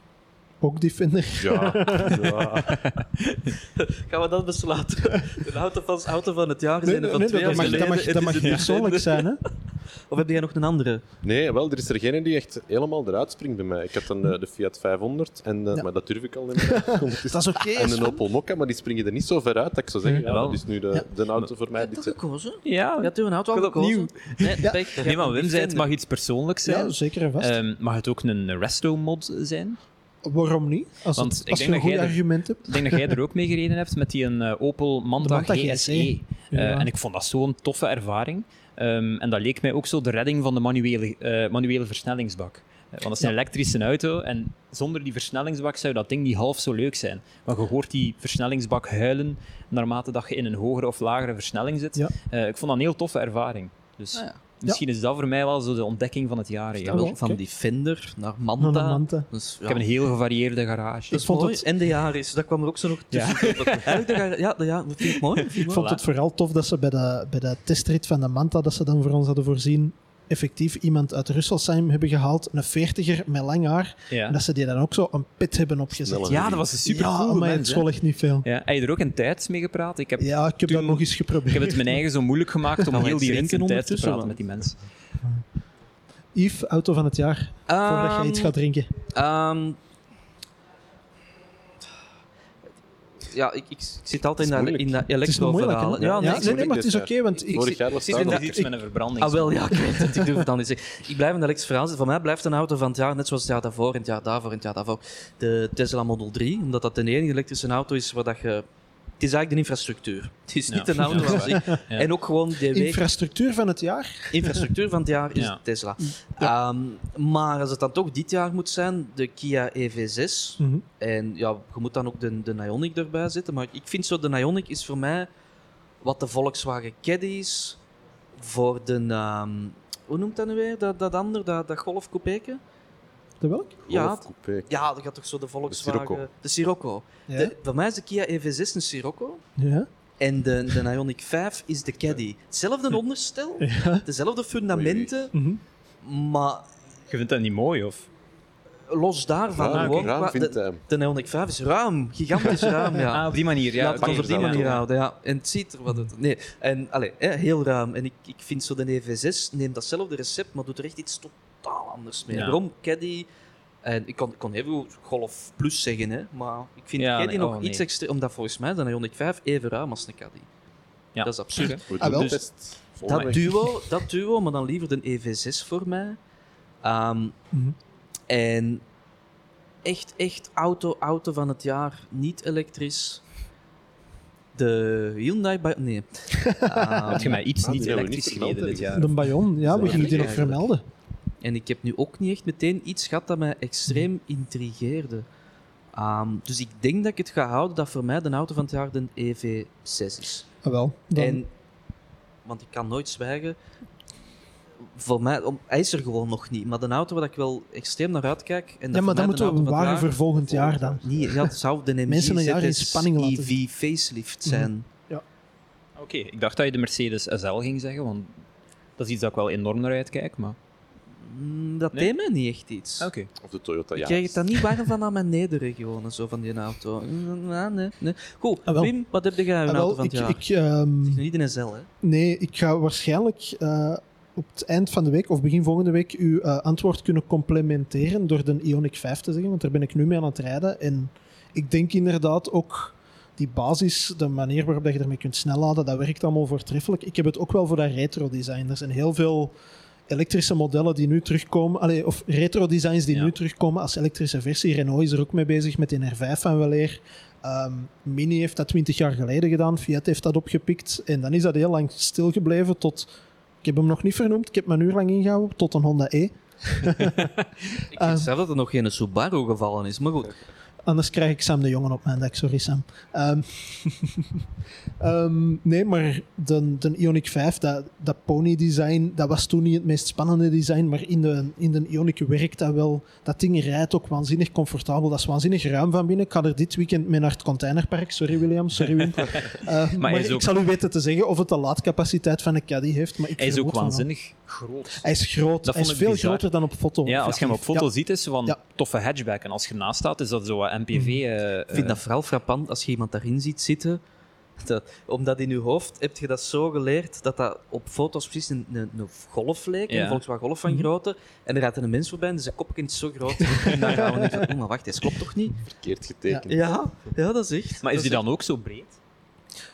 ook Defender. Ja, ja. Gaan we dat besluiten? De auto van, auto van het jaar Nee, zijn nee, van nee, twee dat jaar mag, dat geleden. mag, dat een persoonlijk zijn, hè? Of heb jij nog een andere? Nee, wel, er is er geen die echt helemaal eruit springt bij mij. Ik had dan de Fiat 500, en, eh, Ja. maar dat durf ik al niet meer. Dat is oké. En een Opel Mokka, maar die springen er niet zo ver uit dat ik zou zeggen, ja, dat is nu de, Ja. de auto voor mij. Heb je dat gekozen? Ja, Je hebt uw auto al gekozen? opnieuw. Nee, Ja. Maar een Wim zei, het mag iets persoonlijks zijn. Ja, zeker en vast. Ehm, mag het ook een resto-mod zijn? Waarom niet? Als, Want het, ik denk je een dat goed jij er- argument hebt. Ik denk dat jij er ook mee gereden hebt met die een eh, Opel Manta, Manta GSE. GSE. Eh, Ja. en ik vond dat zo'n toffe ervaring. Ehm, en dat leek mij ook zo de redding van de manuele, eh, manuele versnellingsbak. Want dat is een elektrische auto en zonder die versnellingsbak zou dat ding niet half zo leuk zijn. Maar je hoort die versnellingsbak huilen naarmate dat je in een hogere of lagere versnelling zit. Ja. Eh, ik vond dat een heel toffe ervaring. Dus Ah, ja. Misschien is dat voor mij wel zo de ontdekking van het jaar. Ja, wel. Van. Defender naar Manta. een manta. Dus, ja. Ik heb een heel gevarieerde garage. Dat is vond mooi. het- En de Yaris, dat kwam er ook zo nog tussen. Ja, de, ja, dat vind ik mooi. Ik vond het vooral tof dat ze bij de, bij de testrit van de Manta, dat ze dan voor ons hadden voorzien, effectief iemand uit Rüsselsheim hebben gehaald, een veertiger met lang haar, Ja. en dat ze die dan ook zo een pit hebben opgezet. Ja, dat was een super ja, cool maar het school echt niet veel. Ja, heb je er ook een tijd mee gepraat? Ik heb, Ja, ik heb Toen- dat nog eens geprobeerd. ik heb het mijn eigen zo moeilijk gemaakt om heel die drinken in tijd te praten man? met die mensen. Yves, auto van het jaar, voordat jij Ehm, iets gaat drinken. ehm, ja, ik, ik, ik zit altijd in Het is dat, in dat elektro-verhalen. Ja, Ja, nee, nee, maar het is oké, want ik, Vorig jaar was zit het iets met een verbranding. Ah, wel, ja, ik weet het. Ik het dan niet. Ik blijf in dat elektrische verhaal zitten. Voor mij blijft een auto van het jaar, net zoals het jaar daarvoor, en het jaar daarvoor, en het jaar daarvoor, de Tesla Model 3. Omdat dat de enige elektrische auto is waar dat je... Het is eigenlijk de infrastructuur. Het is niet Ja. een auto zich. En ook gewoon de week... infrastructuur van het jaar. infrastructuur van het jaar is Ja. Tesla. Ehm, maar als het dan toch dit jaar moet zijn, de Kia EV6. Mhm. En ja, je moet dan ook de, de Ioniq erbij zetten. Maar ik vind zo, de Ioniq is voor mij wat de Volkswagen Caddy is voor de... ehm, hoe noemt dat nu weer? Dat, dat ander, dat, dat golfcoupéke? De welk? Ja, ja, dat gaat toch zo de Volkswagen... Sirocco. De Sirocco. Ja. De, voor mij is de Kia EV6 een Sirocco. ja. En de, de Ioniq 5 is de Caddy. Hetzelfde onderstel, ja. dezelfde fundamenten, Mhm. maar Je vindt dat niet mooi, of? los daarvan... Ruim, gewoon, ruim de, de Ioniq 5 is ruim, gigantisch ruim, ja. Ah, op die manier, ja. Laat ons op die manier Ja. houden, ja. En het ziet er wat uit. Nee, en allee, hè, heel ruim. En ik, ik vind zo de EV6 neemt datzelfde recept, maar doet er echt iets totaal anders mee. Ja. Daarom Caddy. En ik kon, ik kon heel goed Golf Plus zeggen, hè, maar ik vind Ja, Caddy nee, nog oh, iets nee. extra, omdat volgens mij de Ioniq 5 even ruim als een Caddy. Ja. Dat is absurd. Ah, wel. volgende Dat duo, dat duo, maar dan liever de EV6 voor mij. Ehm, Mhm. En echt, echt auto, auto van het jaar, niet elektrisch. De Hyundai... Nee. Ehm, Had je mij iets Ah, niet elektrisch gereden dit jaar? De Bayon, ja, we gingen die nog vermelden. En ik heb nu ook niet echt meteen iets gehad dat mij extreem intrigeerde. Ehm, dus ik denk dat ik het ga houden dat voor mij de auto van het jaar de EV6 is. Ah, wel. Dan, En, want ik kan nooit zwijgen. Voor mij, om, hij is er gewoon nog niet. Maar de auto waar ik wel extreem naar uitkijk. En ja, maar dan moeten we wagen voor volgend jaar dan. Niet, ja, het zou de MG Mensen een jaar in ZS spanning laten EV facelift zijn. Oké, ik dacht dat je de Mercedes SL ging zeggen, want dat is iets dat ik wel enorm naar uitkijk. Maar... Mm, Dat Nee? deed mij niet echt iets. Oké. Of de Toyota Ik Yaris. krijg het dan niet warm van aan mijn nederregionen, zo van die auto. Mm, ja, nee, nee. Goed, Ah, wel. Wim, wat heb jij Ah, een wel, auto van het ik, jaar? ik, ehm, Niet in een SL, hè? nee, ik ga waarschijnlijk eh, op het eind van de week of begin volgende week uw eh, antwoord kunnen complementeren door de Ioniq 5 te zeggen, want daar ben ik nu mee aan het rijden. En ik denk inderdaad ook die basis, de manier waarop dat je ermee kunt snelladen, dat werkt allemaal voortreffelijk. Ik heb het ook wel voor dat retro design. Er zijn heel veel elektrische modellen die nu terugkomen, allee, of retro designs die Ja. nu terugkomen als elektrische versie. Renault is er ook mee bezig met die R5 van Weleer. Ehm, Mini heeft dat 20 jaar geleden gedaan, Fiat heeft dat opgepikt en dan is dat heel lang stilgebleven tot, ik heb hem nog niet vernoemd, ik heb een uur lang ingehouden, tot een Honda E. Ik vind zelf dat er nog geen Subaru gevallen is, maar goed. Anders krijg ik Sam de Jongen op mijn dak. Sorry, Sam. Ehm, ehm, nee, maar de, de Ioniq 5, dat, dat pony-design, dat was toen niet het meest spannende design, maar in de, in de Ioniq werkt dat wel. Dat ding rijdt ook waanzinnig comfortabel. Dat is waanzinnig ruim van binnen. Ik ga er dit weekend mee naar het containerpark. Sorry, William. Sorry, Wim. Eh, maar ik ook- zal u weten te zeggen of het de laadcapaciteit van een caddy heeft. Maar ik Hij is ook waanzinnig groot. Hij is groot. Dat hij is veel bizar. groter dan op foto. Ja, als je hem op foto Ja. ziet, is van Ja. toffe hatchback. En als je ernaast staat, is dat zo wat MPV. eh, Ik vind dat vooral frappant als je iemand daarin ziet zitten. Dat, omdat in je hoofd heb je dat zo geleerd dat dat op foto's precies een, een, een golf leek, Ja. een Volkswagen Golf van Mhm. grootte. En er gaat een mens voorbij en zijn kopje is zo groot. en dan gaan we niet van, oh, maar wacht, dit klopt toch niet? Verkeerd getekend. Ja, ja dat is echt. Maar is dat die dan ook zo breed?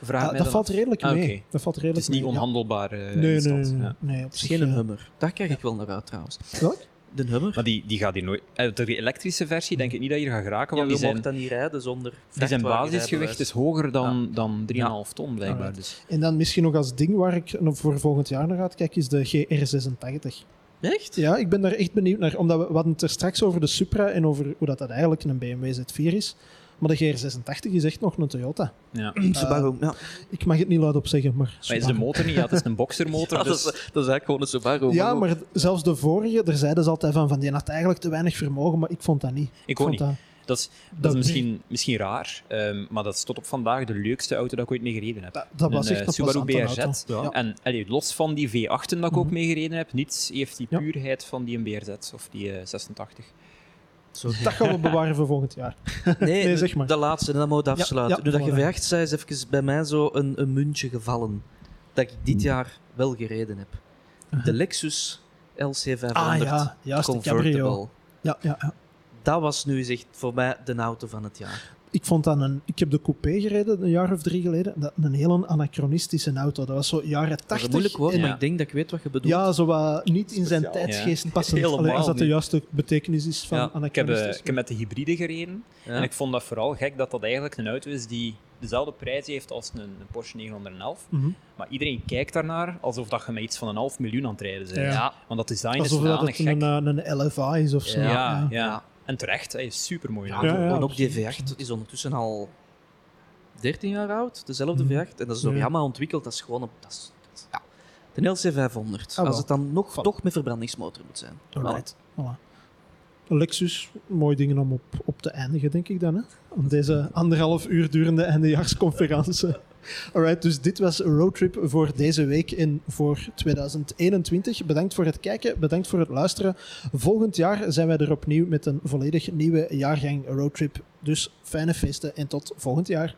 Vraag Ah, dat valt redelijk Ah, mee. Dat valt Het redelijk is niet onhandelbaar eh, in Nee, nee, nee, Ja. nee, op Het is zich, geen een eh, Hummer. Daar kijk ik wel naar uit trouwens. Welk? De Hummer? Maar die, die gaat hier nooit... eh, De elektrische versie denk ik niet dat je er gaat geraken, want die mocht zijn, dan niet rijden zonder die zijn basisgewicht is hoger dan, dan 3,5 ton, blijkbaar. Dus. En dan misschien nog als ding waar ik voor volgend jaar naar uitkijk, is de GR86. Echt? Ja, ik ben daar echt benieuwd naar. Omdat we, we hadden het er straks over de Supra en over hoe dat, dat eigenlijk een BMW Z4 is. Maar de GR86 is echt nog een Toyota. Ja. Subaru, ja. Ik mag het niet luid op zeggen, maar... Maar is de motor niet? Ja, het is een boxermotor. Ja, dat, is, dus... dat is eigenlijk gewoon een Subaru. Ja, maar zelfs de vorige, daar zeiden ze altijd van, van die had eigenlijk te weinig vermogen, maar ik vond dat niet. Ik ook vond niet. Dat, Dat is, dat dat- is misschien, misschien raar, ehm, maar dat is tot op vandaag de leukste auto dat ik ooit mee gereden heb. dat, dat was Een, echt eh, een Subaru BRZ. auto. Ja. En allee, los van die V8'en dat ik ook Mhm. mee gereden heb, niets heeft die Ja. puurheid van die BRZ of die eh, 86. Zo. Dat gaan we bewaren voor volgend jaar. Nee, zeg maar. de laatste, en dan moet Ja, afsluiten. ja, nu dat je. V8 zei, is even bij mij zo een, een muntje gevallen. Dat ik dit jaar wel gereden heb. De Lexus LC500 Ah ja, juist. Convertible. Ja, ja, ja. Dat was nu echt voor mij de auto van het jaar. Ik vond dat een... Ik heb de coupé gereden een jaar of drie geleden. Dat een heel anachronistische auto. Dat was zo jaren Dat is 80. een moeilijk woord, en- maar Ja. ik denk dat ik weet wat je bedoelt. Ja, zo wat niet in zijn Speciaal. tijdsgeest passend. Helemaal Allee, als dat de juiste betekenis is van Ja, Ik heb, eh, anachronistisch. ik heb met de hybride gereden Ja. en ik vond dat vooral gek dat dat eigenlijk een auto is die dezelfde prijs heeft als een, een Porsche 911. Mhm. Maar iedereen kijkt daarnaar alsof dat je met iets van een half miljoen aan het rijden bent. Ja. Ja. Want dat design Alsof is dat het gek. een, eh, een LFA is of zo. Ja. ja, ja. Ja. En terecht, hij is super mooi. Ja, Ja, ja, gewoon ook die V8 is ondertussen al 13 jaar oud, dezelfde Mhm. V8. En dat is door Ja. Yamaha ontwikkeld, dat is gewoon een... Dat is, dat is- ja. De LC500, Ah, als het dan nog, Val- toch met verbrandingsmotor moet zijn. Alright. Voilà. Lexus, mooie dingen om op, op te eindigen, denk ik dan. Hè? Om deze anderhalf uur durende eindejaarsconferentie. Alright, dus dit was Roadtrip voor deze week en voor 2021. Bedankt voor het kijken, bedankt voor het luisteren. Volgend jaar zijn wij er opnieuw met een volledig nieuwe jaargang Roadtrip. Dus fijne feesten en tot volgend jaar.